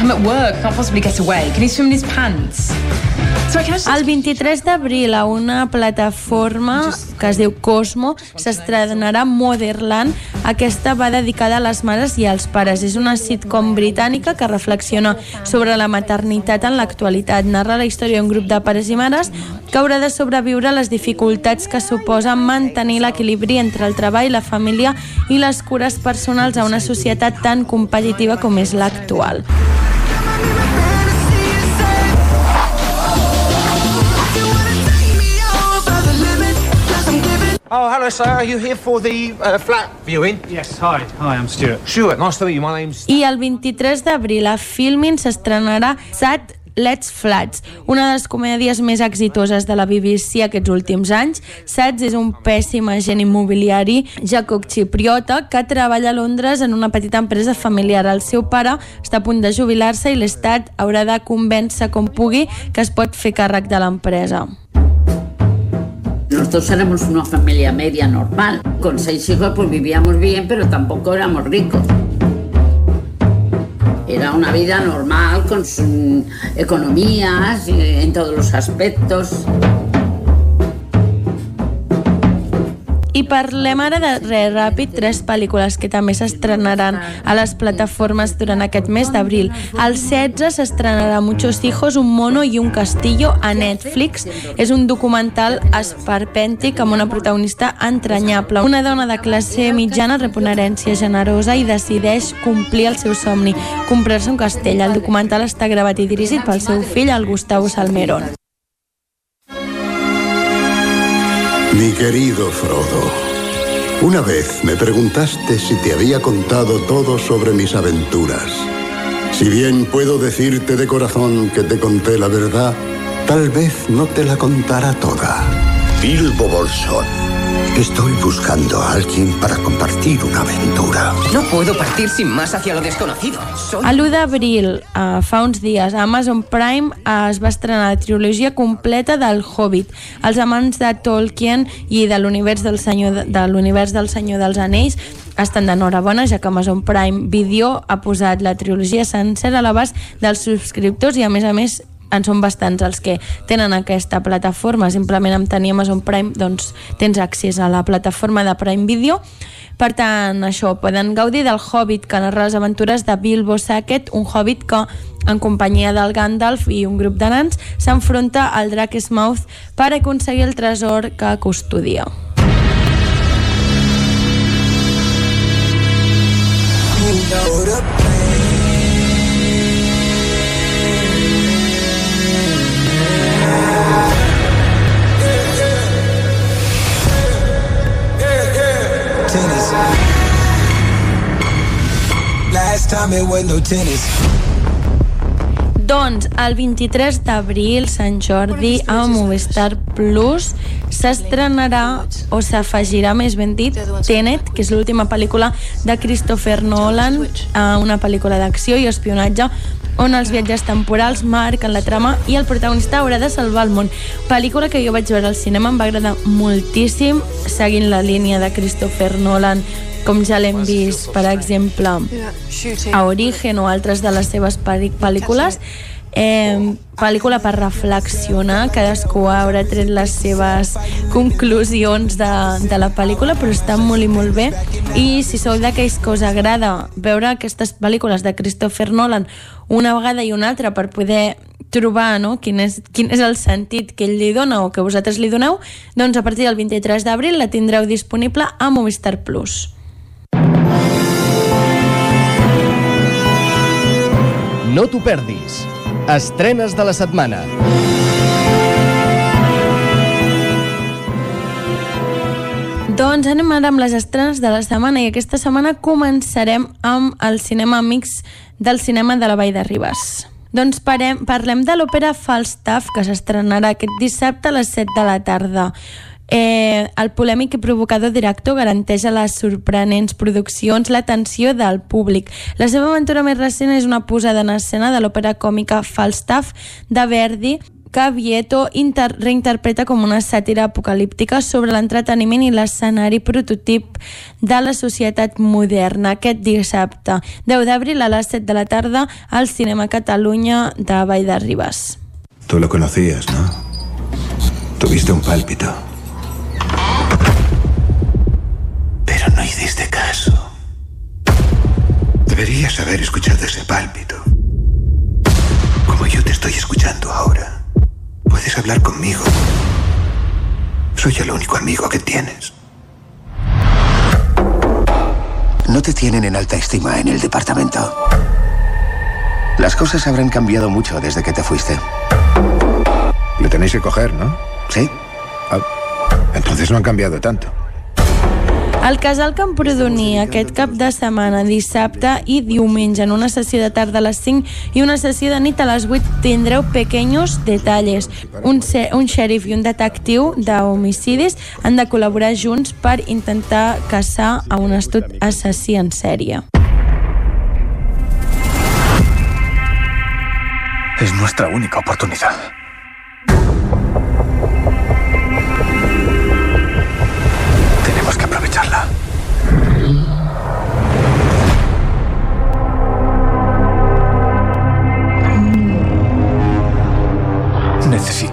I'm at work. Can't possibly get away. Can he swim in his pants? I.
El 23 d'abril a una plataforma que es diu Cosmo s'estrenarà Motherland. Aquesta va dedicada a les mares i als pares. És una sitcom britànica que reflexiona sobre la maternitat en l'actualitat. Narra la història d'un grup de pares i mares que haurà de sobreviure a les dificultats que suposa mantenir l'equilibri entre el treball, la família i les cures personals a una societat tan competitiva com és l'actual.
Oh, hello, sir. Are you here for the uh, flat viewing?
Yes, hi. Hi, I'm Stuart.
Stuart, nice to meet you. My name's...
I el 23 d'abril a Filmin s'estrenarà Sat Let's Flats, una de les comèdies més exitoses de la BBC aquests últims anys. Sats és un pèssim agent immobiliari jacob-xipriota que treballa a Londres en una petita empresa familiar. El seu pare està a punt de jubilar-se i l'Estat haurà de convèncer com pugui que es pot fer càrrec de l'empresa.
Nosotros éramos una familia media normal. Con seis hijos pues vivíamos bien, pero tampoco éramos ricos. Era una vida normal, con sus economías, eh, en todos los aspectos.
I parlem ara de re ràpid, tres pel·lícules que també s'estrenaran a les plataformes durant aquest mes d'abril. El 16 s'estrenarà Muchos hijos, un mono i un castillo a Netflix. És un documental esperpèntic amb una protagonista entranyable. Una dona de classe mitjana rep una herència generosa i decideix complir el seu somni, comprar-se un castell. El documental està gravat i dirigit pel seu fill, el Gustavo Salmerón.
Mi querido Frodo, una vez me preguntaste si te había contado todo sobre mis aventuras. Si bien puedo decirte de corazón que te conté la verdad, tal vez no te la contara toda. Bilbo Bolsón. Estoy buscando a alguien para compartir una aventura.
No puedo partir sin más hacia lo desconocido. Soy...
A l'1 d'abril, uh, fa uns dies, a Amazon Prime uh, es va estrenar la trilogia completa del Hobbit. Els amants de Tolkien i de l'univers del, senyor, de, de l'univers del Senyor dels Anells estan d'enhorabona, ja que Amazon Prime Video ha posat la trilogia sencera a l'abast dels subscriptors i, a més a més, en són bastants els que tenen aquesta plataforma. Simplement amb tenir Amazon Prime doncs, tens accés a la plataforma de Prime Video. Per tant, això, poden gaudir del Hobbit que narra les aventures de Bilbo Sackett, un Hobbit que en companyia del Gandalf i un grup de nans, s'enfronta al drac Smaug per aconseguir el tresor que custodia.
tennis. Time it no tennis.
Doncs el 23 d'abril, Sant Jordi, a Movistar Plus s'estrenarà o s'afegirà, més ben dit, Tenet, que és l'última pel·lícula de Christopher Nolan, una pel·lícula d'acció i espionatge on els viatges temporals marquen la trama i el protagonista haurà de salvar el món. Pel·lícula que jo vaig veure al cinema, em va agradar moltíssim, seguint la línia de Christopher Nolan, com ja l'hem vist, per exemple, a Origen o altres de les seves pel·lícules. Eh, pel·lícula per reflexionar, cadascú haurà tret les seves conclusions de, de la pel·lícula, però està molt i molt bé. I si sou d'aquells que us agrada veure aquestes pel·lícules de Christopher Nolan una vegada i una altra per poder trobar no? quin, és, quin és el sentit que ell li dona o que vosaltres li doneu, doncs a partir del 23 d'abril la tindreu disponible a Movistar Plus.
No t'ho perdis. Estrenes de la setmana.
Doncs anem ara amb les estrenes de la setmana i aquesta setmana començarem amb el cinema mix del cinema de la Vall de Ribes. Doncs parem, parlem de l'òpera Falstaff que s'estrenarà aquest dissabte a les 7 de la tarda. Eh, el polèmic i provocador director garanteix a les sorprenents produccions l'atenció del públic. La seva aventura més recent és una posada en escena de l'òpera còmica Falstaff de Verdi que Vieto inter reinterpreta com una sàtira apocalíptica sobre l'entreteniment i l'escenari prototip de la societat moderna aquest dissabte, 10 d'abril a les 7 de la tarda al Cinema Catalunya de Vall de Ribes.
Tú lo conocías, ¿no? Tuviste un pálpito. Pero no hiciste caso. Deberías haber escuchado ese pálpito. Como yo te estoy escuchando ahora. Puedes hablar conmigo. Soy el único amigo que tienes.
No te tienen en alta estima en el departamento. Las cosas habrán cambiado mucho desde que te fuiste.
Le tenéis que coger, ¿no?
Sí.
Ah, entonces no han cambiado tanto.
El casal Camprodoní aquest cap de setmana, dissabte i diumenge, en una sessió de tarda a les 5 i una sessió de nit a les 8, tindreu pequeños detalles. Un, un xèrif i un detectiu d'homicidis han de col·laborar junts per intentar caçar a un astut assassí en sèrie.
Es nuestra única oportunidad.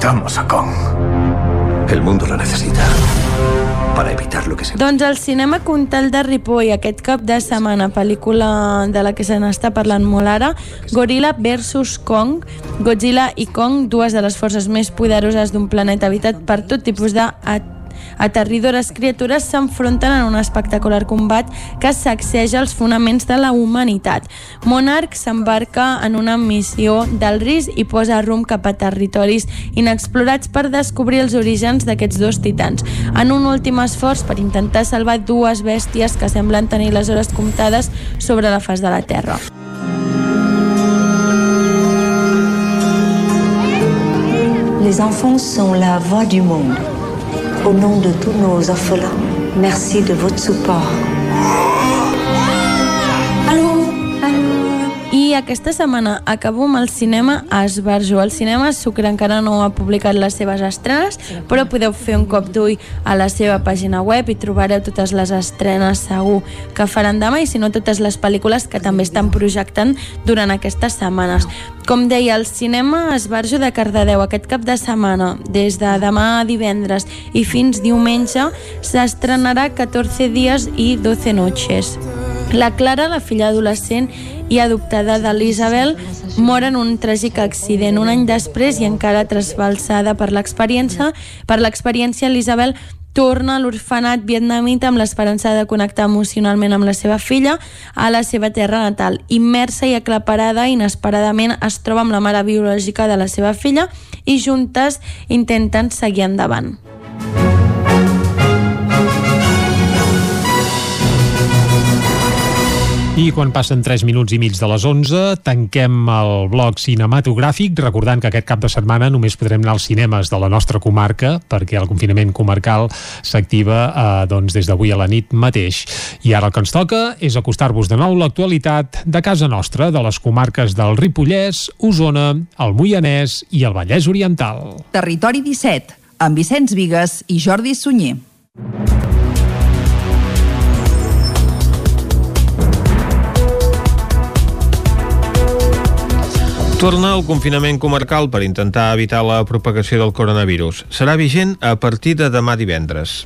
Necesitamos a Kong.
El mundo lo necesita.
para evitar lo que se...
Doncs el cinema Contal de Ripoll aquest cap de setmana, pel·lícula de la que se n'està parlant molt ara, Gorilla vs Kong, Godzilla i Kong, dues de les forces més poderoses d'un planeta habitat per tot tipus de aterridores criatures s'enfronten en un espectacular combat que sacseja els fonaments de la humanitat. Monarch s'embarca en una missió del risc i posa rumb cap a territoris inexplorats per descobrir els orígens d'aquests dos titans, en un últim esforç per intentar salvar dues bèsties que semblen tenir les hores comptades sobre la faç de la Terra.
Les enfants sont la voix du monde. Au nom de tous nos orphelins, merci de votre support.
Aquesta setmana acabo amb el cinema a Esbarjo. El cinema Sucre encara no ha publicat les seves estrenes, però podeu fer un cop d'ull a la seva pàgina web i trobareu totes les estrenes segur que faran demà i si no totes les pel·lícules que també estan projectant durant aquestes setmanes. Com deia, el cinema Esbarjo de Cardedeu aquest cap de setmana, des de demà a divendres i fins diumenge, s'estrenarà 14 dies i 12 noches. La Clara, la filla adolescent i adoptada de l'Isabel, mor en un tràgic accident un any després i encara trasbalsada per l'experiència. Per l'experiència, l'Isabel torna a l'orfenat vietnamita amb l'esperança de connectar emocionalment amb la seva filla a la seva terra natal. Immersa i aclaparada, inesperadament es troba amb la mare biològica de la seva filla i juntes intenten seguir endavant.
I quan passen 3 minuts i mig de les 11, tanquem el bloc cinematogràfic, recordant que aquest cap de setmana només podrem anar als cinemes de la nostra comarca, perquè el confinament comarcal s'activa eh, doncs, des d'avui a la nit mateix. I ara el que ens toca és acostar-vos de nou l'actualitat de casa nostra, de les comarques del Ripollès, Osona, el Moianès i el Vallès Oriental.
Territori 17, amb Vicenç Vigues i Jordi Sunyer.
Torna el confinament comarcal per intentar evitar la propagació del coronavirus. Serà vigent a partir de demà divendres.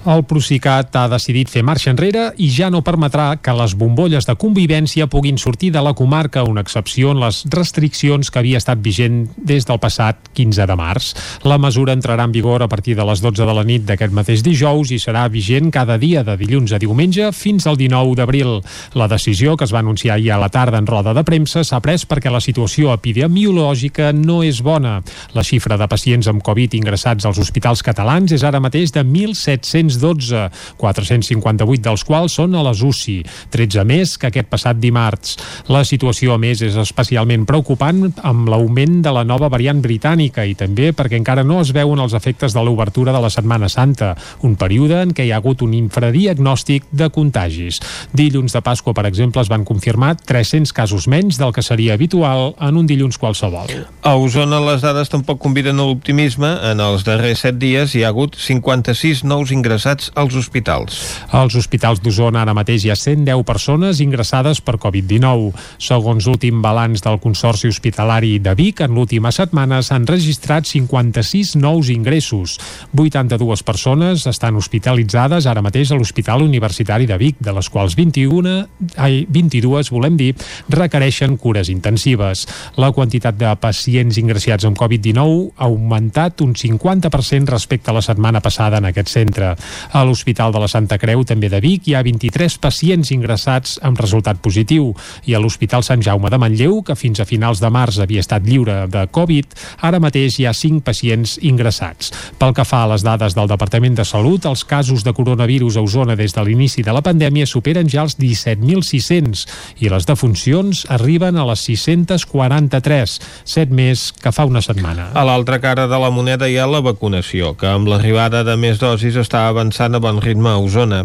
El Procicat ha decidit fer marxa enrere i ja no permetrà que les bombolles de convivència puguin sortir de la comarca, una excepció en les restriccions que havia estat vigent des del passat 15 de març. La mesura entrarà en vigor a partir de les 12 de la nit d'aquest mateix dijous i serà vigent cada dia de dilluns a diumenge fins al 19 d'abril. La decisió, que es va anunciar ahir a la tarda en roda de premsa, s'ha pres perquè la situació epidemiològica no és bona. La xifra de pacients amb Covid ingressats als hospitals catalans és ara mateix de 1.700 412, 458 dels quals són a les UCI, 13 més que aquest passat dimarts. La situació, a més, és especialment preocupant amb l'augment de la nova variant britànica i també perquè encara no es veuen els efectes de l'obertura de la Setmana Santa, un període en què hi ha hagut un infradiagnòstic de contagis. Dilluns de Pasqua, per exemple, es van confirmar 300 casos menys del que seria habitual en un dilluns qualsevol.
A Osona les dades tampoc conviden a l'optimisme. En els darrers 7 dies hi ha hagut 56 nous ingressats als hospitals.
Als hospitals d'Osona ara mateix hi ha 110 persones ingressades per Covid-19. Segons l'últim balanç del Consorci Hospitalari de Vic, en l'última setmana s'han registrat 56 nous ingressos. 82 persones estan hospitalitzades ara mateix a l'Hospital Universitari de Vic, de les quals 21, ai, 22, volem dir, requereixen cures intensives. La quantitat de pacients ingressats amb Covid-19 ha augmentat un 50% respecte a la setmana passada en aquest centre. A l'Hospital de la Santa Creu, també de Vic, hi ha 23 pacients ingressats amb resultat positiu i a l'Hospital Sant Jaume de Manlleu, que fins a finals de març havia estat lliure de Covid, ara mateix hi ha 5 pacients ingressats. Pel que fa a les dades del Departament de Salut, els casos de coronavirus a Osona des de l'inici de la pandèmia superen ja els 17.600 i les defuncions arriben a les 643, 7 més que fa una setmana.
A l'altra cara de la moneda hi ha la vacunació, que amb l'arribada de més dosis està avançant a bon ritme a Osona.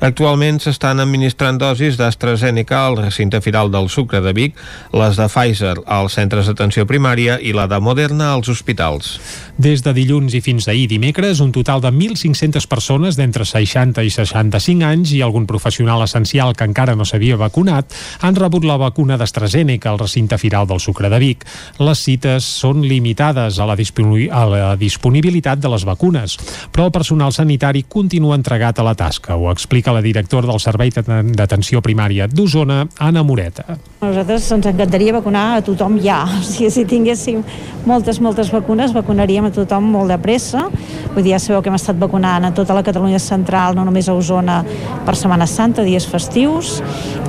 Actualment s'estan administrant dosis d'AstraZeneca al recinte firal del Sucre de Vic, les de Pfizer als centres d'atenció primària i la de Moderna als hospitals.
Des de dilluns i fins ahir dimecres, un total de 1.500 persones d'entre 60 i 65 anys i algun professional essencial que encara no s'havia vacunat han rebut la vacuna d'AstraZeneca al recinte firal del Sucre de Vic. Les cites són limitades a la, a la disponibilitat de les vacunes, però el personal sanitari continua entregat a la tasca, ho explica la directora del Servei d'Atenció Primària d'Osona, Anna Moreta.
Nosaltres ens encantaria vacunar a tothom ja. *laughs* Si, si tinguéssim moltes, moltes vacunes, vacunaríem a tothom molt de pressa. Vull dir, ja sabeu que hem estat vacunant a tota la Catalunya central, no només a Osona, per Setmana Santa, dies festius,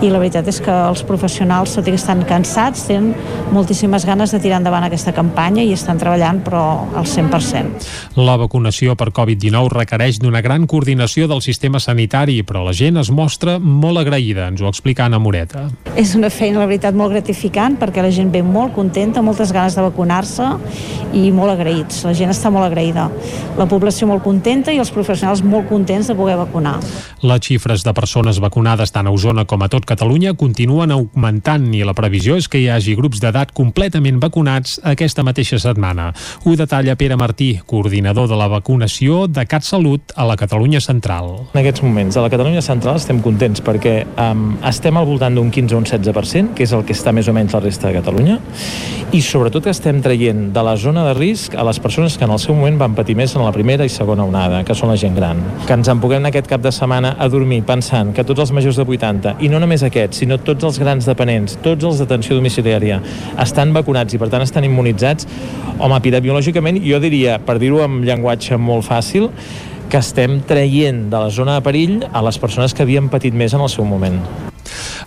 i la veritat és que els professionals, tot i que estan cansats, tenen moltíssimes ganes de tirar endavant aquesta campanya i estan treballant, però al 100%.
La vacunació per Covid-19 requereix d'una gran coordinació del sistema sanitari, però la gent es mostra molt agraïda, ens ho explica Anna Moreta.
És una feina, la veritat, molt gratificant, perquè la gent ve molt contenta, moltes ganes de vacunar-se i molt agraïts. La gent està molt agraïda. La població molt contenta i els professionals molt contents de poder vacunar.
Les xifres de persones vacunades tant a Osona com a tot Catalunya continuen augmentant i la previsió és que hi hagi grups d'edat completament vacunats aquesta mateixa setmana. Ho detalla Pere Martí, coordinador de la vacunació de CatSalut a la Catalunya Central.
En aquests moments, a la Catalunya Central estem contents perquè um, estem al voltant d'un 15 o un 16%, que és el que està més o menys la resta de Catalunya, i sobretot que estem traient de la zona de risc a les persones que en el seu moment van patir més en la primera i segona onada, que són la gent gran. Que ens en puguem aquest cap de setmana a dormir pensant que tots els majors de 80, i no només aquests, sinó tots els grans dependents, tots els d'atenció domiciliària, estan vacunats i per tant estan immunitzats, home, epidemiològicament jo diria, per dir-ho amb llenguatge molt fàcil, que estem traient de la zona de perill a les persones que havien patit més en el seu moment.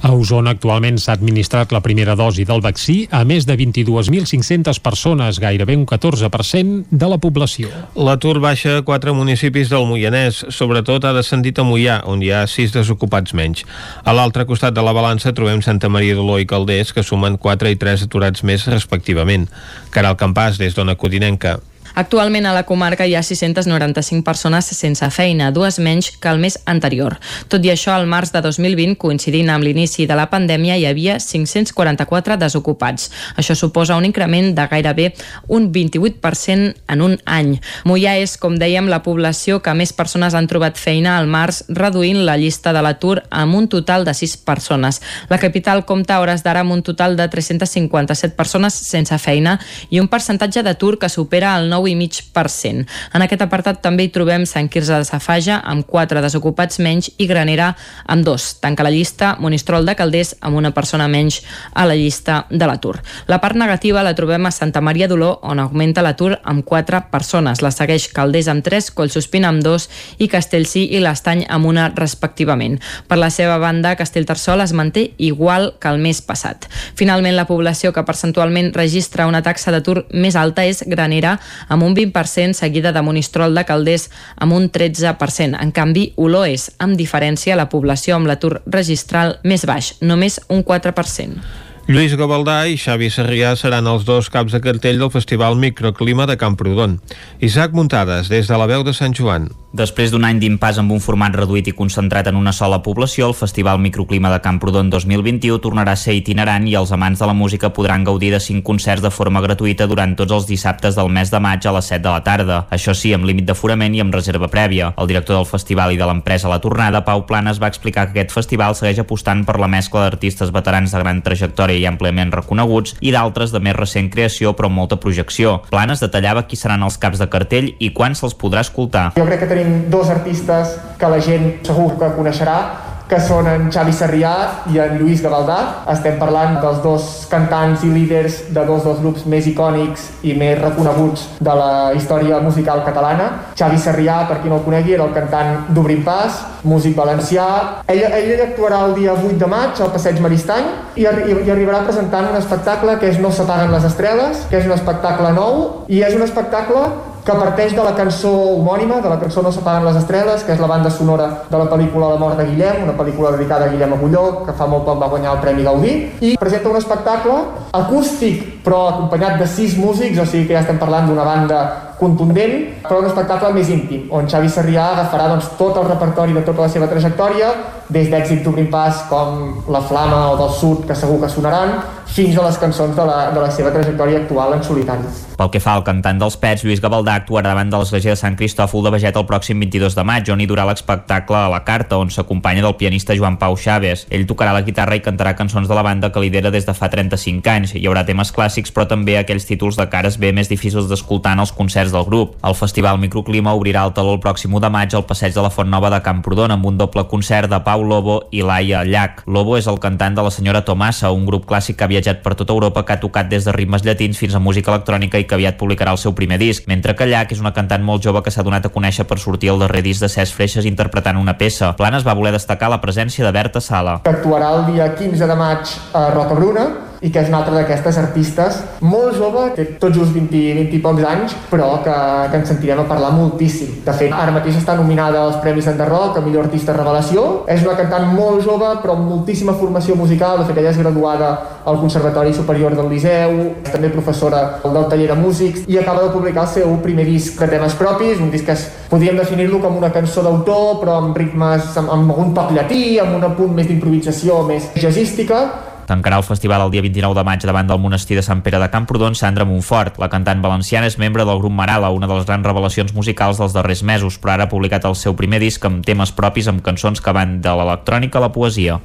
A Osona actualment s'ha administrat la primera dosi del vaccí a més de 22.500 persones, gairebé un 14% de la població.
L'atur baixa a quatre municipis del Moianès, sobretot ha descendit a Moià, on hi ha sis desocupats menys. A l'altre costat de la balança trobem Santa Maria d'Oló i Calders, que sumen 4 i 3 aturats més respectivament. Caral Campàs, des d'Ona Codinenca.
Actualment a la comarca hi ha 695 persones sense feina, dues menys que el mes anterior. Tot i això, al març de 2020, coincidint amb l'inici de la pandèmia, hi havia 544 desocupats. Això suposa un increment de gairebé un 28% en un any. Mollà és, com dèiem, la població que més persones han trobat feina al març, reduint la llista de l'atur amb un total de 6 persones. La capital compta hores d'ara amb un total de 357 persones sense feina i un percentatge d'atur que supera el 9 9,5%. En aquest apartat també hi trobem Sant Quirze de Safaja amb 4 desocupats menys i Granera amb 2. Tanca la llista Monistrol de Calders amb una persona menys a la llista de l'atur. La part negativa la trobem a Santa Maria d'Oló on augmenta l'atur amb 4 persones. La segueix Calders amb 3, Collsospina amb 2 i Castellcí i l'Estany amb una respectivament. Per la seva banda, Castellterçol es manté igual que el mes passat. Finalment, la població que percentualment registra una taxa d'atur més alta és Granera amb un 20%, seguida de Monistrol de Calders amb un 13%. En canvi, Oló és, amb diferència, la població amb l'atur registral més baix, només un 4%.
Lluís Gavaldà i Xavi Sarrià seran els dos caps de cartell del Festival Microclima de Camprodon. Isaac Muntades, des de la veu de Sant Joan.
Després d'un any d'impàs amb un format reduït i concentrat en una sola població, el Festival Microclima de Camprodon 2021 tornarà a ser itinerant i els amants de la música podran gaudir de cinc concerts de forma gratuïta durant tots els dissabtes del mes de maig a les 7 de la tarda. Això sí, amb límit d'aforament i amb reserva prèvia. El director del festival i de l'empresa La Tornada, Pau Planes, va explicar que aquest festival segueix apostant per la mescla d'artistes veterans de gran trajectòria i àmpliament reconeguts i d'altres de més recent creació però amb molta projecció. Planes detallava qui seran els caps de cartell i quan se'ls podrà escoltar.
Jo crec que tenim dos artistes que la gent segur que coneixerà que són en Xavi Sarrià i en Lluís Gavaldà. Estem parlant dels dos cantants i líders de dos dels grups més icònics i més reconeguts de la història musical catalana. Xavi Sarrià, per qui no el conegui, era el cantant d'Obrim Pas, músic valencià. Ell, ell actuarà el dia 8 de maig al Passeig Maristany i, arri i arribarà presentant un espectacle que és No s'apaguen les estrelles, que és un espectacle nou i és un espectacle que parteix de la cançó homònima, de la cançó No s'apaguen les estrelles, que és la banda sonora de la pel·lícula La mort de Guillem, una pel·lícula dedicada a Guillem Agulló, que fa molt poc va guanyar el Premi Gaudí, i presenta un espectacle acústic però acompanyat de sis músics, o sigui que ja estem parlant d'una banda contundent, però un espectacle més íntim, on Xavi Sarrià agafarà doncs, tot el repertori de tota la seva trajectòria, des d'èxit d'Obrim Pas com La Flama o del Sud, que segur que sonaran, fins a les cançons de la, de la seva trajectòria actual en solitari.
Pel que fa al cantant dels Pets, Lluís Gavaldà actuarà davant de l'església de Sant Cristòfol de Beget el pròxim 22 de maig, on hi durà l'espectacle a la carta, on s'acompanya del pianista Joan Pau Chaves. Ell tocarà la guitarra i cantarà cançons de la banda que lidera des de fa 35 anys. Hi haurà temes clàssics, però també aquells títols de cares bé més difícils d'escoltar en els concerts del grup. El Festival Microclima obrirà el taló el pròxim 1 de maig al passeig de la Font Nova de Camprodon amb un doble concert de Pau Lobo i Laia Llach. Lobo és el cantant de la senyora Tomassa, un grup clàssic que ha viatjat per tota Europa que ha tocat des de ritmes llatins fins a música electrònica i que aviat publicarà el seu primer disc, mentre que Llach és una cantant molt jove que s'ha donat a conèixer per sortir al darrer disc de Cesc Freixes interpretant una peça. Planes va voler destacar la presència de Berta Sala.
Actuarà el dia 15 de maig a Roca Bruna, i que és una altra d'aquestes artistes molt jove, té tot just 20, 20 i pocs anys, però que, que ens sentirem a parlar moltíssim. De fet, ara mateix està nominada als Premis Enderroc a millor artista revelació. És una cantant molt jove, però amb moltíssima formació musical. De fet, ella és graduada al Conservatori Superior del Liceu, és també professora del taller de músics i acaba de publicar el seu primer disc de temes propis, un disc que es, podríem definir-lo com una cançó d'autor, però amb ritmes, amb, amb algun toc llatí, amb un punt més d'improvisació, més jazzística,
Tancarà el festival el dia 29 de maig davant del monestir de Sant Pere de Camprodon, Sandra Montfort. La cantant valenciana és membre del grup Marala, una de les grans revelacions musicals dels darrers mesos, però ara ha publicat el seu primer disc amb temes propis amb cançons que van de l'electrònica a la poesia.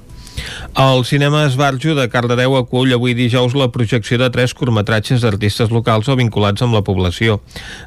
El cinema Esbarjo de Cardedeu acull avui dijous la projecció de tres curtmetratges d'artistes locals o vinculats amb la població.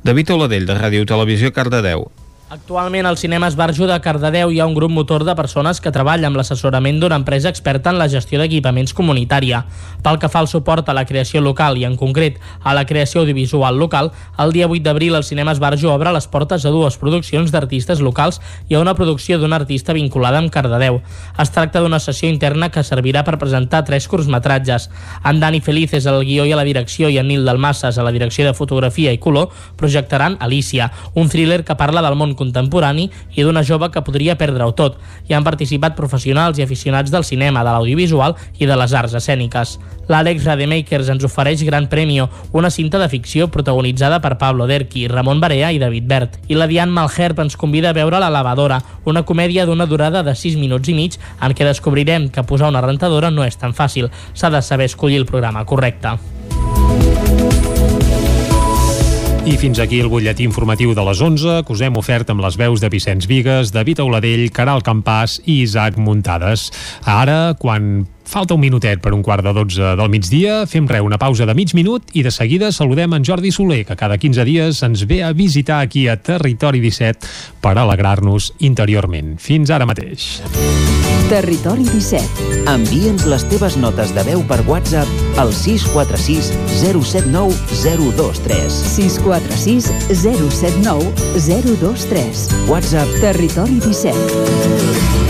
David Oladell, de Ràdio Televisió Cardedeu.
Actualment al cinema Esbarjo de Cardedeu hi ha un grup motor de persones que treballa amb l'assessorament d'una empresa experta en la gestió d'equipaments comunitària. Pel que fa al suport a la creació local i en concret a la creació audiovisual local, el dia 8 d'abril el cinema Esbarjo obre les portes a dues produccions d'artistes locals i a una producció d'un artista vinculada amb Cardedeu. Es tracta d'una sessió interna que servirà per presentar tres curtmetratges. En Dani Felices al guió i a la direcció i en Nil Dalmasses a la direcció de fotografia i color projectaran Alicia, un thriller que parla del món contemporani i d'una jove que podria perdre-ho tot. Hi han participat professionals i aficionats del cinema, de l'audiovisual i de les arts escèniques. L'Àlex Rademakers ens ofereix Gran Premio, una cinta de ficció protagonitzada per Pablo Derqui, Ramon Barea i David Bert. I la Diane Malherb ens convida a veure La lavadora, una comèdia d'una durada de 6 minuts i mig en què descobrirem que posar una rentadora no és tan fàcil. S'ha de saber escollir el programa correcte.
I fins aquí el butlletí informatiu de les 11, que us hem ofert amb les veus de Vicenç Vigues, David Auladell, Caral Campàs i Isaac Muntades. Ara, quan falta un minutet per un quart de 12 del migdia, fem re, una pausa de mig minut i de seguida saludem en Jordi Soler, que cada 15 dies ens ve a visitar aquí a Territori 17 per alegrar-nos interiorment. Fins ara mateix.
Territori 17. Envia'ns les teves notes de veu per WhatsApp al 646 079 023.
646 079 023.
WhatsApp
Territori 17.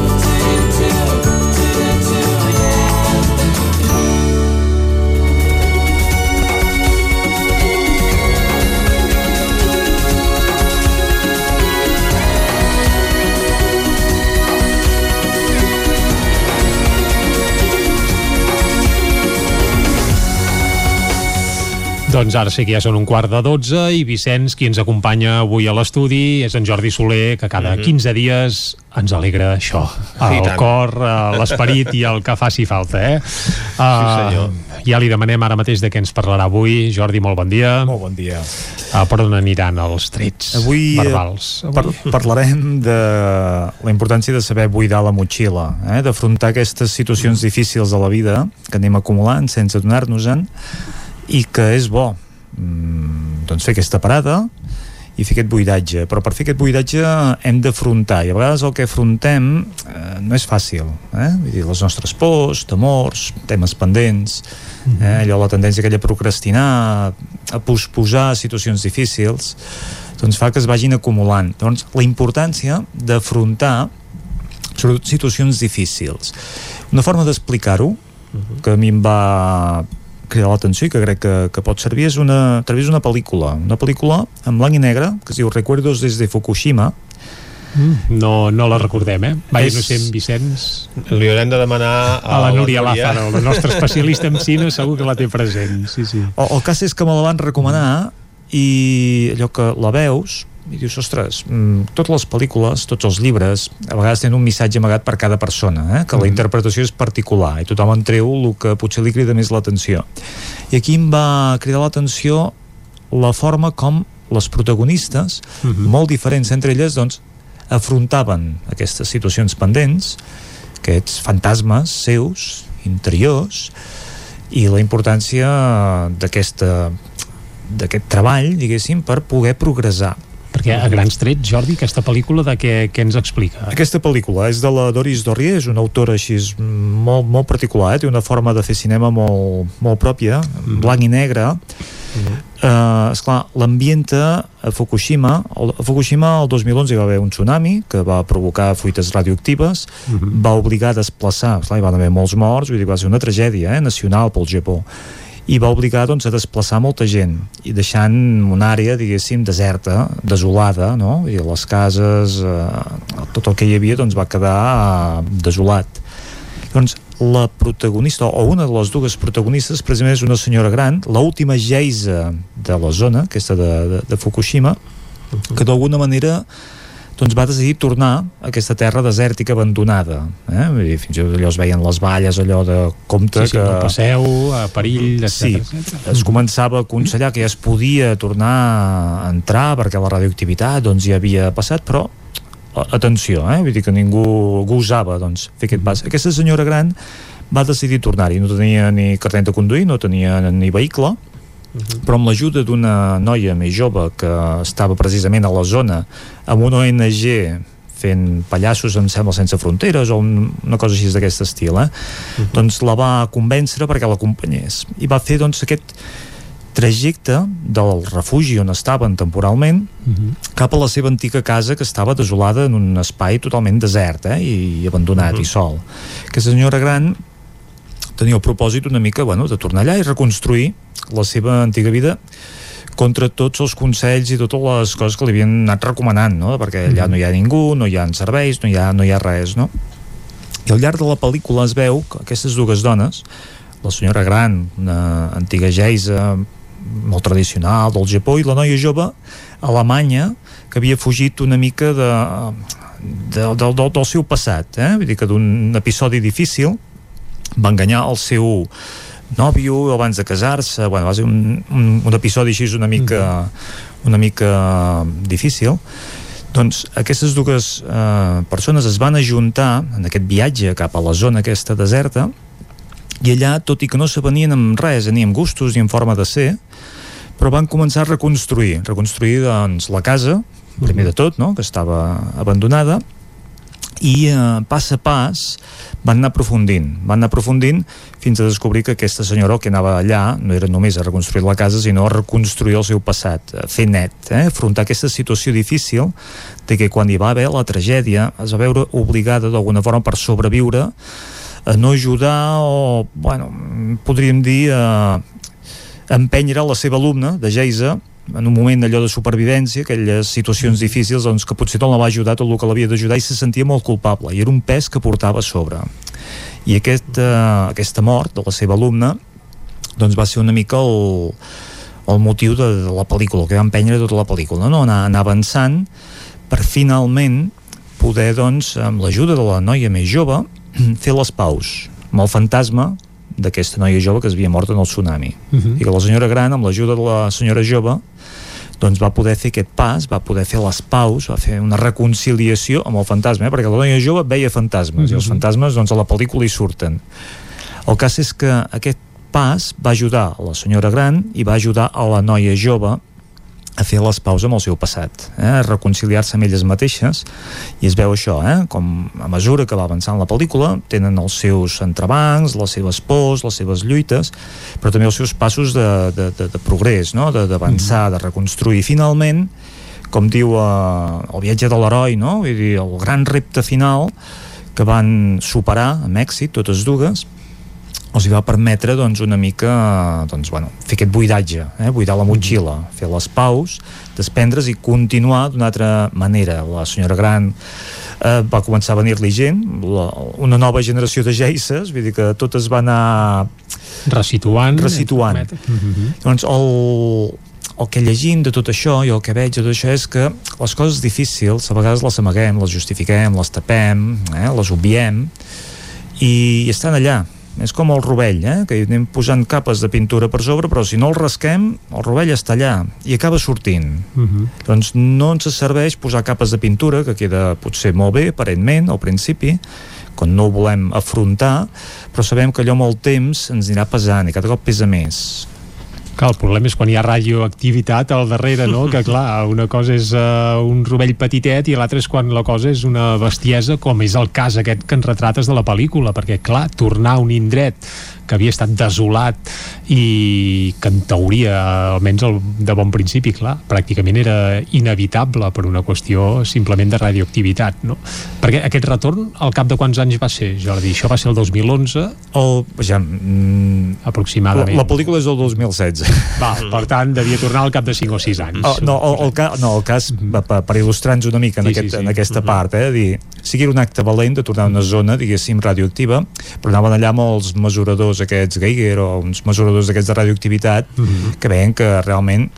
Doncs ara sí que ja són un quart de 12 i Vicenç, qui ens acompanya avui a l'estudi, és en Jordi Soler, que cada 15 dies ens alegra això, el
tant.
cor, eh, l'esperit i el que faci falta, eh?
senyor.
ja li demanem ara mateix de què ens parlarà avui. Jordi, molt bon dia.
Molt bon dia.
Uh, per on aniran els trets
Avui, eh,
verbals?
par parlarem de la importància de saber buidar la motxilla, eh? d'afrontar aquestes situacions difícils de la vida que anem acumulant sense adonar-nos-en i que és bo mm, doncs fer aquesta parada i fer aquest buidatge, però per fer aquest buidatge hem d'afrontar, i a vegades el que afrontem eh, no és fàcil eh? Vull dir, les nostres pors, temors temes pendents eh? allò, la tendència aquella a procrastinar a posposar situacions difícils doncs fa que es vagin acumulant. Doncs la importància d'afrontar sobretot situacions difícils. Una forma d'explicar-ho que a mi em va cridar l'atenció i que crec que, que pot servir és una, a través d'una pel·lícula una pel·lícula en blanc i negre que es diu Recuerdos desde Fukushima
Mm, no, no la recordem, eh? Va,
És-
sé, en Vicenç...
Li haurem de demanar
A la Núria Lázaro, la nostra *laughs* especialista en cine, segur que la té present. Sí, sí.
el, el cas és que me la van recomanar i allò que la veus i dius, ostres, mm, totes les pel·lícules, tots els llibres, a vegades tenen un missatge amagat per cada persona, eh? que la interpretació és particular i tothom en treu el que potser li crida més l'atenció. I aquí em va cridar l'atenció la forma com les protagonistes, molt diferents entre elles, doncs, afrontaven aquestes situacions pendents, aquests fantasmes seus, interiors, i la importància d'aquesta d'aquest treball, diguéssim, per poder progressar.
Perquè a grans trets, Jordi, aquesta pel·lícula de què, què ens explica?
Aquesta pel·lícula és de la Doris Dorrier, és una autora així molt, molt particular, eh? té una forma de fer cinema molt, molt pròpia, blanc i negre. Uh, esclar, l'ambienta a Fukushima. A Fukushima el 2011 hi va haver un tsunami que va provocar fuites radioactives, va obligar a desplaçar, esclar, hi van haver molts morts, vull dir, va ser una tragèdia eh? nacional pel Japó i va obligar doncs, a desplaçar molta gent i deixant una àrea, diguéssim, deserta, desolada, no? I les cases, eh, tot el que hi havia doncs, va quedar eh, desolat. Doncs la protagonista, o una de les dues protagonistes, precisament és una senyora gran, l'última geisa de la zona, aquesta de, de, de Fukushima, que d'alguna manera doncs va decidir tornar a aquesta terra desèrtica abandonada eh? Dir, fins i tot allò es veien les valles allò de compte
Sí, sí,
que
no passeu, a perill,
sí,
etc.
es començava a aconsellar que ja es podia tornar a entrar perquè la radioactivitat doncs, ja havia passat, però atenció, eh? vull dir que ningú gosava doncs, fer aquest pas. Aquesta senyora gran va decidir tornar-hi, no tenia ni carnet de conduir, no tenia ni vehicle, però amb l'ajuda d'una noia més jove que estava precisament a la zona amb una ONG fent pallassos, em sembla, sense fronteres o un, una cosa així d'aquest estil eh? doncs la va convèncer perquè l'acompanyés i va fer doncs aquest trajecte del refugi on estaven temporalment cap a la seva antiga casa que estava desolada en un espai totalment desert eh? i, i abandonat i sol. Aquesta senyora gran tenia el propòsit una mica bueno, de tornar allà i reconstruir la seva antiga vida contra tots els consells i totes les coses que li havien anat recomanant, no? perquè allà no hi ha ningú, no hi ha serveis, no hi ha, no hi ha res, no? I al llarg de la pel·lícula es veu que aquestes dues dones, la senyora gran, una antiga geisa molt tradicional del Japó, i la noia jove alemanya que havia fugit una mica de, de, del, del, del seu passat, eh? vull dir que d'un episodi difícil va enganyar el seu nòvio abans de casar-se. Bueno, va ser un, un, un episodi així una mica una mica difícil. Doncs aquestes dues eh, persones es van ajuntar en aquest viatge cap a la zona aquesta deserta i allà, tot i que no s'avenien amb res, ni amb gustos ni amb forma de ser, però van començar a reconstruir, reconstruir doncs, la casa, primer de tot, no?, que estava abandonada, i eh, pas a pas van anar aprofundint, van anar aprofundint fins a descobrir que aquesta senyora que anava allà no era només a reconstruir la casa sinó a reconstruir el seu passat, a fer net, eh? afrontar aquesta situació difícil de que quan hi va haver la tragèdia es va veure obligada d'alguna forma per sobreviure a no ajudar o, bueno, podríem dir a empènyer la seva alumna de Geisa en un moment allò de supervivència, aquelles situacions difícils doncs, que potser no la va ajudar tot el que l'havia d'ajudar i se sentia molt culpable. I era un pes que portava a sobre. I aquest, eh, aquesta mort de la seva alumna doncs va ser una mica el, el motiu de, de la pel·lícula, el que va empenyere tota la pel·lícula, no? anar, anar avançant per finalment poder, doncs, amb l'ajuda de la noia més jove, *clears throat* fer les paus amb el fantasma d'aquesta noia jove que es havia mort en el tsunami.
Uh -huh.
I que la senyora gran, amb l'ajuda de la senyora jove, doncs va poder fer aquest pas, va poder fer les paus, va fer una reconciliació amb el fantasma, eh? perquè la noia jove veia fantasmes, uh -huh. i els fantasmes doncs, a la pel·lícula hi surten. El cas és que aquest pas va ajudar a la senyora gran i va ajudar a la noia jove a fer les paus amb el seu passat, eh? a reconciliar-se amb elles mateixes i es veu això, eh? com a mesura que va avançant la pel·lícula tenen els seus entrebancs, les seves pors, les seves lluites, però també els seus passos de, de, de, de progrés, no? d'avançar, de reconstruir. I finalment, com diu eh, el viatge de l'heroi, no? Vull dir, el gran repte final que van superar amb èxit totes dues els hi va permetre doncs, una mica doncs, bueno, fer aquest buidatge, eh? buidar la motxilla, fer les paus, desprendre's i continuar d'una altra manera. La senyora Gran eh, va començar a venir-li gent, la, una nova generació de geises, vull dir que tot es va anar
resituant.
resituant.
Mm -hmm.
Doncs el, el que llegim de tot això i el que veig de tot això és que les coses difícils a vegades les amaguem, les justifiquem, les tapem, eh, les obviem i, i estan allà és com el rovell, eh? que anem posant capes de pintura per sobre, però si no el rasquem, el rovell està allà i acaba sortint.
Uh -huh.
Doncs no ens serveix posar capes de pintura, que queda potser molt bé, aparentment, al principi, quan no ho volem afrontar, però sabem que allò amb el temps ens anirà pesant i cada cop pesa més.
Clar, el problema és quan hi ha radioactivitat al darrere, no? Que clar, una cosa és uh, un rovell petitet i l'altra és quan la cosa és una bestiesa, com és el cas aquest que ens retrates de la pel·lícula, perquè clar, tornar a un indret que havia estat desolat i que en teoria, almenys el, de bon principi, clar, pràcticament era inevitable per una qüestió simplement de radioactivitat, no? Perquè aquest retorn, al cap de quants anys va ser, Jordi? Això va ser el 2011?
El, ja, mm,
aproximadament.
La, la pel·lícula és del 2016.
Va, per tant, devia tornar al cap de 5 o 6 anys.
Oh, no, el, el, ca, no, el cas, per, per il·lustrar-nos una mica en,
Sí,
aquest,
sí, sí.
en aquesta
Mhm.
part, eh, dir, era un acte valent de tornar a una zona, diguéssim, radioactiva, però anaven allà amb els mesuradors aquests Geiger o uns mesuradors d'aquests de radioactivitat
Mhm.
que veien que realment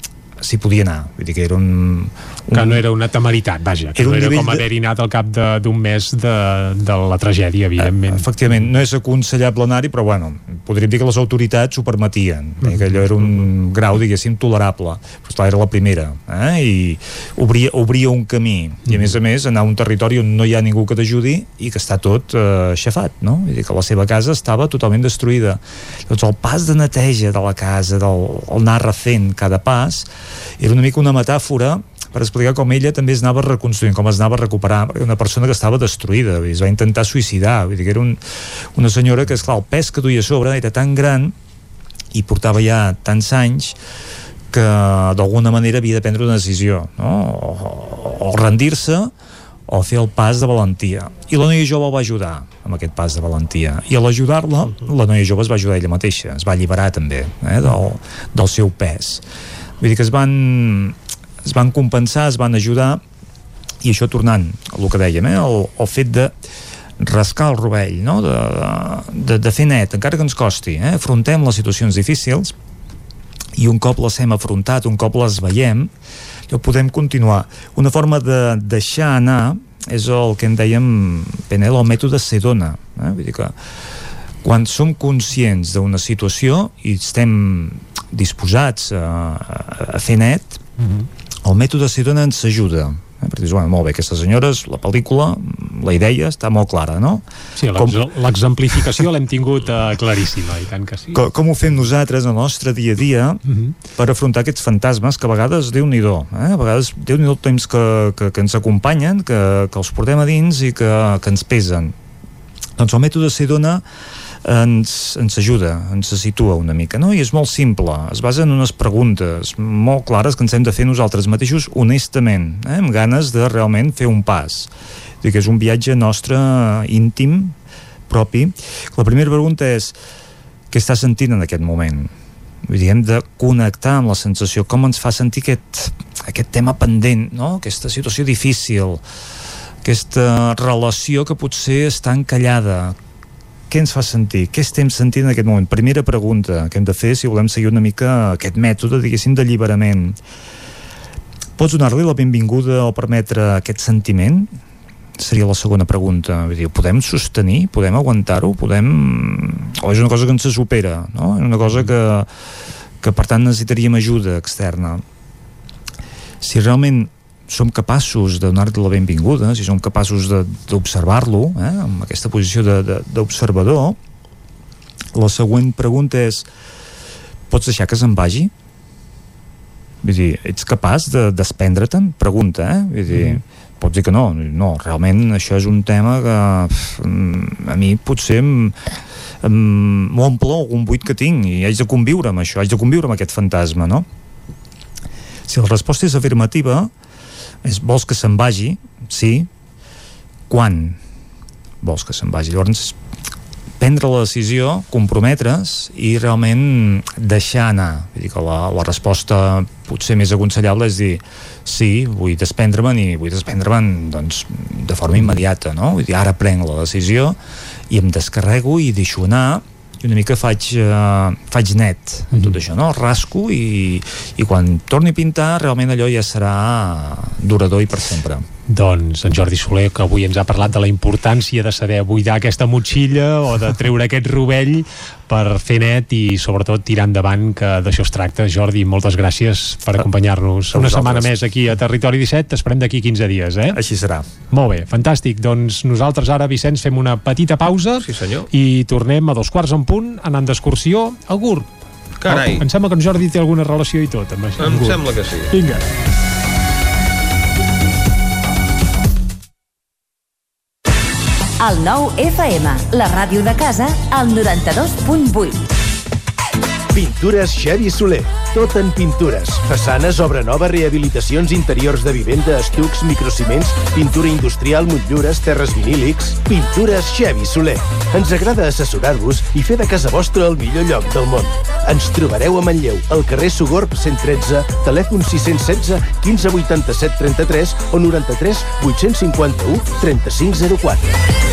s'hi podia anar. Vull dir que era un... un
que no era una temeritat, vaja, que
Era
no
un
era com
de-
haver-hi anat al cap de- d'un mes de, de la tragèdia, evidentment.
Efectivament, no és aconsellable anar-hi, però bueno, podríem dir que les autoritats ho permetien, mm -hmm. que allò era un grau, diguéssim, tolerable. Però esclar, era la primera, eh? i obria, obria un camí, i a més a més anar a un territori on no hi ha ningú que t'ajudi i que està tot eh, aixafat, no? Vull dir que la seva casa estava totalment destruïda. Doncs el pas de neteja de la casa, del el anar refent cada pas, era una mica una metàfora per explicar com ella també es anava reconstruint, com es anava a recuperar, perquè una persona que estava destruïda, es va intentar suïcidar, vull dir que era un, una senyora que, esclar, el pes que duia a sobre era tan gran i portava ja tants anys que d'alguna manera havia de prendre una decisió, no? o, o rendir-se o fer el pas de valentia. I la noia jove el va ajudar amb aquest pas de valentia. I a l'ajudar-la, la noia jove es va ajudar ella mateixa, es va alliberar també eh, del, del seu pes. Vull dir que es van, es van compensar, es van ajudar i això tornant a el que dèiem, eh, el, el fet de rascar el rovell, no? de, de, de fer net, encara que ens costi, eh? afrontem les situacions difícils i un cop les hem afrontat, un cop les veiem, ja podem continuar. Una forma de deixar anar és el que en dèiem, Penel, el mètode Sedona. Eh? Vull dir que quan som conscients d'una situació i estem disposats a, a fer net, el mètode Sedona ens ajuda. Eh? Perquè dius, bueno, molt bé, aquestes senyores, la pel·lícula, la idea està molt clara, no?
Sí, l'ex- l'exemplificació l'hem tingut uh, claríssima, i tant que sí.
Com, com ho fem nosaltres en el nostre dia a dia per afrontar aquests fantasmes que a vegades, déu nhi eh? a vegades déu nhi el temps que, que, que ens acompanyen, que, que els portem a dins i que, que ens pesen. Doncs el mètode Sedona ens, ens ajuda, ens situa una mica, no? I és molt simple, es basa en unes preguntes molt clares que ens hem de fer nosaltres mateixos honestament, eh? amb ganes de realment fer un pas. Dir que és un viatge nostre íntim, propi. La primera pregunta és què estàs sentint en aquest moment? Vull dir, hem de connectar amb la sensació, com ens fa sentir aquest, aquest tema pendent, no? aquesta situació difícil, aquesta relació que potser està encallada, què ens fa sentir? Què estem sentint en aquest moment? Primera pregunta que hem de fer si volem seguir una mica aquest mètode, diguéssim, d'alliberament. Pots donar-li la benvinguda o permetre aquest sentiment? Seria la segona pregunta. Vull dir, podem sostenir? Podem aguantar-ho? Podem... O és una cosa que ens supera, no? És una cosa que, que per tant necessitaríem ajuda externa. Si realment som capaços de donar-li la benvinguda, si som capaços de- d'observar-lo, eh, amb aquesta posició d'observador, la següent pregunta és pots deixar que se'n vagi? Vull dir, ets capaç de desprendre-te'n? Pregunta, eh? Vull dir, pots dir que no, no, realment això és un tema que mm, a mi potser m'omple algun buit que tinc i haig de conviure amb això, haig de conviure amb aquest fantasma, no? Si la resposta és afirmativa, és vols que se'n vagi? Sí. Quan vols que se'n vagi? Llavors, prendre la decisió, comprometre's i realment deixar anar. Vull dir que la, la resposta potser més aconsellable és dir sí, vull desprendre-me'n i vull desprendre-me'n doncs, de forma immediata, no? Vull dir, ara prenc la decisió i em descarrego i deixo anar i una mica faig, uh, faig net amb tot això, no? Rasco i, i quan torni a pintar realment allò ja serà durador i per sempre.
Doncs en Jordi Soler, que avui ens ha parlat de la importància de saber buidar aquesta motxilla o de treure aquest rovell per fer net i sobretot tirar endavant que d'això es tracta. Jordi, moltes gràcies per acompanyar-nos una setmana més aquí a Territori 17. T'esperem d'aquí 15 dies, eh?
Així serà.
Molt bé, fantàstic. Doncs nosaltres ara, Vicenç, fem una petita pausa
sí, senyor.
i tornem a dos quarts en punt anant d'excursió a GURB.
Carai.
Em sembla que en Jordi té alguna relació i tot amb això.
Em sembla que sí.
Vinga.
El nou FM, la ràdio de casa, al 92.8.
Pintures Xevi Soler. Tot en pintures. Façanes, obra nova, rehabilitacions interiors de vivenda, estucs, microciments, pintura industrial, motllures, terres vinílics... Pintures Xevi Soler. Ens agrada assessorar-vos i fer de casa vostra el millor lloc del món. Ens trobareu a Manlleu, al carrer Sogorb 113, telèfon 616 15 87 33 o 93 851 3504.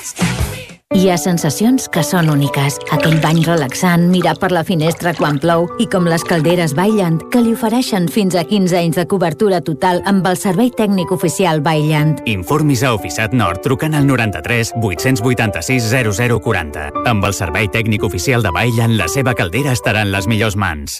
Hi ha sensacions que són úniques. Aquell bany relaxant, mirar per la finestra quan plou i com les calderes Bailand, que li ofereixen fins a 15 anys de cobertura total amb el servei tècnic oficial Bailand.
Informis a Oficiat Nord trucant al 93 886 0040. Amb el servei tècnic oficial de Bailand, la seva caldera estarà en les millors mans.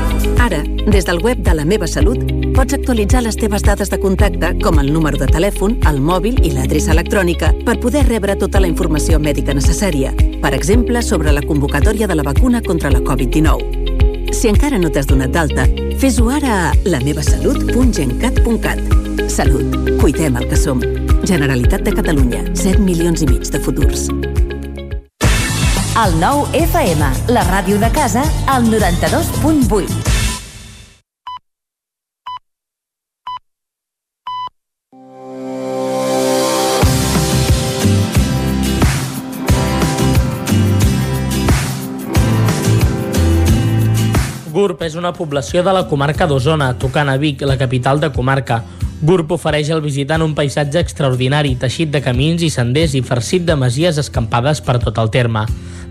Ara, des del web de La Meva Salut, pots actualitzar les teves dades de contacte, com el número de telèfon, el mòbil i l'adreça electrònica, per poder rebre tota la informació mèdica necessària. Per exemple, sobre la convocatòria de la vacuna contra la Covid-19. Si encara no t'has donat d'alta, fes-ho ara a lamevasalut.gencat.cat. Salut. Cuidem el que som. Generalitat de Catalunya. 7 milions i mig de futurs.
El 9FM, la ràdio de casa, al 92.8.
Gurb és una població de la comarca d'Osona, tocant a Vic, la capital de comarca. Gurb ofereix al visitant un paisatge extraordinari, teixit de camins i senders i farcit de masies escampades per tot el terme.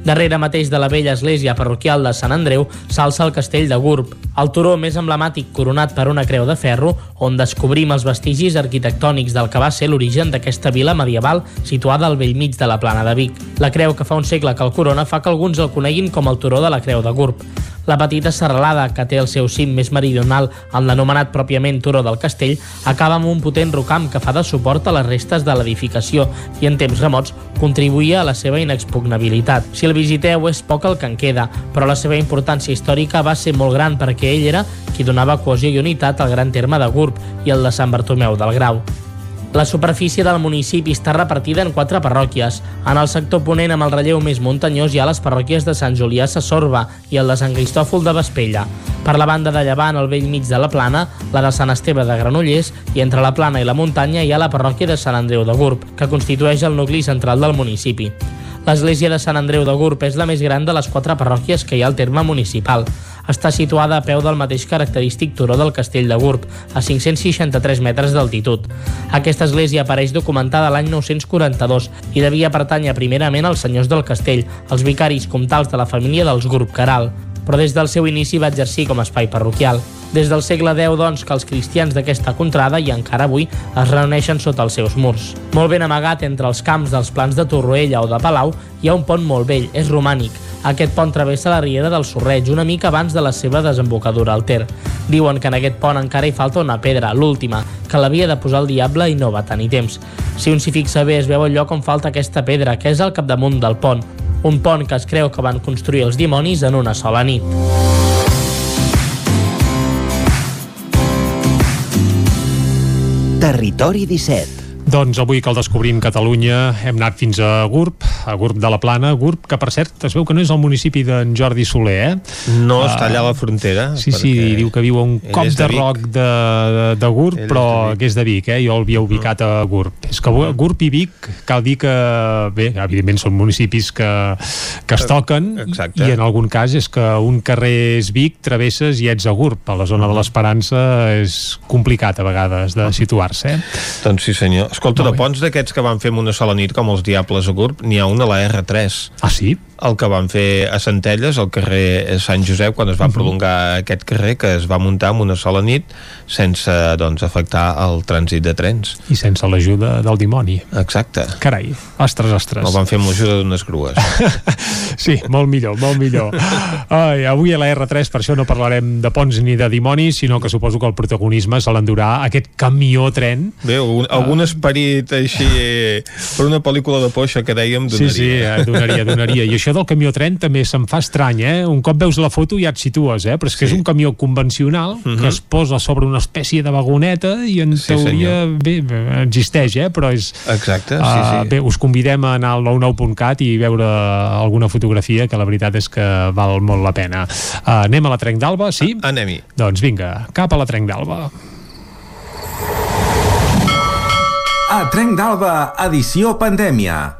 Darrere mateix de la vella església parroquial de Sant Andreu s'alça el castell de Gurb, el turó més emblemàtic coronat per una creu de ferro, on descobrim els vestigis arquitectònics del que va ser l'origen d'aquesta vila medieval situada al vell mig de la plana de Vic. La creu que fa un segle que el corona fa que alguns el coneguin com el turó de la creu de Gurb. La petita serralada, que té el seu cim més meridional en l'anomenat pròpiament Turó del Castell, acaba amb un potent rocam que fa de suport a les restes de l'edificació i en temps remots contribuïa a la seva inexpugnabilitat. Si el visiteu és poc el que en queda, però la seva importància històrica va ser molt gran perquè ell era qui donava cohesió i unitat al gran terme de Gurb i el de Sant Bartomeu del Grau. La superfície del municipi està repartida en quatre parròquies. En el sector ponent amb el relleu més muntanyós hi ha les parròquies de Sant Julià Sassorba i el de Sant Cristòfol de Vespella. Per la banda de llevant, al vell mig de la plana, la de Sant Esteve de Granollers i entre la plana i la muntanya hi ha la parròquia de Sant Andreu de Gurb, que constitueix el nucli central del municipi. L'església de Sant Andreu de Gurb és la més gran de les quatre parròquies que hi ha al terme municipal. Està situada a peu del mateix característic turó del castell de Gurb, a 563 metres d'altitud. Aquesta església apareix documentada l'any 942 i devia pertànyer primerament als senyors del castell, els vicaris comtals de la família dels Gurb Caral, però des del seu inici va exercir com a espai parroquial. Des del segle X, doncs, que els cristians d'aquesta contrada, i encara avui, es reuneixen sota els seus murs. Molt ben amagat entre els camps dels plans de Torroella o de Palau, hi ha un pont molt vell, és romànic. Aquest pont travessa la riera del Sorreig una mica abans de la seva desembocadura al Ter. Diuen que en aquest pont encara hi falta una pedra, l'última, que l'havia de posar el diable i no va tenir temps. Si un s'hi fixa bé es veu el lloc on falta aquesta pedra, que és al capdamunt del pont, un pont que es creu que van construir els dimonis en una sola nit.
Territori 17
doncs avui que el Descobrim Catalunya hem anat fins a Gurb, a Gurb de la Plana, Gurb, que per cert es veu que no és el municipi d'en Jordi Soler, eh?
No, uh, està allà a la frontera.
Sí, sí, diu que viu a un cop de, de roc de, de, de Gurb, ell però és que és de Vic, eh? Jo l'havia ubicat a Gurb. És que Gurb i Vic, cal dir que, bé, evidentment són municipis que, que es toquen,
Exacte.
i en algun cas és que un carrer és Vic, travesses i ets a Gurb. A la zona de l'Esperança és complicat a vegades de situar-se, eh?
Doncs sí, senyor. Escolta, de ponts d'aquests que van fer en una sola nit, com els Diables a Gurb, n'hi ha un a la R3.
Ah, sí?
El que van fer a Centelles, al carrer Sant Josep, quan es va uh -huh. prolongar aquest carrer, que es va muntar en una sola nit sense doncs, afectar el trànsit de trens.
I sense l'ajuda del dimoni.
Exacte.
Carai, ostres, ostres.
El van fer amb l'ajuda d'unes grues.
sí, molt millor, molt millor. Ai, avui a la R3 per això no parlarem de ponts ni de dimonis, sinó que suposo que el protagonisme se l'endurà aquest camió-tren.
Bé, algun, algun esperit així per una pel·lícula de por, això que dèiem, donaria.
Sí, sí, eh, donaria, donaria. I això del camió-tren també se'm fa estrany, eh? Un cop veus la foto ja et situes, eh? Però és que sí. és un camió convencional uh -huh. que es posa sobre una espècie de vagoneta i en
Sí,
teoria, bé, existeix, eh? Però és...
Exacte, sí,
Uh,
sí.
bé, us convidem a anar al 99.cat i veure alguna fotografia que la veritat és que val molt la pena. Uh, anem a la Trenc d'Alba, sí?
Anem-hi.
Doncs vinga, cap a la Trenc d'Alba.
A Trenc d'Alba, edició pandèmia.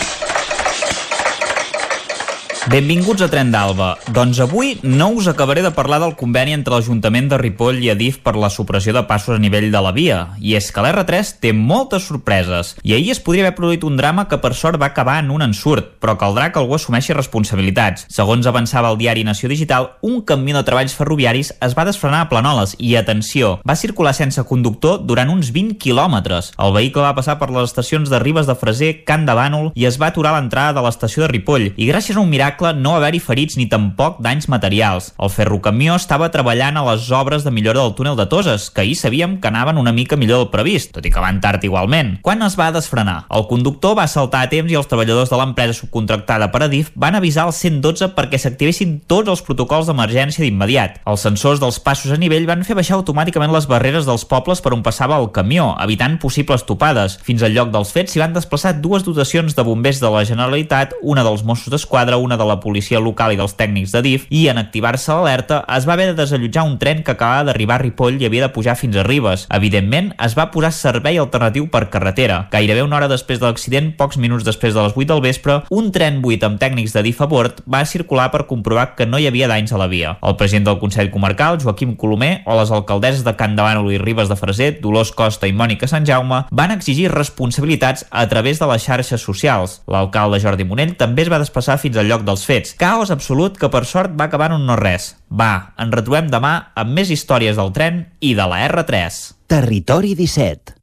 Benvinguts a Tren d'Alba. Doncs avui no us acabaré de parlar del conveni entre l'Ajuntament de Ripoll i Adif per la supressió de passos a nivell de la via. I és que l'R3 té moltes sorpreses. I ahir es podria haver produït un drama que per sort va acabar en un ensurt, però caldrà que algú assumeixi responsabilitats. Segons avançava el diari Nació Digital, un camió de treballs ferroviaris es va desfrenar a Planoles i, atenció, va circular sense conductor durant uns 20 quilòmetres. El vehicle va passar per les estacions de Ribes de Freser, Can de Bànol i es va aturar a l'entrada de l'estació de Ripoll. I gràcies a un miracle no va haver-hi ferits ni tampoc danys materials. El ferrocamió estava treballant a les obres de millora del túnel de Toses, que ahir sabíem que anaven una mica millor del previst, tot i que van tard igualment. Quan es va desfrenar? El conductor va saltar a temps i els treballadors de l'empresa subcontractada per Adif van avisar al 112 perquè s'activessin tots els protocols d'emergència d'immediat. Els sensors dels passos a nivell van fer baixar automàticament les barreres dels pobles per on passava el camió, evitant possibles topades. Fins al lloc dels fets s'hi van desplaçar dues dotacions de bombers de la Generalitat, una dels Mossos d'Esquadra, una de la policia local i dels tècnics de DIF, i en activar-se l'alerta es va haver de desallotjar un tren que acabava d'arribar a Ripoll i havia de pujar fins a Ribes. Evidentment, es va posar servei alternatiu per carretera. Gairebé una hora després de l'accident, pocs minuts després de les 8 del vespre, un tren buit amb tècnics de DIF a bord va circular per comprovar que no hi havia danys a la via. El president del Consell Comarcal, Joaquim Colomer, o les alcaldesses de Can de Bànol i Ribes de Freser, Dolors Costa i Mònica Sant Jaume, van exigir responsabilitats a través de les xarxes socials. L'alcalde Jordi Monell també es va desplaçar fins al lloc dels fets. Caos absolut que per sort va acabar en un no res. Va, ens retrobem demà amb més històries del tren i de la R3.
Territori 17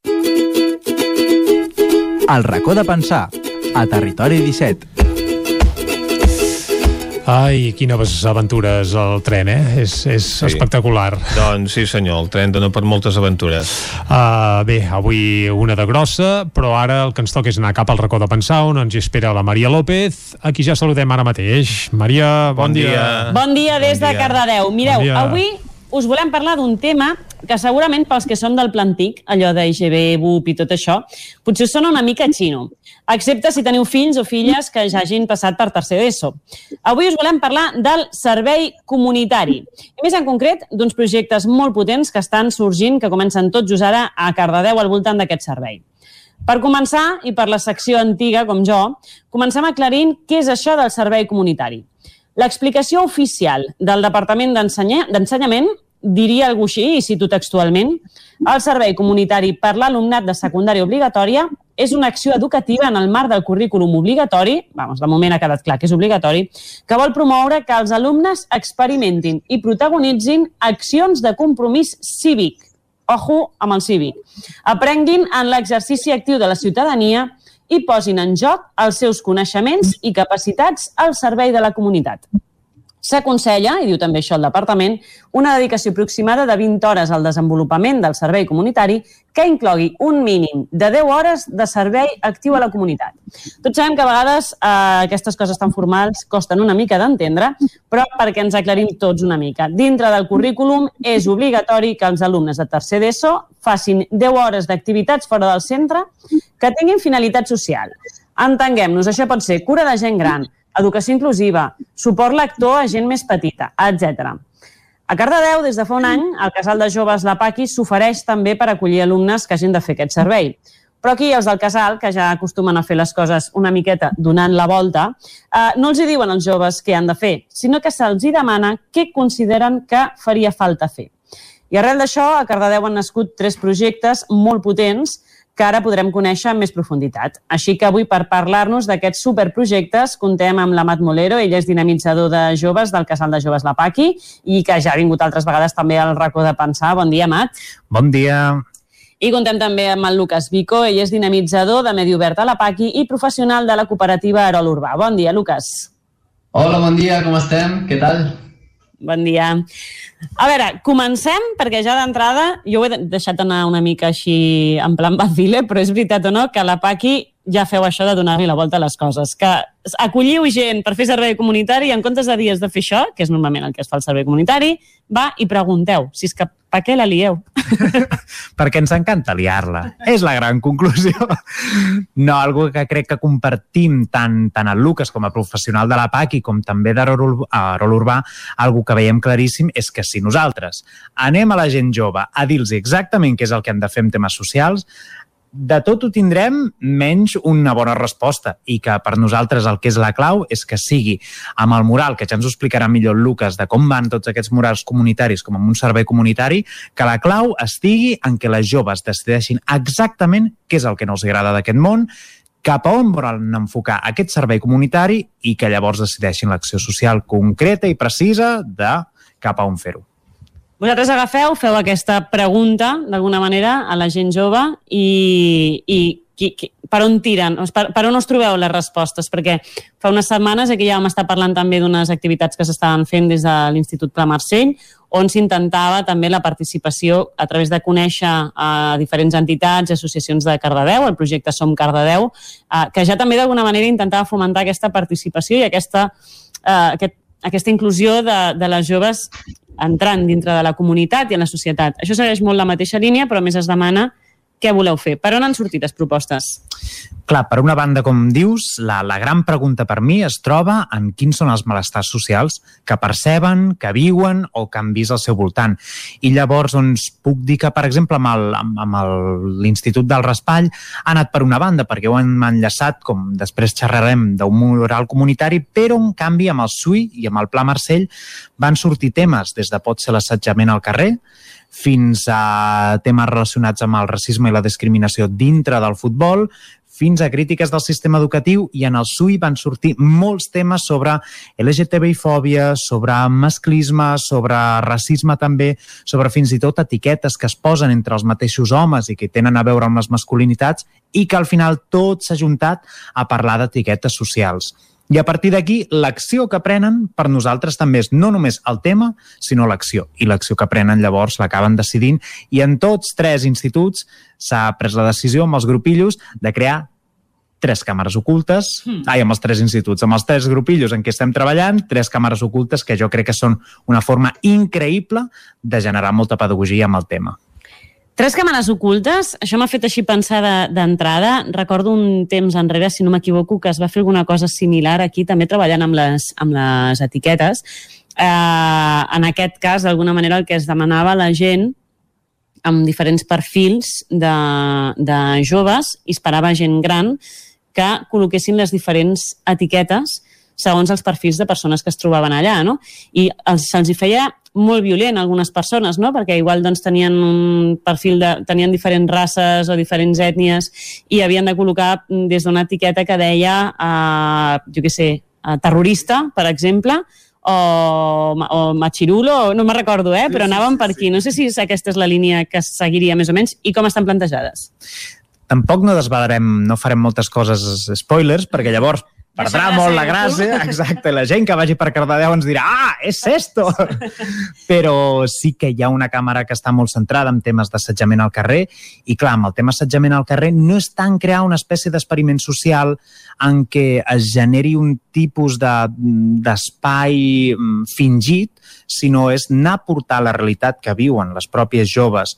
El racó de pensar a Territori 17
Ai, quines aventures al tren, eh? És, és sí. espectacular.
Doncs sí senyor, el tren dona per moltes aventures.
Uh, bé, avui una de grossa, però ara el que ens toca és anar cap al racó de pensar on ens espera la Maria López, a qui ja saludem ara mateix. Maria, bon, bon dia. dia.
Bon dia des bon dia. de Cardedeu. Mireu, bon avui us volem parlar d'un tema que segurament pels que són del plantic, allò d'IGB, BUP i tot això, potser sona una mica xino, excepte si teniu fills o filles que ja hagin passat per tercer d'ESO. Avui us volem parlar del servei comunitari, i més en concret d'uns projectes molt potents que estan sorgint, que comencen tots just ara a Cardedeu al voltant d'aquest servei. Per començar, i per la secció antiga, com jo, comencem aclarint què és això del servei comunitari. L'explicació oficial del Departament d'Ensenyament diria algú així, i cito textualment, el servei comunitari per l'alumnat de secundària obligatòria és una acció educativa en el marc del currículum obligatori, vamos, de moment ha quedat clar que és obligatori, que vol promoure que els alumnes experimentin i protagonitzin accions de compromís cívic. Ojo amb el cívic. Aprenguin en l'exercici actiu de la ciutadania i posin en joc els seus coneixements i capacitats al servei de la comunitat. S'aconsella, i diu també això el departament, una dedicació aproximada de 20 hores al desenvolupament del servei comunitari que inclogui un mínim de 10 hores de servei actiu a la comunitat. Tots sabem que a vegades eh, aquestes coses tan formals costen una mica d'entendre, però perquè ens aclarim tots una mica. Dintre del currículum és obligatori que els alumnes de tercer d'ESO facin 10 hores d'activitats fora del centre que tinguin finalitat social. Entenguem-nos, això pot ser cura de gent gran, educació inclusiva, suport lector a gent més petita, etc. A Cardedeu, des de fa un any, el casal de joves La Paqui s'ofereix també per acollir alumnes que hagin de fer aquest servei. Però aquí els del casal, que ja acostumen a fer les coses una miqueta donant la volta, eh, no els hi diuen als joves què han de fer, sinó que se'ls hi demana què consideren que faria falta fer. I arrel d'això, a Cardedeu han nascut tres projectes molt potents que ara podrem conèixer amb més profunditat. Així que avui, per parlar-nos d'aquests superprojectes, contem amb l'Amat Molero, ell és dinamitzador de joves del Casal de Joves La Paqui i que ja ha vingut altres vegades també al racó de pensar. Bon dia, Amat.
Bon dia.
I contem també amb el Lucas Vico, ell és dinamitzador de Medi Obert a la Paqui i professional de la cooperativa Aerol Urbà. Bon dia, Lucas.
Hola, bon dia, com estem? Què tal?
Bon dia. A veure, comencem, perquè ja d'entrada jo ho he deixat anar una mica així en plan *laughs* vacile, però és veritat o no que la Paqui ja feu això de donar-li la volta a les coses, que acolliu gent per fer servei comunitari i en comptes de dies de fer això, que és normalment el que es fa al servei comunitari, va i pregunteu si és que per què la lieu? *laughs*
Perquè ens encanta liar-la. És la gran conclusió. No, algo que crec que compartim tant, tant el Lucas com a professional de la PAC i com també de Rol Urbà, algo que veiem claríssim és que si nosaltres anem a la gent jove a dir-los exactament què és el que han de fer en temes socials, de tot ho tindrem menys una bona resposta i que per nosaltres el que és la clau és que sigui amb el mural, que ja ens ho explicarà millor Lucas, de com van tots aquests murals comunitaris com amb un servei comunitari, que la clau estigui en què les joves decideixin exactament què és el que no els agrada d'aquest món, cap a on volen enfocar aquest servei comunitari i que llavors decideixin l'acció social concreta i precisa de cap a on fer-ho.
Vosaltres agafeu, feu aquesta pregunta, d'alguna manera, a la gent jove i, i qui, qui, per on tiren, per, per on us trobeu les respostes? Perquè fa unes setmanes aquí ja vam estar parlant també d'unes activitats que s'estaven fent des de l'Institut Pla Marcell, on s'intentava també la participació a través de conèixer a diferents entitats i associacions de Cardedeu, el projecte Som Cardedeu, eh, que ja també d'alguna manera intentava fomentar aquesta participació i aquesta, eh, aquest, aquesta inclusió de, de les joves entrant dintre de la comunitat i en la societat. Això segueix molt la mateixa línia, però més es demana què voleu fer? Per on han sortit les propostes?
Clar, per una banda, com dius, la, la gran pregunta per mi es troba en quins són els malestars socials que perceben, que viuen o que han vist al seu voltant. I llavors, doncs, puc dir que, per exemple, amb, l'Institut del Raspall ha anat per una banda, perquè ho han enllaçat, com després xerrarem, d'un mural comunitari, però, en canvi, amb el SUI i amb el Pla Marcell van sortir temes des de pot ser l'assetjament al carrer, fins a temes relacionats amb el racisme i la discriminació dintre del futbol, fins a crítiques del sistema educatiu i en el SUI van sortir molts temes sobre LGTBI-fòbia, sobre masclisme, sobre racisme també, sobre fins i tot etiquetes que es posen entre els mateixos homes i que tenen a veure amb les masculinitats i que al final tot s'ha juntat a parlar d'etiquetes socials. I a partir d'aquí, l'acció que prenen per nosaltres també és no només el tema, sinó l'acció. I l'acció que prenen llavors l'acaben decidint i en tots tres instituts s'ha pres la decisió amb els grupillos de crear tres càmeres ocultes, mm. ai, amb els tres instituts, amb els tres grupillos en què estem treballant, tres càmeres ocultes que jo crec que són una forma increïble de generar molta pedagogia amb el tema.
Tres càmeres ocultes, això m'ha fet així pensar d'entrada. De, Recordo un temps enrere, si no m'equivoco, que es va fer alguna cosa similar aquí, també treballant amb les, amb les etiquetes. Eh, en aquest cas, d'alguna manera, el que es demanava la gent amb diferents perfils de, de joves i esperava gent gran que col·loquessin les diferents etiquetes segons els perfils de persones que es trobaven allà, no? I se'ls hi feia molt violent algunes persones, no? Perquè igual doncs, tenien un perfil de... tenien diferents races o diferents ètnies i havien de col·locar des d'una etiqueta que deia, eh, jo què sé, eh, terrorista, per exemple, o, o Machirulo, no me'n recordo, eh? però anàvem per aquí. No sé si aquesta és la línia que seguiria més o menys i com estan plantejades.
Tampoc no desvelarem, no farem moltes coses spoilers, perquè llavors perdrà molt la gràcia, *laughs* exacte, la gent que vagi per Cardedeu ens dirà ah, és esto! Però sí que hi ha una càmera que està molt centrada en temes d'assetjament al carrer i clar, amb el tema assetjament al carrer no és tant crear una espècie d'experiment social en què es generi un tipus d'espai de, mm, fingit, sinó és anar a portar la realitat que viuen les pròpies joves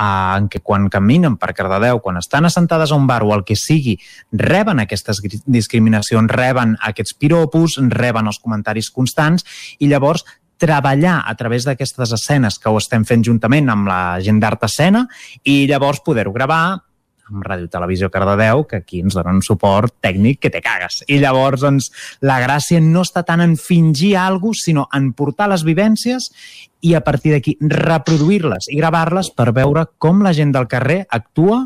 en què quan caminen per Cardedeu, quan estan assentades a un bar o el que sigui, reben aquestes discriminacions, reben aquests piropos, reben els comentaris constants i llavors treballar a través d'aquestes escenes que ho estem fent juntament amb la gent d'Art Escena i llavors poder-ho gravar, amb Ràdio Televisió Cardedeu, que aquí ens donen suport tècnic que te cagues. I llavors, doncs, la gràcia no està tant en fingir alguna cosa, sinó en portar les vivències i a partir d'aquí reproduir-les i gravar-les per veure com la gent del carrer actua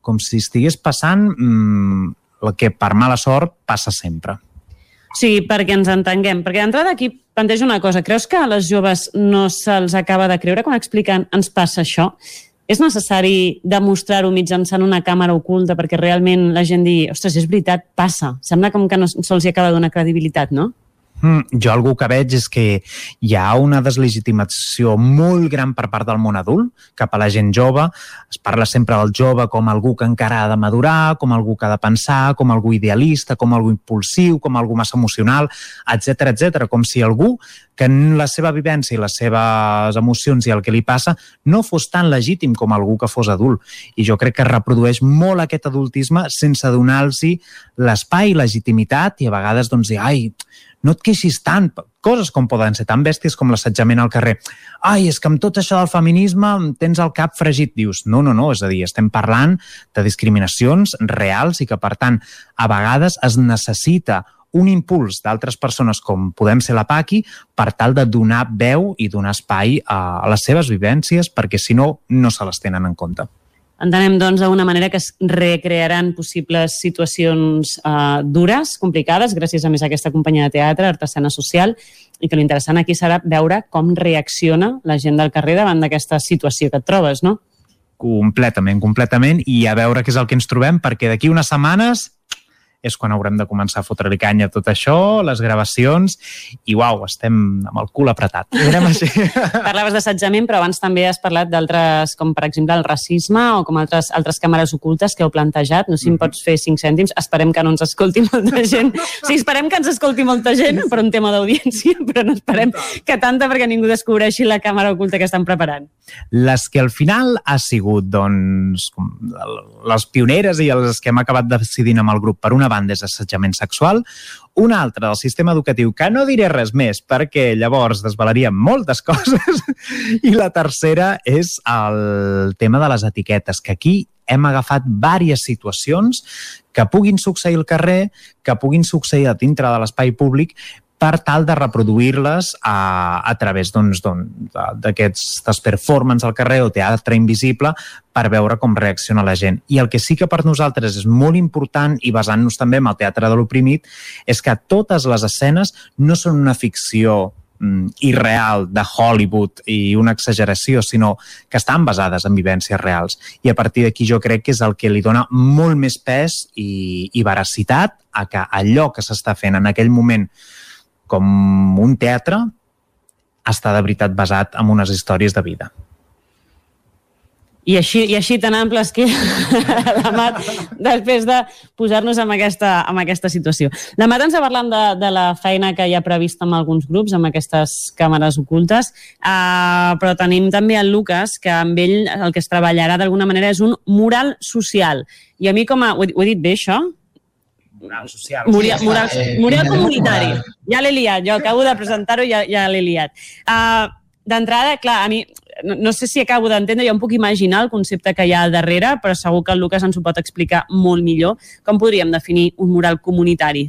com si estigués passant mmm, el que per mala sort passa sempre.
Sí, perquè ens entenguem. Perquè d'entrada aquí planteja una cosa. Creus que a les joves no se'ls acaba de creure quan expliquen ens passa això? És necessari demostrar-ho mitjançant una càmera oculta perquè realment la gent digui, ostres, és veritat, passa. Sembla com que no se'ls acaba de donar credibilitat, no?
Mm, jo algú que veig és que hi ha una deslegitimació molt gran per part del món adult cap a la gent jove. Es parla sempre del jove com algú que encara ha de madurar, com algú que ha de pensar, com algú idealista, com algú impulsiu, com algú massa emocional, etc etc. com si algú que en la seva vivència i les seves emocions i el que li passa no fos tan legítim com algú que fos adult. I jo crec que reprodueix molt aquest adultisme sense donar-los l'espai, legitimitat i a vegades doncs dir, ai, no et queixis tant, coses com poden ser tan bèsties com l'assetjament al carrer. Ai, és que amb tot això del feminisme tens el cap fregit. Dius, no, no, no, és a dir, estem parlant de discriminacions reals i que, per tant, a vegades es necessita un impuls d'altres persones com podem ser la Paqui per tal de donar veu i donar espai a, les seves vivències perquè si no, no se les tenen en compte.
Entenem, doncs, d'una manera que es recrearan possibles situacions eh, dures, complicades, gràcies a més a aquesta companyia de teatre, Artesana Social, i que l'interessant aquí serà veure com reacciona la gent del carrer davant d'aquesta situació que et trobes, no?
Completament, completament, i a veure què és el que ens trobem, perquè d'aquí unes setmanes és quan haurem de començar a fotre-li canya a tot això, les gravacions, i uau, estem amb el cul apretat. *laughs* Així.
Parlaves d'assetjament, però abans també has parlat d'altres, com per exemple el racisme o com altres, altres càmeres ocultes que heu plantejat. No sé si em mhm. pots fer 5 cèntims. Esperem que no ens escolti molta gent. Sí, esperem que ens escolti molta gent per un tema d'audiència, però no esperem que tanta perquè ningú descobreixi la càmera oculta que estan preparant.
Les que al final ha sigut, doncs, les pioneres i les que hem acabat decidint amb el grup per una banda és assetjament sexual, una altra del sistema educatiu, que no diré res més perquè llavors desvelaríem moltes *laughs* coses, i la tercera és el tema de les etiquetes, que aquí hem agafat diverses situacions que puguin succeir al carrer, que puguin succeir a dintre de l'espai públic, per tal de reproduir-les a, a través d'aquestes doncs, performances al carrer o teatre invisible per veure com reacciona la gent. I el que sí que per nosaltres és molt important, i basant-nos també en el teatre de l'oprimit, és que totes les escenes no són una ficció mm, irreal de Hollywood i una exageració, sinó que estan basades en vivències reals. I a partir d'aquí jo crec que és el que li dona molt més pes i, i veracitat a que allò que s'està fent en aquell moment com un teatre està de veritat basat en unes històries de vida.
I així, i així tan amples que *laughs* la Mat, després de posar-nos en aquesta, en aquesta situació. La Mat ens ha parlat de, de la feina que hi ha prevista amb alguns grups, amb aquestes càmeres ocultes, uh, però tenim també el Lucas, que amb ell el que es treballarà d'alguna manera és un mural social. I a mi com a... Ho he, ho he dit bé, això?
Mural social.
Mural, mural, mural comunitari. Ja l'he liat, jo acabo de presentar-ho i ja, ja l'he liat. Uh, D'entrada, clar, a mi no, no sé si acabo d'entendre, ja em puc imaginar el concepte que hi ha al darrere, però segur que el Lucas ens ho pot explicar molt millor. Com podríem definir un mural comunitari?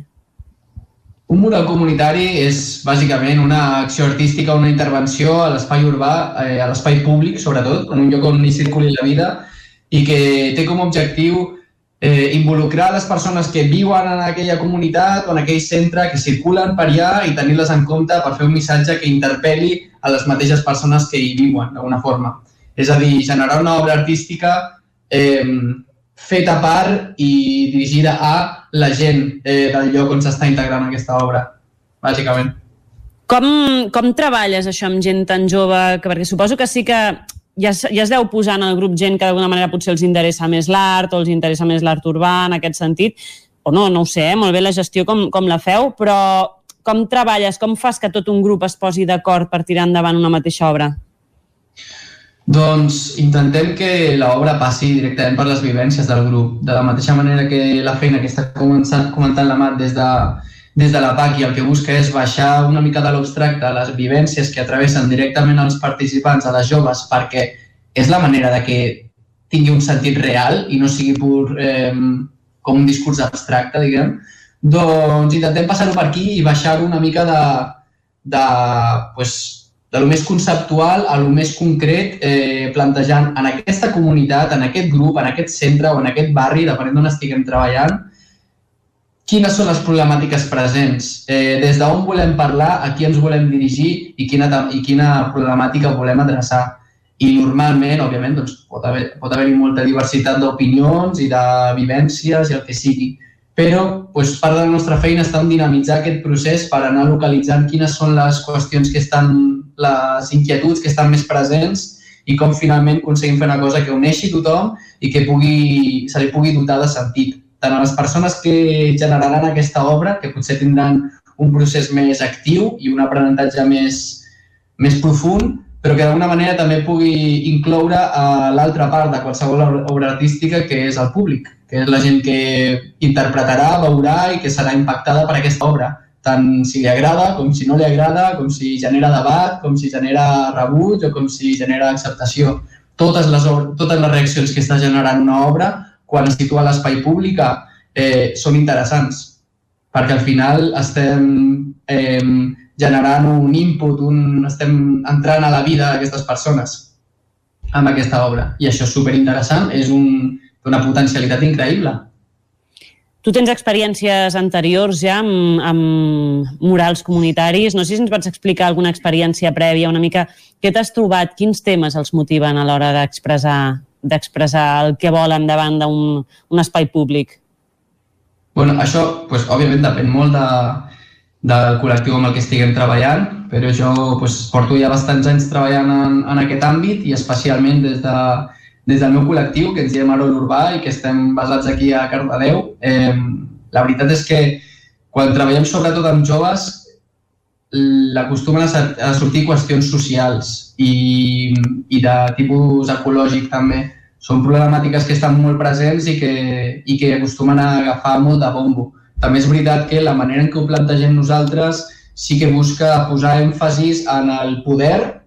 Un mural comunitari és bàsicament una acció artística, una intervenció a l'espai urbà, eh, a l'espai públic, sobretot, en un lloc on hi circuli la vida i que té com a objectiu eh, involucrar les persones que viuen en aquella comunitat o en aquell centre, que circulen per allà i tenir-les en compte per fer un missatge que interpel·li a les mateixes persones que hi viuen, d'alguna forma. És a dir, generar una obra artística eh, feta per i dirigida a la gent eh, del lloc on s'està integrant aquesta obra, bàsicament.
Com, com treballes això amb gent tan jove? Que, perquè suposo que sí que ja, ja es deu posar en el grup gent que d'alguna manera potser els interessa més l'art o els interessa més l'art urbà en aquest sentit, o no, no ho sé, eh? molt bé la gestió com, com la feu, però com treballes, com fas que tot un grup es posi d'acord per tirar endavant una mateixa obra?
Doncs intentem que l'obra passi directament per les vivències del grup, de la mateixa manera que la feina que està començant, comentant la Mat des de, des de la PAC i el que busca és baixar una mica de l'abstracte les vivències que atravessen directament els participants, a les joves, perquè és la manera de que tingui un sentit real i no sigui pur eh, com un discurs abstracte, diguem, doncs intentem passar-ho per aquí i baixar-ho una mica de, de, pues, de lo més conceptual a lo més concret, eh, plantejant en aquesta comunitat, en aquest grup, en aquest centre o en aquest barri, depenent d'on estiguem treballant, quines són les problemàtiques presents, eh, des d'on volem parlar, a qui ens volem dirigir i quina, i quina problemàtica volem adreçar. I normalment, òbviament, doncs, pot haver-hi pot haver molta diversitat d'opinions i de vivències i el que sigui. Però doncs, part de la nostra feina està en dinamitzar aquest procés per anar localitzant quines són les qüestions que estan, les inquietuds que estan més presents i com finalment aconseguim fer una cosa que uneixi tothom i que pugui, se li pugui dotar de sentit tant a les persones que generaran aquesta obra, que potser tindran un procés més actiu i un aprenentatge més, més profund, però que d'alguna manera també pugui incloure a l'altra part de qualsevol obra artística, que és el públic, que és la gent que interpretarà, veurà i que serà impactada per aquesta obra, tant si li agrada com si no li agrada, com si genera debat, com si genera rebuig o com si genera acceptació. Totes les, totes les reaccions que està generant una obra quan es situa l'espai públic eh, són interessants, perquè al final estem eh, generant un input, un, estem entrant a la vida d'aquestes persones amb aquesta obra. I això és superinteressant, és un, una potencialitat increïble.
Tu tens experiències anteriors ja amb, amb murals comunitaris. No sé si ens pots explicar alguna experiència prèvia, una mica què t'has trobat, quins temes els motiven a l'hora d'expressar d'expressar el que volen davant d'un un espai públic?
Bueno, això, pues, òbviament, depèn molt de, del col·lectiu amb el que estiguem treballant, però jo pues, porto ja bastants anys treballant en, en aquest àmbit i especialment des, de, des del meu col·lectiu, que ens diem Arol Urbà i que estem basats aquí a Cardedeu. Eh, la veritat és que quan treballem sobretot amb joves l'acostumen a, a sortir qüestions socials i, i de tipus ecològic també. Són problemàtiques que estan molt presents i que, i que acostumen a agafar molt de bombo. També és veritat que la manera en què ho plantegem nosaltres sí que busca posar èmfasis en el poder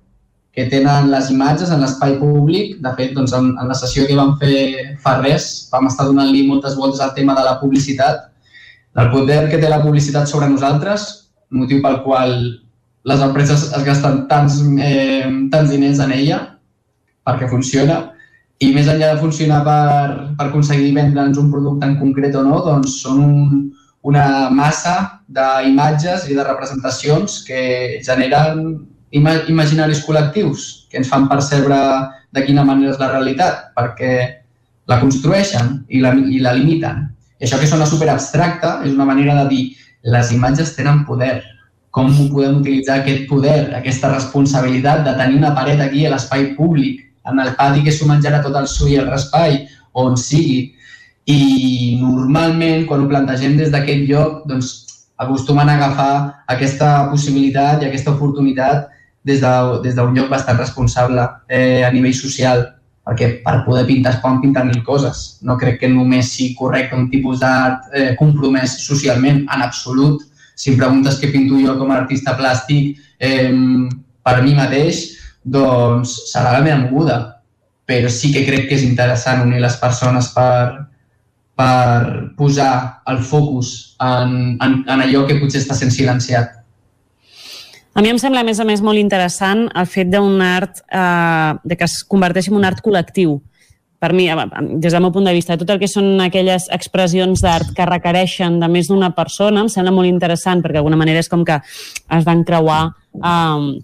que tenen les imatges en l'espai públic. De fet, doncs, en, en la sessió que vam fer fa res, vam estar donant-li moltes voltes al tema de la publicitat, del poder que té la publicitat sobre nosaltres, motiu pel qual les empreses es gasten tants, eh, tants diners en ella perquè funciona i més enllà de funcionar per, per aconseguir vendre'ns un producte en concret o no, doncs són un, una massa d'imatges i de representacions que generen ima imaginaris col·lectius que ens fan percebre de quina manera és la realitat, perquè la construeixen i la, i la limiten. I això que sona superabstracte és una manera de dir les imatges tenen poder. Com podem utilitzar aquest poder, aquesta responsabilitat de tenir una paret aquí a l'espai públic, en el pati que s'ho menjarà tot el su i el raspall, on sigui. I normalment, quan ho plantegem des d'aquest lloc, doncs acostumen a agafar aquesta possibilitat i aquesta oportunitat des d'un de, des lloc bastant responsable eh, a nivell social, perquè per poder pintar es poden pintar mil coses. No crec que només sigui correcte un tipus d'art eh, compromès socialment, en absolut. Si em preguntes què pinto jo com a artista plàstic eh, per mi mateix, doncs serà la meva moguda. Però sí que crec que és interessant unir les persones per, per posar el focus en, en, en allò que potser està sent silenciat.
A mi em sembla, a més a més, molt interessant el fet d'un art, eh, de que es converteixi en un art col·lectiu. Per mi, eh, des del meu punt de vista, tot el que són aquelles expressions d'art que requereixen de més d'una persona em sembla molt interessant, perquè d'alguna manera és com que es van creuar eh,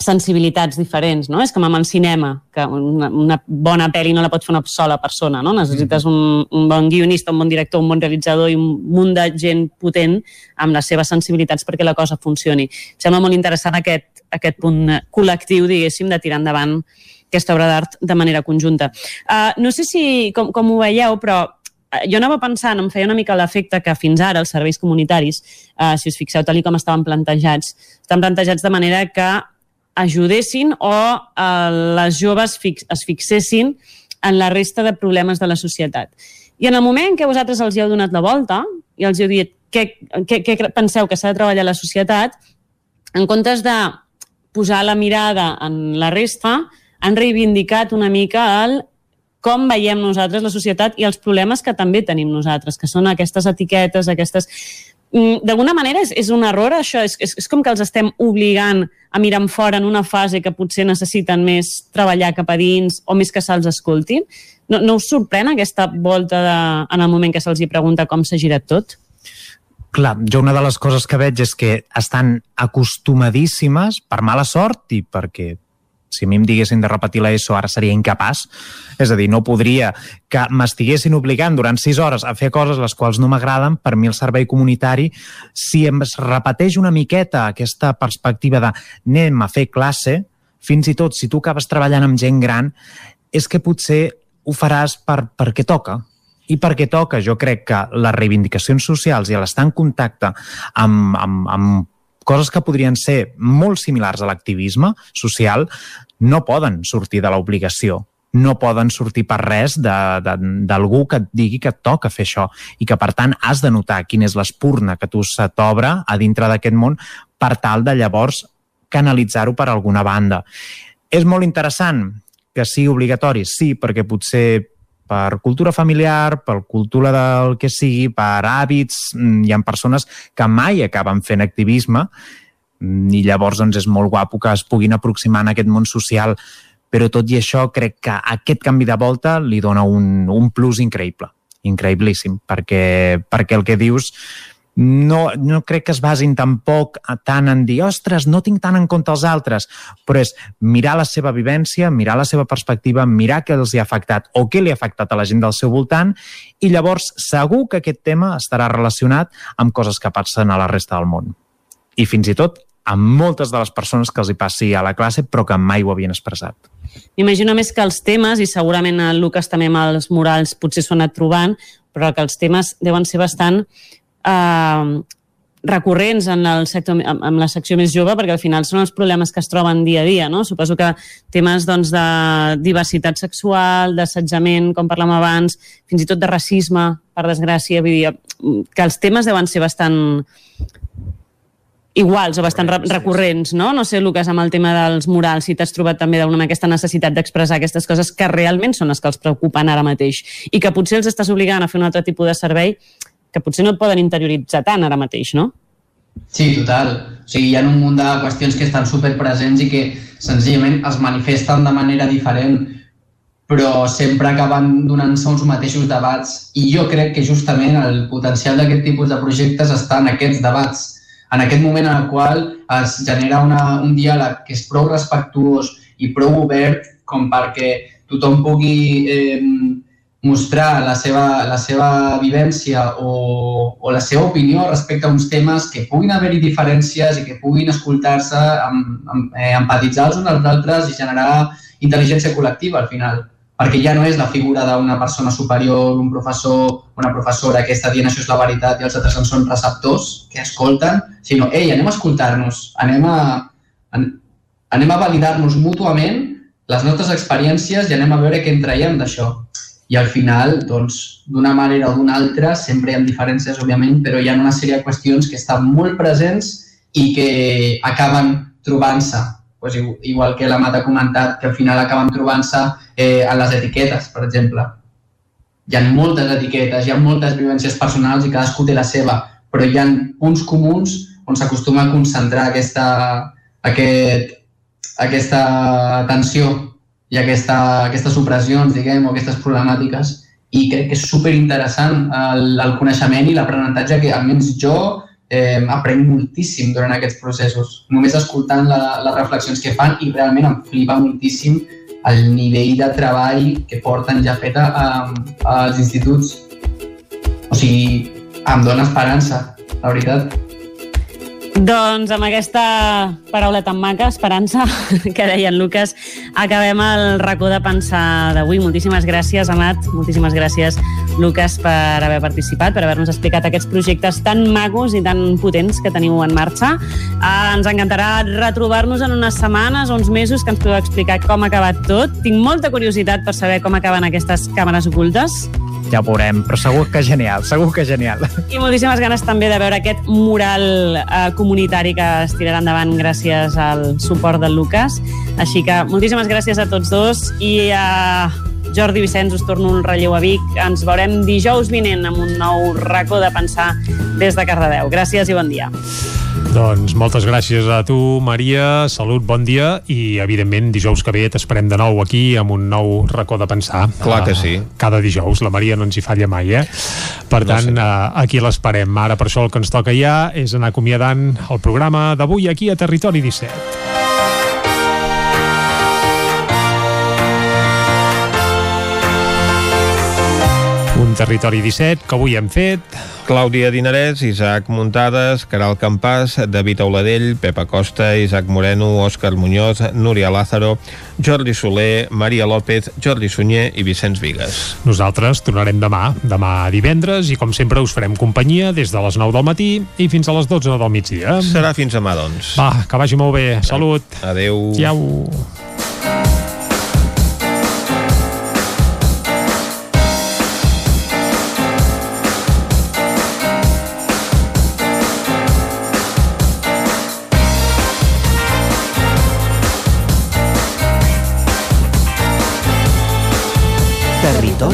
sensibilitats diferents, no? És com amb el cinema, que una, una bona pel·li no la pot fer una sola persona, no? Necessites un, un bon guionista, un bon director, un bon realitzador i un munt de gent potent amb les seves sensibilitats perquè la cosa funcioni. Em sembla molt interessant aquest, aquest punt col·lectiu, diguéssim, de tirar endavant aquesta obra d'art de manera conjunta. Uh, no sé si, com, com ho veieu, però jo anava pensant, em feia una mica l'efecte que fins ara els serveis comunitaris, uh, si us fixeu, tal com estaven plantejats, estan plantejats de manera que ajudessin o eh, les joves fix, es fixessin en la resta de problemes de la societat. I en el moment que vosaltres els hi heu donat la volta i els heu dit què, què, què penseu que s'ha de treballar la societat, en comptes de posar la mirada en la resta, han reivindicat una mica el com veiem nosaltres la societat i els problemes que també tenim nosaltres, que són aquestes etiquetes, aquestes d'alguna manera és, és un error això, és, és, és com que els estem obligant a mirar fora en una fase que potser necessiten més treballar cap a dins o més que se'ls escoltin. No, no us sorprèn aquesta volta de, en el moment que se'ls pregunta com s'ha girat tot?
Clar, jo una de les coses que veig és que estan acostumadíssimes, per mala sort i perquè si a mi em diguessin de repetir l'ESO ara seria incapaç, és a dir, no podria que m'estiguessin obligant durant sis hores a fer coses les quals no m'agraden, per mi el servei comunitari, si em repeteix una miqueta aquesta perspectiva de anem a fer classe, fins i tot si tu acabes treballant amb gent gran, és que potser ho faràs per, perquè toca, i perquè toca, jo crec que les reivindicacions socials i l'estar en contacte amb, amb, amb coses que podrien ser molt similars a l'activisme social no poden sortir de l'obligació no poden sortir per res d'algú que et digui que et toca fer això i que, per tant, has de notar quina és l'espurna que tu se t'obre a dintre d'aquest món per tal de llavors canalitzar-ho per alguna banda. És molt interessant que sigui obligatori, sí, perquè potser per cultura familiar, per cultura del que sigui, per hàbits, mm, hi ha persones que mai acaben fent activisme mm, i llavors doncs, és molt guapo que es puguin aproximar en aquest món social però tot i això crec que aquest canvi de volta li dona un, un plus increïble, increïblíssim, perquè, perquè el que dius no, no crec que es basin tampoc tant en dir, ostres, no tinc tant en compte els altres, però és mirar la seva vivència, mirar la seva perspectiva, mirar què els hi ha afectat o què li ha afectat a la gent del seu voltant i llavors segur que aquest tema estarà relacionat amb coses que passen a la resta del món. I fins i tot amb moltes de les persones que els hi passi a la classe però que mai ho havien expressat.
M'imagino més que els temes, i segurament el Lucas també amb els murals potser s'ho ha anat trobant, però que els temes deuen ser bastant eh, recurrents en, el sector, en, la secció més jove, perquè al final són els problemes que es troben dia a dia, no? Suposo que temes doncs, de diversitat sexual, d'assetjament, com parlàvem abans, fins i tot de racisme, per desgràcia, vull dir, que els temes deuen ser bastant iguals o bastant recurrents, no? No sé, Lucas, amb el tema dels murals, si t'has trobat també d'una aquesta necessitat d'expressar aquestes coses que realment són les que els preocupen ara mateix i que potser els estàs obligant a fer un altre tipus de servei que potser no et poden interioritzar tant ara mateix, no?
Sí, total. O sigui, hi ha un munt de qüestions que estan super presents i que senzillament es manifesten de manera diferent. però sempre acaben donant-se uns mateixos debats i jo crec que justament el potencial d'aquest tipus de projectes està en aquests debats, en aquest moment en el qual es genera una, un diàleg que és prou respectuós i prou obert com perquè tothom pugui eh, mostrar la seva, la seva vivència o, o la seva opinió respecte a uns temes que puguin haver-hi diferències i que puguin escoltar-se, amb, eh, empatitzar els uns als altres i generar intel·ligència col·lectiva al final perquè ja no és la figura d'una persona superior, un professor una professora que està dient això és la veritat i els altres en són receptors que escolten, sinó, ei, anem a escoltar-nos, anem a, anem a validar-nos mútuament les nostres experiències i anem a veure què en traiem d'això. I al final, doncs, d'una manera o d'una altra, sempre hi ha diferències, òbviament, però hi ha una sèrie de qüestions que estan molt presents i que acaben trobant-se pues, igual que la Mat ha comentat, que al final acaben trobant-se eh, a les etiquetes, per exemple. Hi ha moltes etiquetes, hi ha moltes vivències personals i cadascú té la seva, però hi ha punts comuns on s'acostuma a concentrar aquesta, aquest, aquesta atenció i aquesta, aquestes opressions, diguem, o aquestes problemàtiques. I crec que és superinteressant el, el coneixement i l'aprenentatge que almenys jo eh, aprenc moltíssim durant aquests processos, només escoltant la, les reflexions que fan i realment em flipa moltíssim el nivell de treball que porten ja feta a, als instituts. O sigui, em dóna esperança, la veritat.
Doncs amb aquesta paraula tan maca, esperança, *laughs* que deia en Lucas, acabem el racó de pensar d'avui. Moltíssimes gràcies, Amat, moltíssimes gràcies, Lucas, per haver participat, per haver-nos explicat aquests projectes tan macos i tan potents que teniu en marxa. Eh, ens encantarà retrobar-nos en unes setmanes o uns mesos que ens podeu explicar com ha acabat tot. Tinc molta curiositat per saber com acaben aquestes càmeres ocultes
ja ho veurem, però segur que genial, segur que genial.
I moltíssimes ganes també de veure aquest mural eh, comunitari que es tirarà endavant gràcies al suport del Lucas. Així que moltíssimes gràcies a tots dos i a Jordi Vicenç us torno un relleu a Vic. Ens veurem dijous vinent amb un nou racó de pensar des de Cardedeu. Gràcies i bon dia.
Doncs moltes gràcies a tu, Maria, salut, bon dia i, evidentment, dijous que ve t'esperem de nou aquí amb un nou racó de pensar.
Clar que sí.
Uh, cada dijous, la Maria no ens hi falla mai, eh? Per no tant, sé. uh, aquí l'esperem. Ara, per això, el que ens toca ja és anar acomiadant el programa d'avui aquí a Territori 17. Un territori 17 que avui hem fet.
Clàudia Dinarès, Isaac Muntades, Caral Campàs, David Auladell, Pepa Costa, Isaac Moreno, Òscar Muñoz, Núria Lázaro, Jordi Soler, Maria López, Jordi Sunyer i Vicenç Vigues.
Nosaltres tornarem demà, demà divendres, i com sempre us farem companyia des de les 9 del matí i fins a les 12 del migdia.
Serà fins demà, doncs.
Va, que vagi molt bé. Salut.
Adeu.
Ciao.